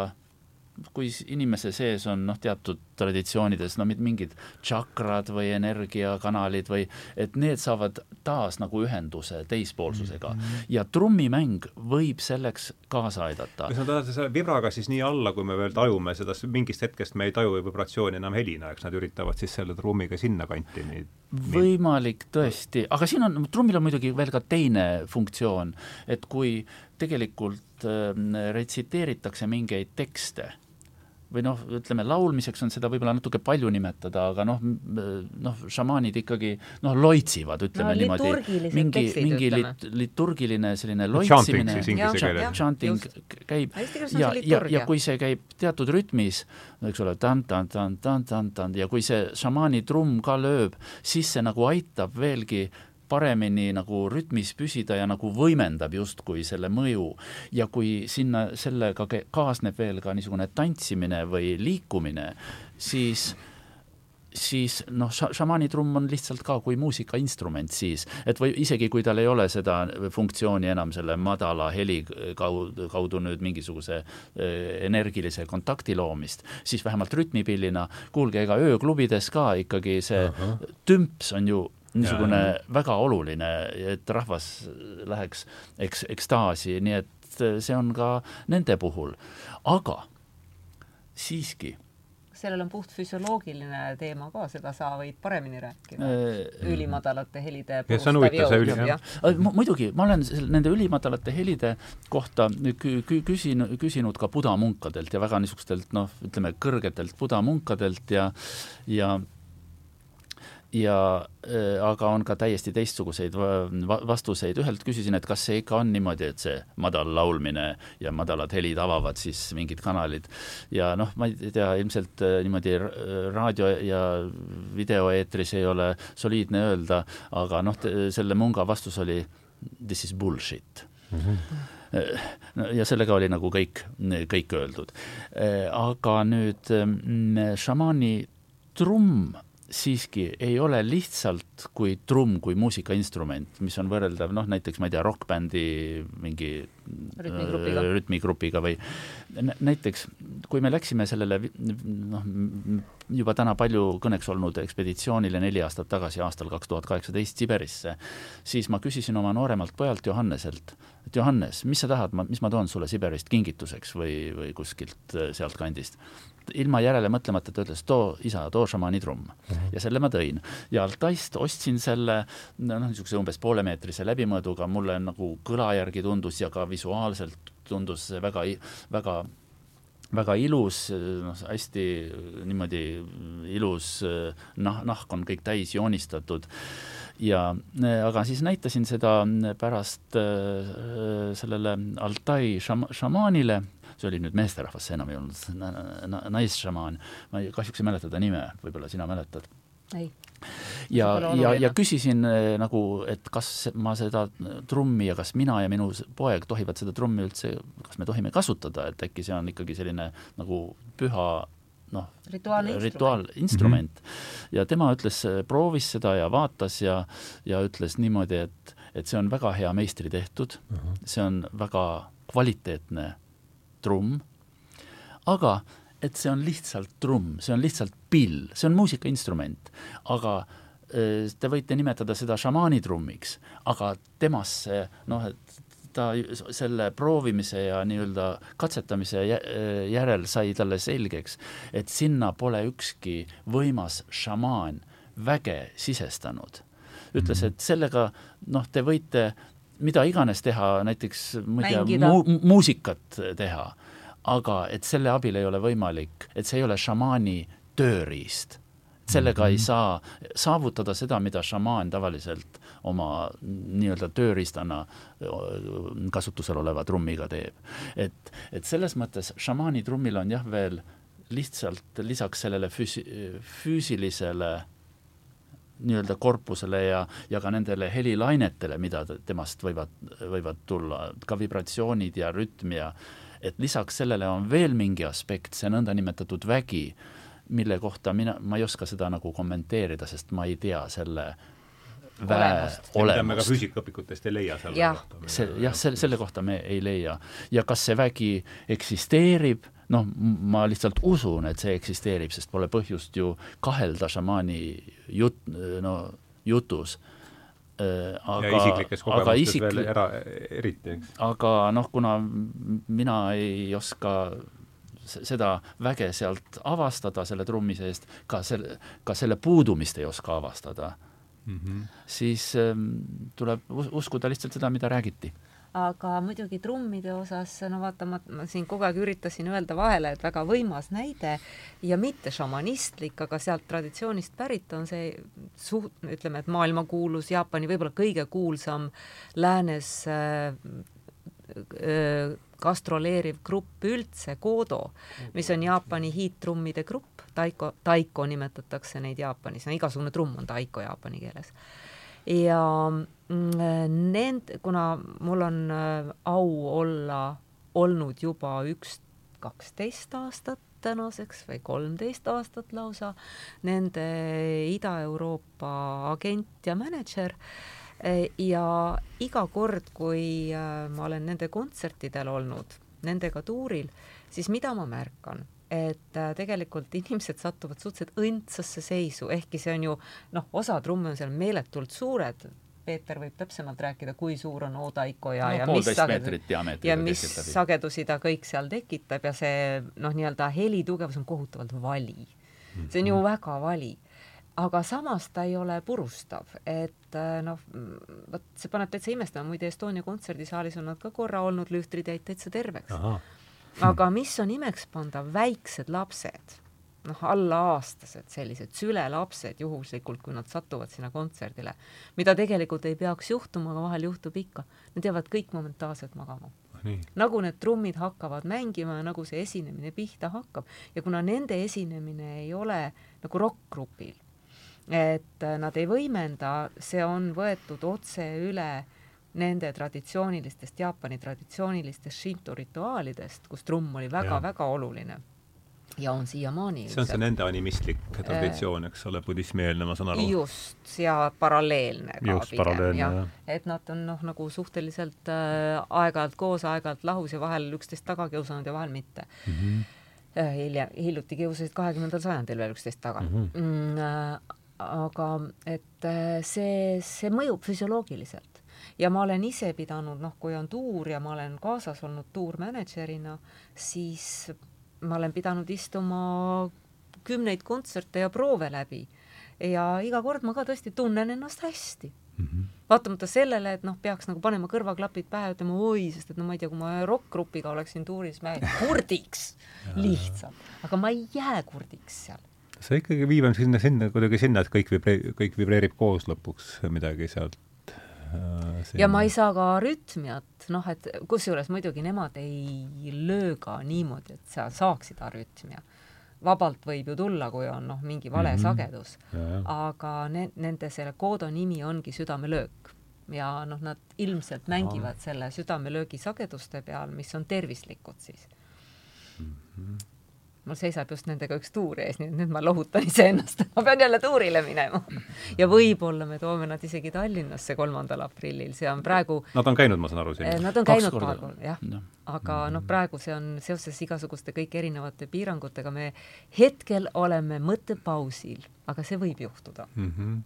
kui inimese sees on noh, teatud traditsioonides no mingid tšakrad või energiakanalid või et need saavad taas nagu ühenduse teispoolsusega mm -hmm. ja trummimäng võib selleks kaasa aidata. kas nad lähevad selle vibraga siis nii alla, kui me veel tajume seda, mingist hetkest me ei taju vibratsiooni enam helina, eks nad üritavad siis selle trummiga sinnakanti nii võimalik tõesti, aga siin on, trummil on muidugi veel ka teine funktsioon, et kui tegelikult äh, retsiteeritakse mingeid tekste või noh, ütleme laulmiseks on seda võib-olla natuke palju nimetada, aga noh, noh, šamaanid ikkagi noh, loitsivad, ütleme no, niimoodi. mingi, mingi lit, liturgiline selline loitsimine, chanting käib. Ja, ja, ja kui see käib teatud rütmis, no eks ole, tan-tan-tan-tan-tan-tan ja kui see šamaani trumm ka lööb, siis see nagu aitab veelgi paremini nagu rütmis püsida ja nagu võimendab justkui selle mõju. ja kui sinna sellega kaasneb veel ka niisugune tantsimine või liikumine, siis siis noh, šamaanitrumm on lihtsalt ka kui muusikainstrument siis, et või isegi kui tal ei ole seda funktsiooni enam selle madala heli kaudu, kaudu nüüd mingisuguse energilise kontakti loomist, siis vähemalt rütmipillina, kuulge, ega ööklubides ka ikkagi see -huh. tümps on ju niisugune ja, väga oluline, et rahvas läheks eks, ekstaasi, nii et see on ka nende puhul, aga siiski sellel on puht füsioloogiline teema ka, seda sa võid paremini rääkida äh,. ülimadalate helide puhustav jõud. Äh, muidugi, ma olen nende ülimadalate helide kohta kü-, kü-, küsin, küsinud ka buda munkadelt ja väga niisugustelt noh, ütleme kõrgetelt buda munkadelt ja ja ja äh, aga on ka täiesti teistsuguseid vastuseid, ühelt küsisin, et kas see ikka on niimoodi, et see madal laulmine ja madalad helid avavad siis mingid kanalid ja noh, ma ei tea, ilmselt äh, niimoodi raadio ja videoeetris ei ole soliidne öelda, aga noh, selle munga vastus oli this is bullshit mm. -hmm ja sellega oli nagu kõik, kõik öeldud. aga nüüd šamaani trumm siiski ei ole lihtsalt kui trumm, kui muusikainstrument, mis on võrreldav noh, näiteks ma ei tea, rokkbändi mingi rütmigrupiga, rütmigrupiga või näiteks kui me läksime sellele noh, juba täna palju kõneks olnud ekspeditsioonile neli aastat tagasi, aastal kaks tuhat kaheksateist Siberisse, siis ma küsisin oma nooremalt pojalt Johanneselt, et Johannes, mis sa tahad, ma, mis ma toon sulle Siberist kingituseks või, või kuskilt sealtkandist ilma järele mõtlemata ta ütles, too isa, too šamaanitrumm mm. -hmm. ja selle ma tõin. ja Altaist ostsin selle noh, niisuguse umbes poolemeetrise läbimõõduga, mulle nagu kõla järgi tundus ja ka visuaalselt tundus see väga, väga väga ilus, noh, hästi niimoodi ilus nah-, nahk on kõik täis joonistatud ja aga siis näitasin seda pärast äh, sellele Altai šam-, šamaanile see oli nüüd meesterahvas, see enam ei olnud naisšamaan, ma ei, kahjuks ei mäleta ta nime, võib-olla sina mäletad? ei. ja, ja, ja küsisin äh, nagu, et kas ma seda trummi ja kas mina ja minu poeg tohivad seda trummi üldse, kas me tohime kasutada, et äkki see on ikkagi selline nagu püha noh, rituaalinstrument mm. -hmm. ja tema ütles, proovis seda ja vaatas ja, ja ütles niimoodi, et, et see on väga hea meistri tehtud mm, -hmm. see on väga kvaliteetne trumm, aga et see on lihtsalt trumm, see on lihtsalt pill, see on muusikainstrument, aga äh, te võite nimetada seda šamaanitrummiks, aga temasse noh, et ta selle proovimise ja nii-öelda katsetamise järel sai talle selgeks, et sinna pole ükski võimas šamaan väge sisestanud. ütles, mhm. et sellega noh, te võite mida iganes teha, näiteks ma ei tea, mu-, muusikat teha, aga et selle abil ei ole võimalik, et see ei ole šamaani tööriist. sellega mm -hmm. ei mhm. saa saavutada seda, mida šamaan tavaliselt oma nii-öelda tööriistana kasutusel oleva trummiga teeb. et, et selles mõttes šamaani trummil on jah, veel lihtsalt lisaks sellele füsi-, füüsilisele nii-öelda korpusele ja, ja ka nendele helilainetele, mida temast võivad, võivad tulla, ka vibratsioonid ja rütm ja et lisaks sellele on veel mingi aspekt, see nõndanimetatud vägi, mille kohta mina, ma ei oska seda nagu kommenteerida, sest ma ei tea selle väe olemust. mida me ka füüsikaõpikutest ei leia selle ja. kohta. see, jah, selle, selle kohta me ei leia. ja kas see vägi eksisteerib, noh, ma lihtsalt usun, et see eksisteerib, sest pole põhjust ju kahelda šamaani jut-, no jutus Äh, aga, ja isiklikes kogemustes isikli... veel era, eriti, eks. aga noh, kuna mina ei oska seda väge sealt avastada selle trummi seest, ka selle, ka selle puudumist ei oska avastada mm, -hmm. siis ähm, tuleb uskuda lihtsalt seda, mida räägiti aga muidugi trummide osas, no vaata, ma, ma siin kogu aeg üritasin öelda vahele, et väga võimas näide ja mitte šamanistlik, aga sealt traditsioonist pärit on see suht-, ütleme, et maailmakuulus Jaapani võib-olla kõige kuulsam läänes äh, äh, gastroleeriv grupp üldse, Kodo, mis on Jaapani hiidtrummide grupp, taiko, taiko nimetatakse neid Jaapanis, no igasugune trumm on taiko jaapani keeles ja mm, nend-, kuna mul on äh, au olla olnud juba üks, kaksteist aastat tänaseks või kolmteist aastat lausa nende Ida-Euroopa agent ja mänedžer äh, ja iga kord, kui äh, ma olen nende kontsertidel olnud, nendega tuuril, siis mida ma märkan, et äh, tegelikult inimesed satuvad suhteliselt õndsasse seisu, ehkki see on ju noh, osa trumme on seal meeletult suured, Peeter võib täpsemalt rääkida, kui suur on Odaiko ja no,, ja mis sagedus, ja mis sagedusi ta kõik seal tekitab ja see noh, nii-öelda helitugevus on kohutavalt vali. see on ju mhm. väga vali. Aga samas ta ei ole purustav, et äh, noh, vot see paneb täitsa imestama, muide Estonia kontserdisaalis on nad ka korra olnud, lühtrid jäid täitsa terveks aga mis on imekspandav, väiksed lapsed, noh, allaaastased sellised sülelapsed juhuslikult, kui nad satuvad sinna kontserdile, mida tegelikult ei peaks juhtuma, aga vahel juhtub ikka, nad jäävad kõik momentaalselt magama. Nii. nagu need trummid hakkavad mängima ja nagu see esinemine pihta hakkab ja kuna nende esinemine ei ole nagu rokkgrupil, et nad ei võimenda, see on võetud otse üle nende traditsioonilistest, Jaapani traditsioonilistest shinto rituaalidest, kus trumm oli väga-väga oluline. ja on siiamaani. see on see nende animistlik traditsioon, eks ole, budismi-eelne, ma saan aru. just, ja paralleelne ka just, pigem, jah. et nad on noh, nagu suhteliselt äh, aeg-ajalt koos, aeg-ajalt lahus ja vahel üksteist taga kiusanud ja vahel mitte mm. -hmm. hiljem, hiljuti kiusasid kahekümnendal sajandil veel üksteist taga mhm. mm. -hmm. aga et äh, see, see mõjub füsioloogiliselt ja ma olen ise pidanud, noh, kui on tuur ja ma olen kaasas olnud tuurmänedžerina, siis ma olen pidanud istuma kümneid kontserte ja proove läbi. Ja iga kord ma ka tõesti tunnen ennast hästi. Mm. -hmm. vaatamata sellele, et noh, peaks nagu panema kõrvaklapid pähe, ütlema oi, sest et no ma ei tea, kui ma rokkgrupiga oleksin tuuris, ma jään <laughs> kurdiks lihtsalt, aga ma ei jää kurdiks seal. Sa ikkagi viibame sinna, sinna kuidagi sinna, et kõik vibreerib, kõik vibreerib koos lõpuks midagi sealt Äh, ja ma ei saa ka rütmiat, noh, et kusjuures muidugi nemad ei löö ka niimoodi, et sa saaksid arütmia. vabalt võib ju tulla, kui on noh, mingi vale mm -hmm. sagedus, aga ne-, nende selle koodo nimi ongi südamelöök ja noh, nad ilmselt mängivad Aha. selle südamelöögi sageduste peal, mis on tervislikud siis mm. -hmm mul seisab just nendega üks tuur ees, nii et nüüd ma lohutan iseennast, <laughs> ma pean jälle tuurile minema. ja võib-olla me toome nad isegi Tallinnasse kolmandal aprillil, see on praegu Nad on käinud, ma saan aru, siin? Eh, nad on käinud paar korda, jah. No.. aga noh, praegu see on seoses igasuguste kõik erinevate piirangutega, me hetkel oleme mõttepausil, aga see võib juhtuda. Mm. -hmm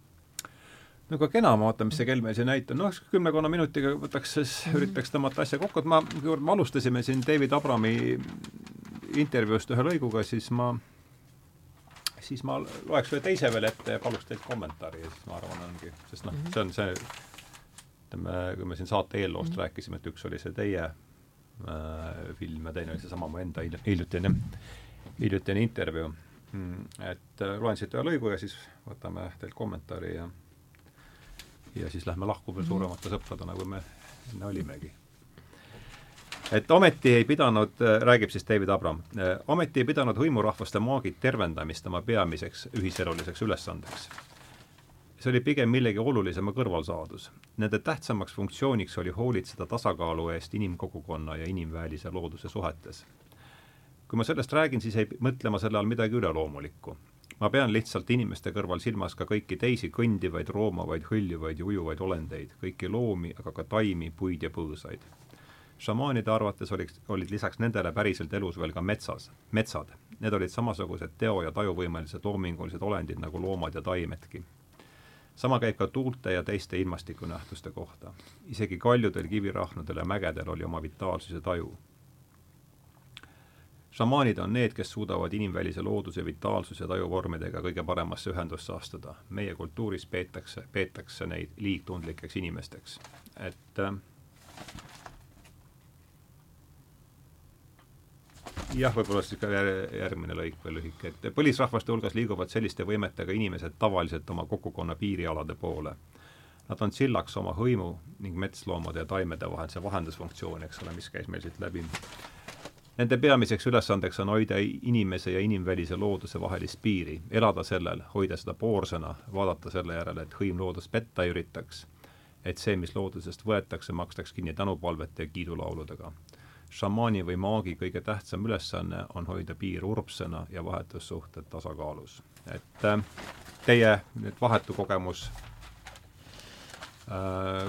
no aga kena, ma vaatan, mis see kell meil siin näitab, noh, kümmekonna minutiga võtaks siis, üritaks tõmmata asja kokku, et ma, kui me alustasime siin David Abrami intervjuust ühe lõiguga, siis ma, siis ma loeks ühe teise veel ette ja paluks teilt kommentaari ja siis ma arvan, ongi, sest noh see on see, ütleme, kui me siin saate eelloost mm -hmm. rääkisime, et üks oli see teie äh, film ja teine oli seesama mu enda hiljutine, hiljutine intervjuu mm,. et äh, loen siit ühe lõigu ja siis võtame teilt kommentaari ja ja siis lähme lahku veel mhm. suuremate sõpradena, kui me enne olimegi et ometi ei pidanud, äh, räägib siis David Abram, äh, ometi ei pidanud hõimurahvaste maagid tervendamist oma peamiseks ühiseluliseks ülesandeks. see oli pigem millegi olulisema kõrvalsaadus. Nende tähtsamaks funktsiooniks oli hoolitseda tasakaalu eest inimkogukonna ja inimväelise looduse suhetes. kui ma sellest räägin, siis ei mõtle ma selle all midagi üleloomulikku. ma pean lihtsalt inimeste kõrval silmas ka kõiki teisi kõndivaid, roomavaid, hõljuvaid ja ujuvaid olendeid, kõiki loomi, aga ka taimi, puid ja põõsaid šamaanide arvates oliks, olid lisaks nendele päriselt elus veel ka metsas, metsad. Need olid samasugused teo- ja tajuvõimelised loomingulised olendid nagu loomad ja taimedki. sama käib ka tuulte ja teiste ilmastikunähtuste kohta. isegi kaljudel, kivirahnudel ja mägedel oli oma vitaalsus ja taju. šamaanid on need, kes suudavad inimvälise looduse vitaalsuse tajuvormidega kõige paremasse ühendusse astuda. meie kultuuris peetakse, peetakse neid liigtundlikeks inimesteks. et äh, jah, võib-olla siis ka järgmine lõik veel lühike, et põlisrahvaste hulgas liiguvad selliste võimetega inimesed tavaliselt oma kogukonna piirialade poole. Nad on sillaks oma hõimu ning metsloomade ja taimede vahel, see vahendusfunktsioon, eks ole, mis käis meil siit läbi. Nende peamiseks ülesandeks on hoida inimese ja inimvälise looduse vahelist piiri, elada sellel, hoida seda poorsena, vaadata selle järele, et hõim loodust petta ei üritaks, et see, mis loodusest võetakse, makstaks kinni tänupalvete ja kiidulauludega šamaani või maagi kõige tähtsam ülesanne on hoida piir urbsena ja vahetussuhted tasakaalus. et äh, teie nüüd vahetu kogemus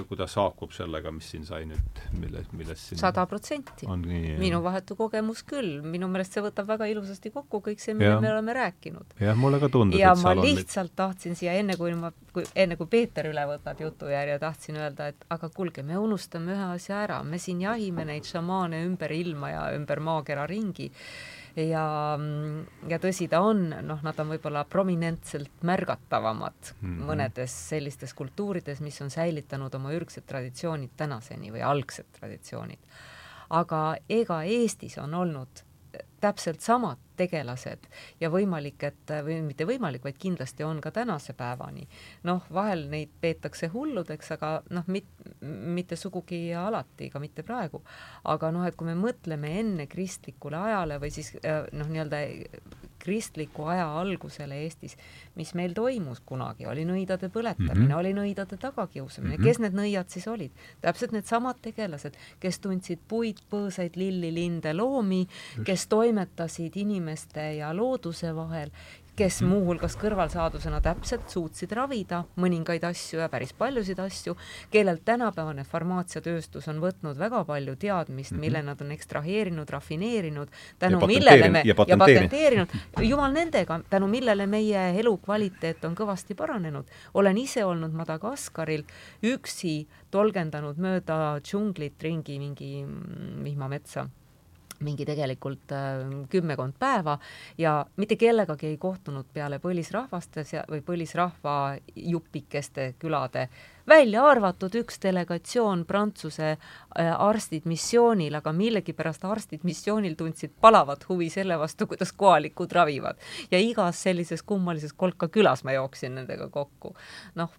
kuidas haakub sellega, mis siin sai nüüd, mille, millest siin sada protsenti. minu vahetu kogemus küll, minu meelest see võtab väga ilusasti kokku kõik see, millest me oleme rääkinud. jah, mulle ka tundus, ja ma lihtsalt nüüd... tahtsin siia enne, kui ma, kui enne kui Peeter üle võtab jutujärje, tahtsin öelda, et aga kuulge, me unustame ühe asja ära, me siin jahime neid šamaane ümber ilma ja ümber maakera ringi ja, ja tõsi ta on, noh, nad on võib-olla prominentselt märgatavamad mm -hmm. mõnedes sellistes kultuurides, mis on säilitanud oma ürgsed traditsioonid tänaseni või algsed traditsioonid. aga ega Eestis on olnud täpselt samad tegelased ja võimalik, et või mitte võimalik, vaid kindlasti on ka tänase päevani. noh, vahel neid peetakse hulludeks, aga noh, mit-, mitte sugugi alati, ka mitte praegu. aga noh, et kui me mõtleme enne kristlikule ajale või siis äh, noh, nii-öelda kristliku aja algusele Eestis, mis meil toimus kunagi, oli nõidade põletamine mm, -hmm. oli nõidade tagakiusamine mm, -hmm. kes need nõiad siis olid? täpselt needsamad tegelased, kes tundsid puid, põõsaid, lilli, linde, loomi, kes toimetasid inimeste ja looduse vahel kes mhm. muuhulgas kõrvalsaadusena täpselt suutsid ravida mõningaid asju ja päris paljusid asju, kellelt tänapäevane farmaatsiatööstus on võtnud väga palju teadmist, mhm. mille nad on ekstraheerinud, rafineerinud, tänu millele me ja patenteerinud, jumal nendega, tänu millele meie elukvaliteet on kõvasti paranenud. olen ise olnud Madagaskaril üksi tolgendanud mööda džunglit ringi mingi vihmametsa mingi tegelikult äh, kümmekond päeva ja mitte kellegagi ei kohtunud peale põlisrahvaste või põlisrahva jupikeste külade, välja arvatud üks delegatsioon Prantsuse äh, arstid missioonil, aga millegipärast arstid missioonil tundsid palavat huvi selle vastu, kuidas kohalikud ravivad. ja igas sellises kummalises kolka külas ma jooksin nendega kokku. noh,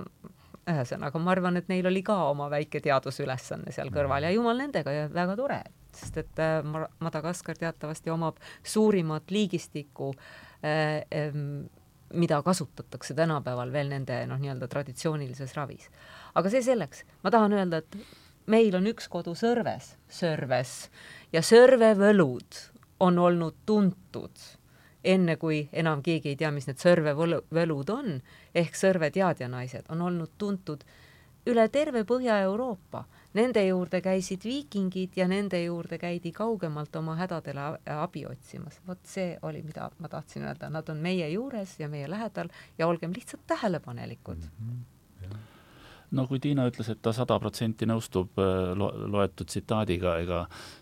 ühesõnaga, ma arvan, et neil oli ka oma väike teadusülesanne seal kõrval ja jumal nendega ja väga tore sest et äh, Madagaskar teatavasti omab suurimat liigistikku äh, mida kasutatakse tänapäeval veel nende noh, nii-öelda traditsioonilises ravis. aga see selleks, ma tahan öelda, et meil on üks kodu Sõrves, Sõrves ja sõrvevõlud on olnud tuntud enne kui enam keegi ei tea, mis need sõrvevõlud on, ehk sõrveteadjanaised on olnud tuntud üle terve Põhja-Euroopa nende juurde käisid viikingid ja nende juurde käidi kaugemalt oma hädadele abi otsimas. vot see oli, mida ma tahtsin öelda, nad on meie juures ja meie lähedal ja olgem lihtsalt tähelepanelikud mm. -hmm no kui Tiina ütles, et ta sada protsenti nõustub äh, lo loetud tsitaadiga, ega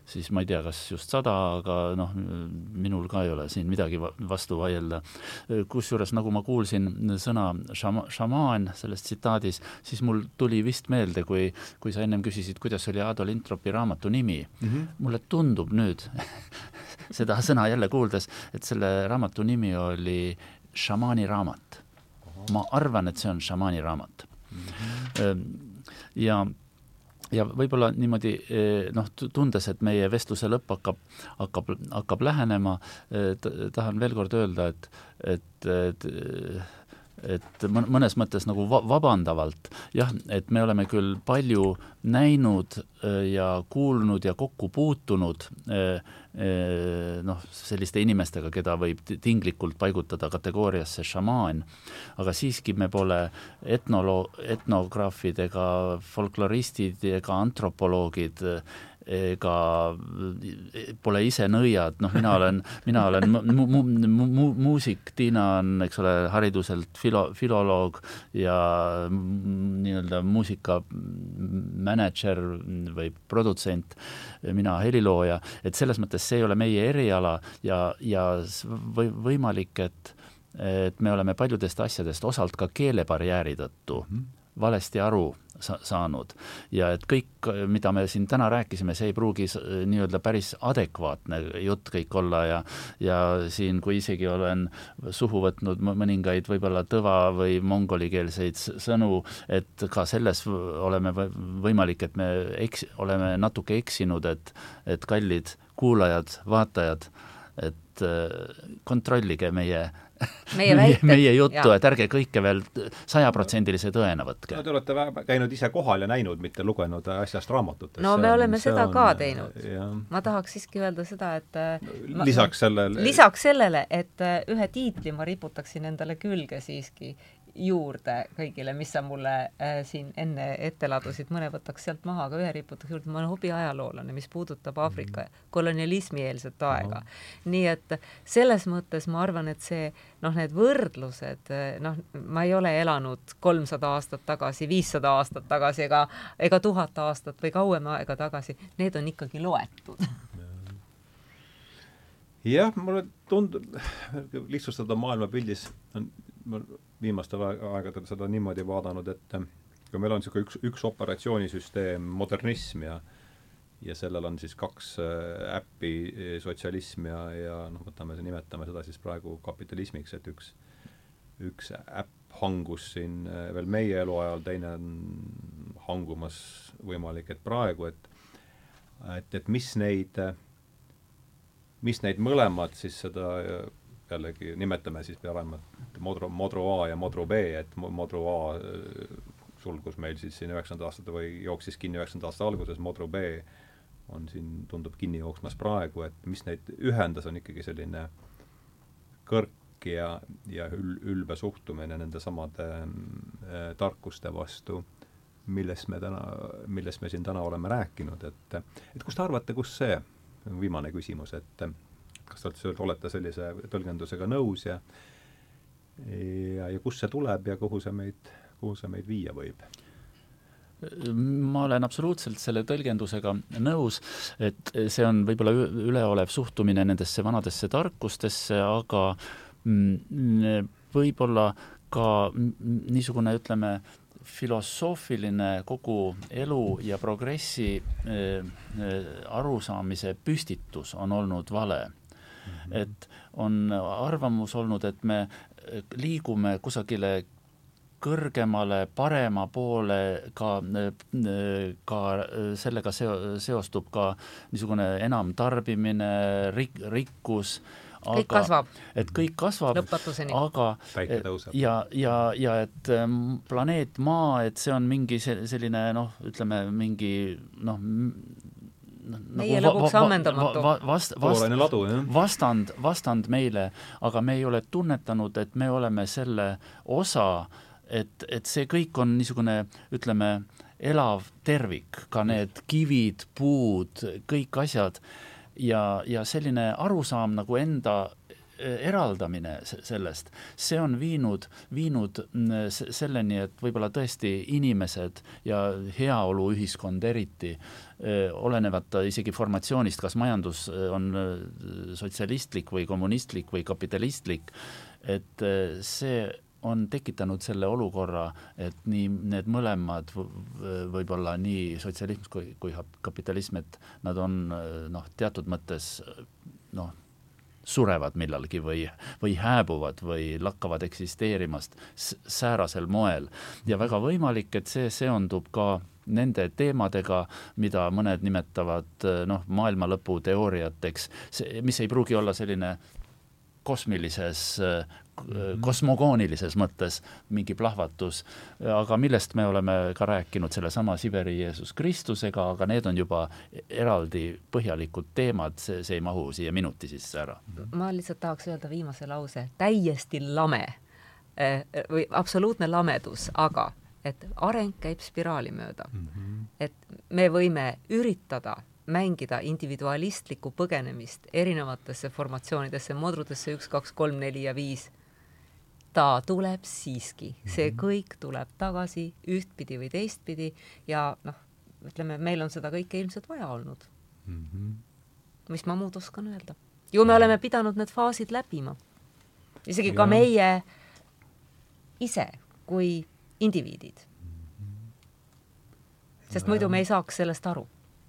siis ma ei tea, kas just sada, aga noh, minul ka ei ole siin midagi vastu vaielda. kusjuures nagu ma kuulsin sõna šama-, šamaan selles tsitaadis, siis mul tuli vist meelde, kui, kui sa ennem küsisid, kuidas oli Ado Lintropi raamatu nimi mm. -hmm. mulle tundub nüüd <laughs> seda sõna jälle kuuldes, et selle raamatu nimi oli šamaani raamat. ma arvan, et see on šamaani raamat Ehm, ja ja võib-olla niimoodi eh, noh, tundes, et meie vestluse lõpp hakkab, hakkab, hakkab lähenema, eh, tahan veel kord öelda, et, et, et et mõnes mõttes nagu va vabandavalt. Jah, et me oleme küll palju näinud äh, ja kuulnud ja kokku puutunud äh, äh, noh, selliste inimestega, keda võib tinglikult paigutada kategooriasse šamaan, aga siiski me pole etnolo-, etnograafid ega folkloristid ega antropoloogid ega pole ise nõiad, noh, mina olen, mina olen mu, mu, mu, mu, muusik, Tiina on, eks ole, hariduselt filo-, filoloog ja nii-öelda muusika mänedžer või produtsent, mina helilooja, et selles mõttes see ei ole meie eriala ja, ja või, võimalik, et et me oleme paljudest asjadest osalt ka keelebarjääri tõttu. Mm -hmm valesti aru sa saanud. Ja et kõik, mida me siin täna rääkisime, see ei pruugi nii-öelda päris adekvaatne jutt kõik olla ja ja siin, kui isegi olen suhu võtnud mõningaid võib-olla tõva või mongolikeelseid sõnu, et ka selles oleme võimalik, et me eks-, oleme natuke eksinud, et et kallid kuulajad, vaatajad, et kontrollige meie meie väited. meie juttu, et ärge kõike veel sajaprotsendilise tõena võtke. no te olete käinud ise kohal ja näinud, mitte lugenud asjast raamatutest. no me oleme seda on, ka teinud. ma tahaks siiski öelda seda, et no, lisaks sellele lisaks sellele, et ühe tiitli ma riputaksin endale külge siiski juurde kõigile, mis sa mulle äh, siin enne ette ladusid, mõne võtaks sealt maha, aga ühe riputaks juurde, ma olen hobiajaloolane, mis puudutab Aafrika mm. kolonialismieelset aega. Nii et selles mõttes ma arvan, et see noh, need võrdlused, noh, ma ei ole elanud kolmsada aastat tagasi, viissada aastat tagasi ega, ega tuhat aastat või kauem aega tagasi, need on ikkagi loetud. Jah, mulle tundub, lihtsustada maailmapildis on viimastel aegadel seda niimoodi vaadanud, et kui meil on niisugune üks, üks operatsioonisüsteem, modernism ja ja sellel on siis kaks äh, äppi, äh, sotsialism ja, ja noh, võtame, nimetame seda siis praegu kapitalismiks, et üks, üks äpp hangus siin veel meie eluajal, teine on hangumas võimalik, et praegu, et et, et mis neid, mis neid mõlemad siis seda jällegi nimetame siis paremalt Modro, Modro A ja Modro B, et Modro A äh, sulgus meil siis siin üheksakümnendate aastate või jooksis kinni üheksakümnenda aasta alguses, Modro B on siin, tundub kinni jooksmas praegu, et mis neid ühendas, on ikkagi selline kõrk ja, ja ül-, ülbe suhtumine nende samade äh, tarkuste vastu, millest me täna, millest me siin täna oleme rääkinud, et et kus te arvate, kus see, viimane küsimus, et kas te olete sellise tõlgendusega nõus ja ja, ja kust see tuleb ja kuhu see meid, kuhu see meid viia võib? ma olen absoluutselt selle tõlgendusega nõus, et see on võib-olla üleolev suhtumine nendesse vanadesse tarkustesse, aga mm, võib-olla ka niisugune, ütleme, filosoofiline kogu elu ja progressi äh, äh, arusaamise püstitus on olnud vale et on arvamus olnud, et me liigume kusagile kõrgemale, parema poole, ka, ka sellega seo-, seostub ka niisugune enamtarbimine, rik-, rikkus, aga, kõik kasvab. et kõik kasvab, aga ja, ja, ja et ähm, planeet Maa, et see on mingi selline noh, ütleme mingi noh, meie nagu lõbuks ammendamatu va, va, vast, vast, ladu, vastand, vastand meile, aga me ei ole tunnetanud, et me oleme selle osa, et, et see kõik on niisugune, ütleme, elav tervik, ka need kivid, puud, kõik asjad. Ja, ja selline arusaam nagu enda eraldamine sellest, see on viinud, viinud mm, selleni, et võib-olla tõesti inimesed ja heaoluühiskond eriti, olenemata isegi formatsioonist, kas majandus on sotsialistlik või kommunistlik või kapitalistlik, et see on tekitanud selle olukorra, et nii need mõlemad võib-olla nii sotsialism kui, kui kapitalism, et nad on noh, teatud mõttes noh, surevad millalgi või, või hääbuvad või lakkavad eksisteerimast säärasel moel. ja väga võimalik, et see seondub ka nende teemadega, mida mõned nimetavad noh, maailmalõpu teooriateks, mis ei pruugi olla selline kosmilises Mhm. Kosmogoonilises mõttes mingi plahvatus, aga millest me oleme ka rääkinud sellesama Siberi Jeesus Kristusega, aga need on juba eraldi põhjalikud teemad, see, see ei mahu siia minuti sisse ära. ma lihtsalt tahaks öelda viimase lause, täiesti lame eh, või absoluutne lamedus, aga et areng käib spiraali mööda mm. -hmm. et me võime üritada mängida individualistlikku põgenemist erinevatesse formatsioonidesse, modrudesse üks, kaks, kolm, neli ja viis ta tuleb siiski, see mhm. kõik tuleb tagasi ühtpidi või teistpidi ja noh, ütleme, meil on seda kõike ilmselt vaja olnud mm. -hmm. mis ma muud oskan öelda? ju me oleme pidanud need faasid läbima. isegi ja. ka meie ise kui indiviidid. Mhm. sest muidu me ei saaks sellest aru,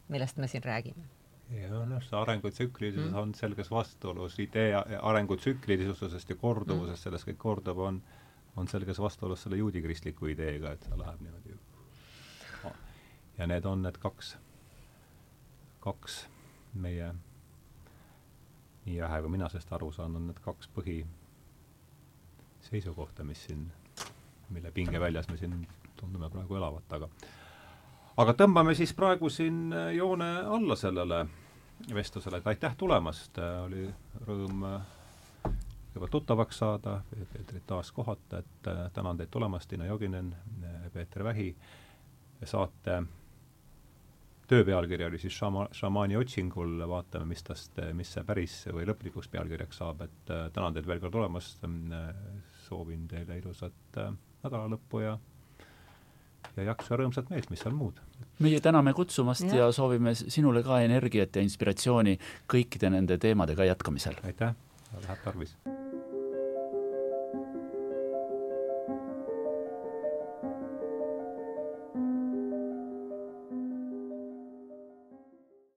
millest me siin räägime jah, noh, see arengutsüklilisus mm. on selges vastuolus idee arengutsüklilisusest ja korduvusest mm., sellest kõik kordub, on, on selges vastuolus selle juudikristliku ideega, et see läheb niimoodi no.. ja need on need kaks, kaks meie, nii vähe kui mina sellest aru saan, on need kaks põhi seisukohta, mis siin, mille pingeväljas me siin tundume praegu elavat, aga aga tõmbame siis praegu siin joone alla sellele vestlusele, et aitäh tulemast, oli rõõm äh, kõigepealt tuttavaks saada, Peetrit taas kohata, et äh, tänan teid tulemast, Tiina Joginen, äh, Peeter Vähi, saate töö pealkiri oli siis šama-, šamaani otsingul, vaatame, mis tast, mis see päris või lõplikuks pealkirjaks saab, et tänan teid veel kord tulemast, soovin teile ilusat nädalalõppu ja ja jaksu ja rõõmsat meelt, mis seal muud. Meie täname kutsumast ja. ja soovime sinule ka energiat ja inspiratsiooni kõikide nende teemadega jätkamisel. aitäh, läheb tarvis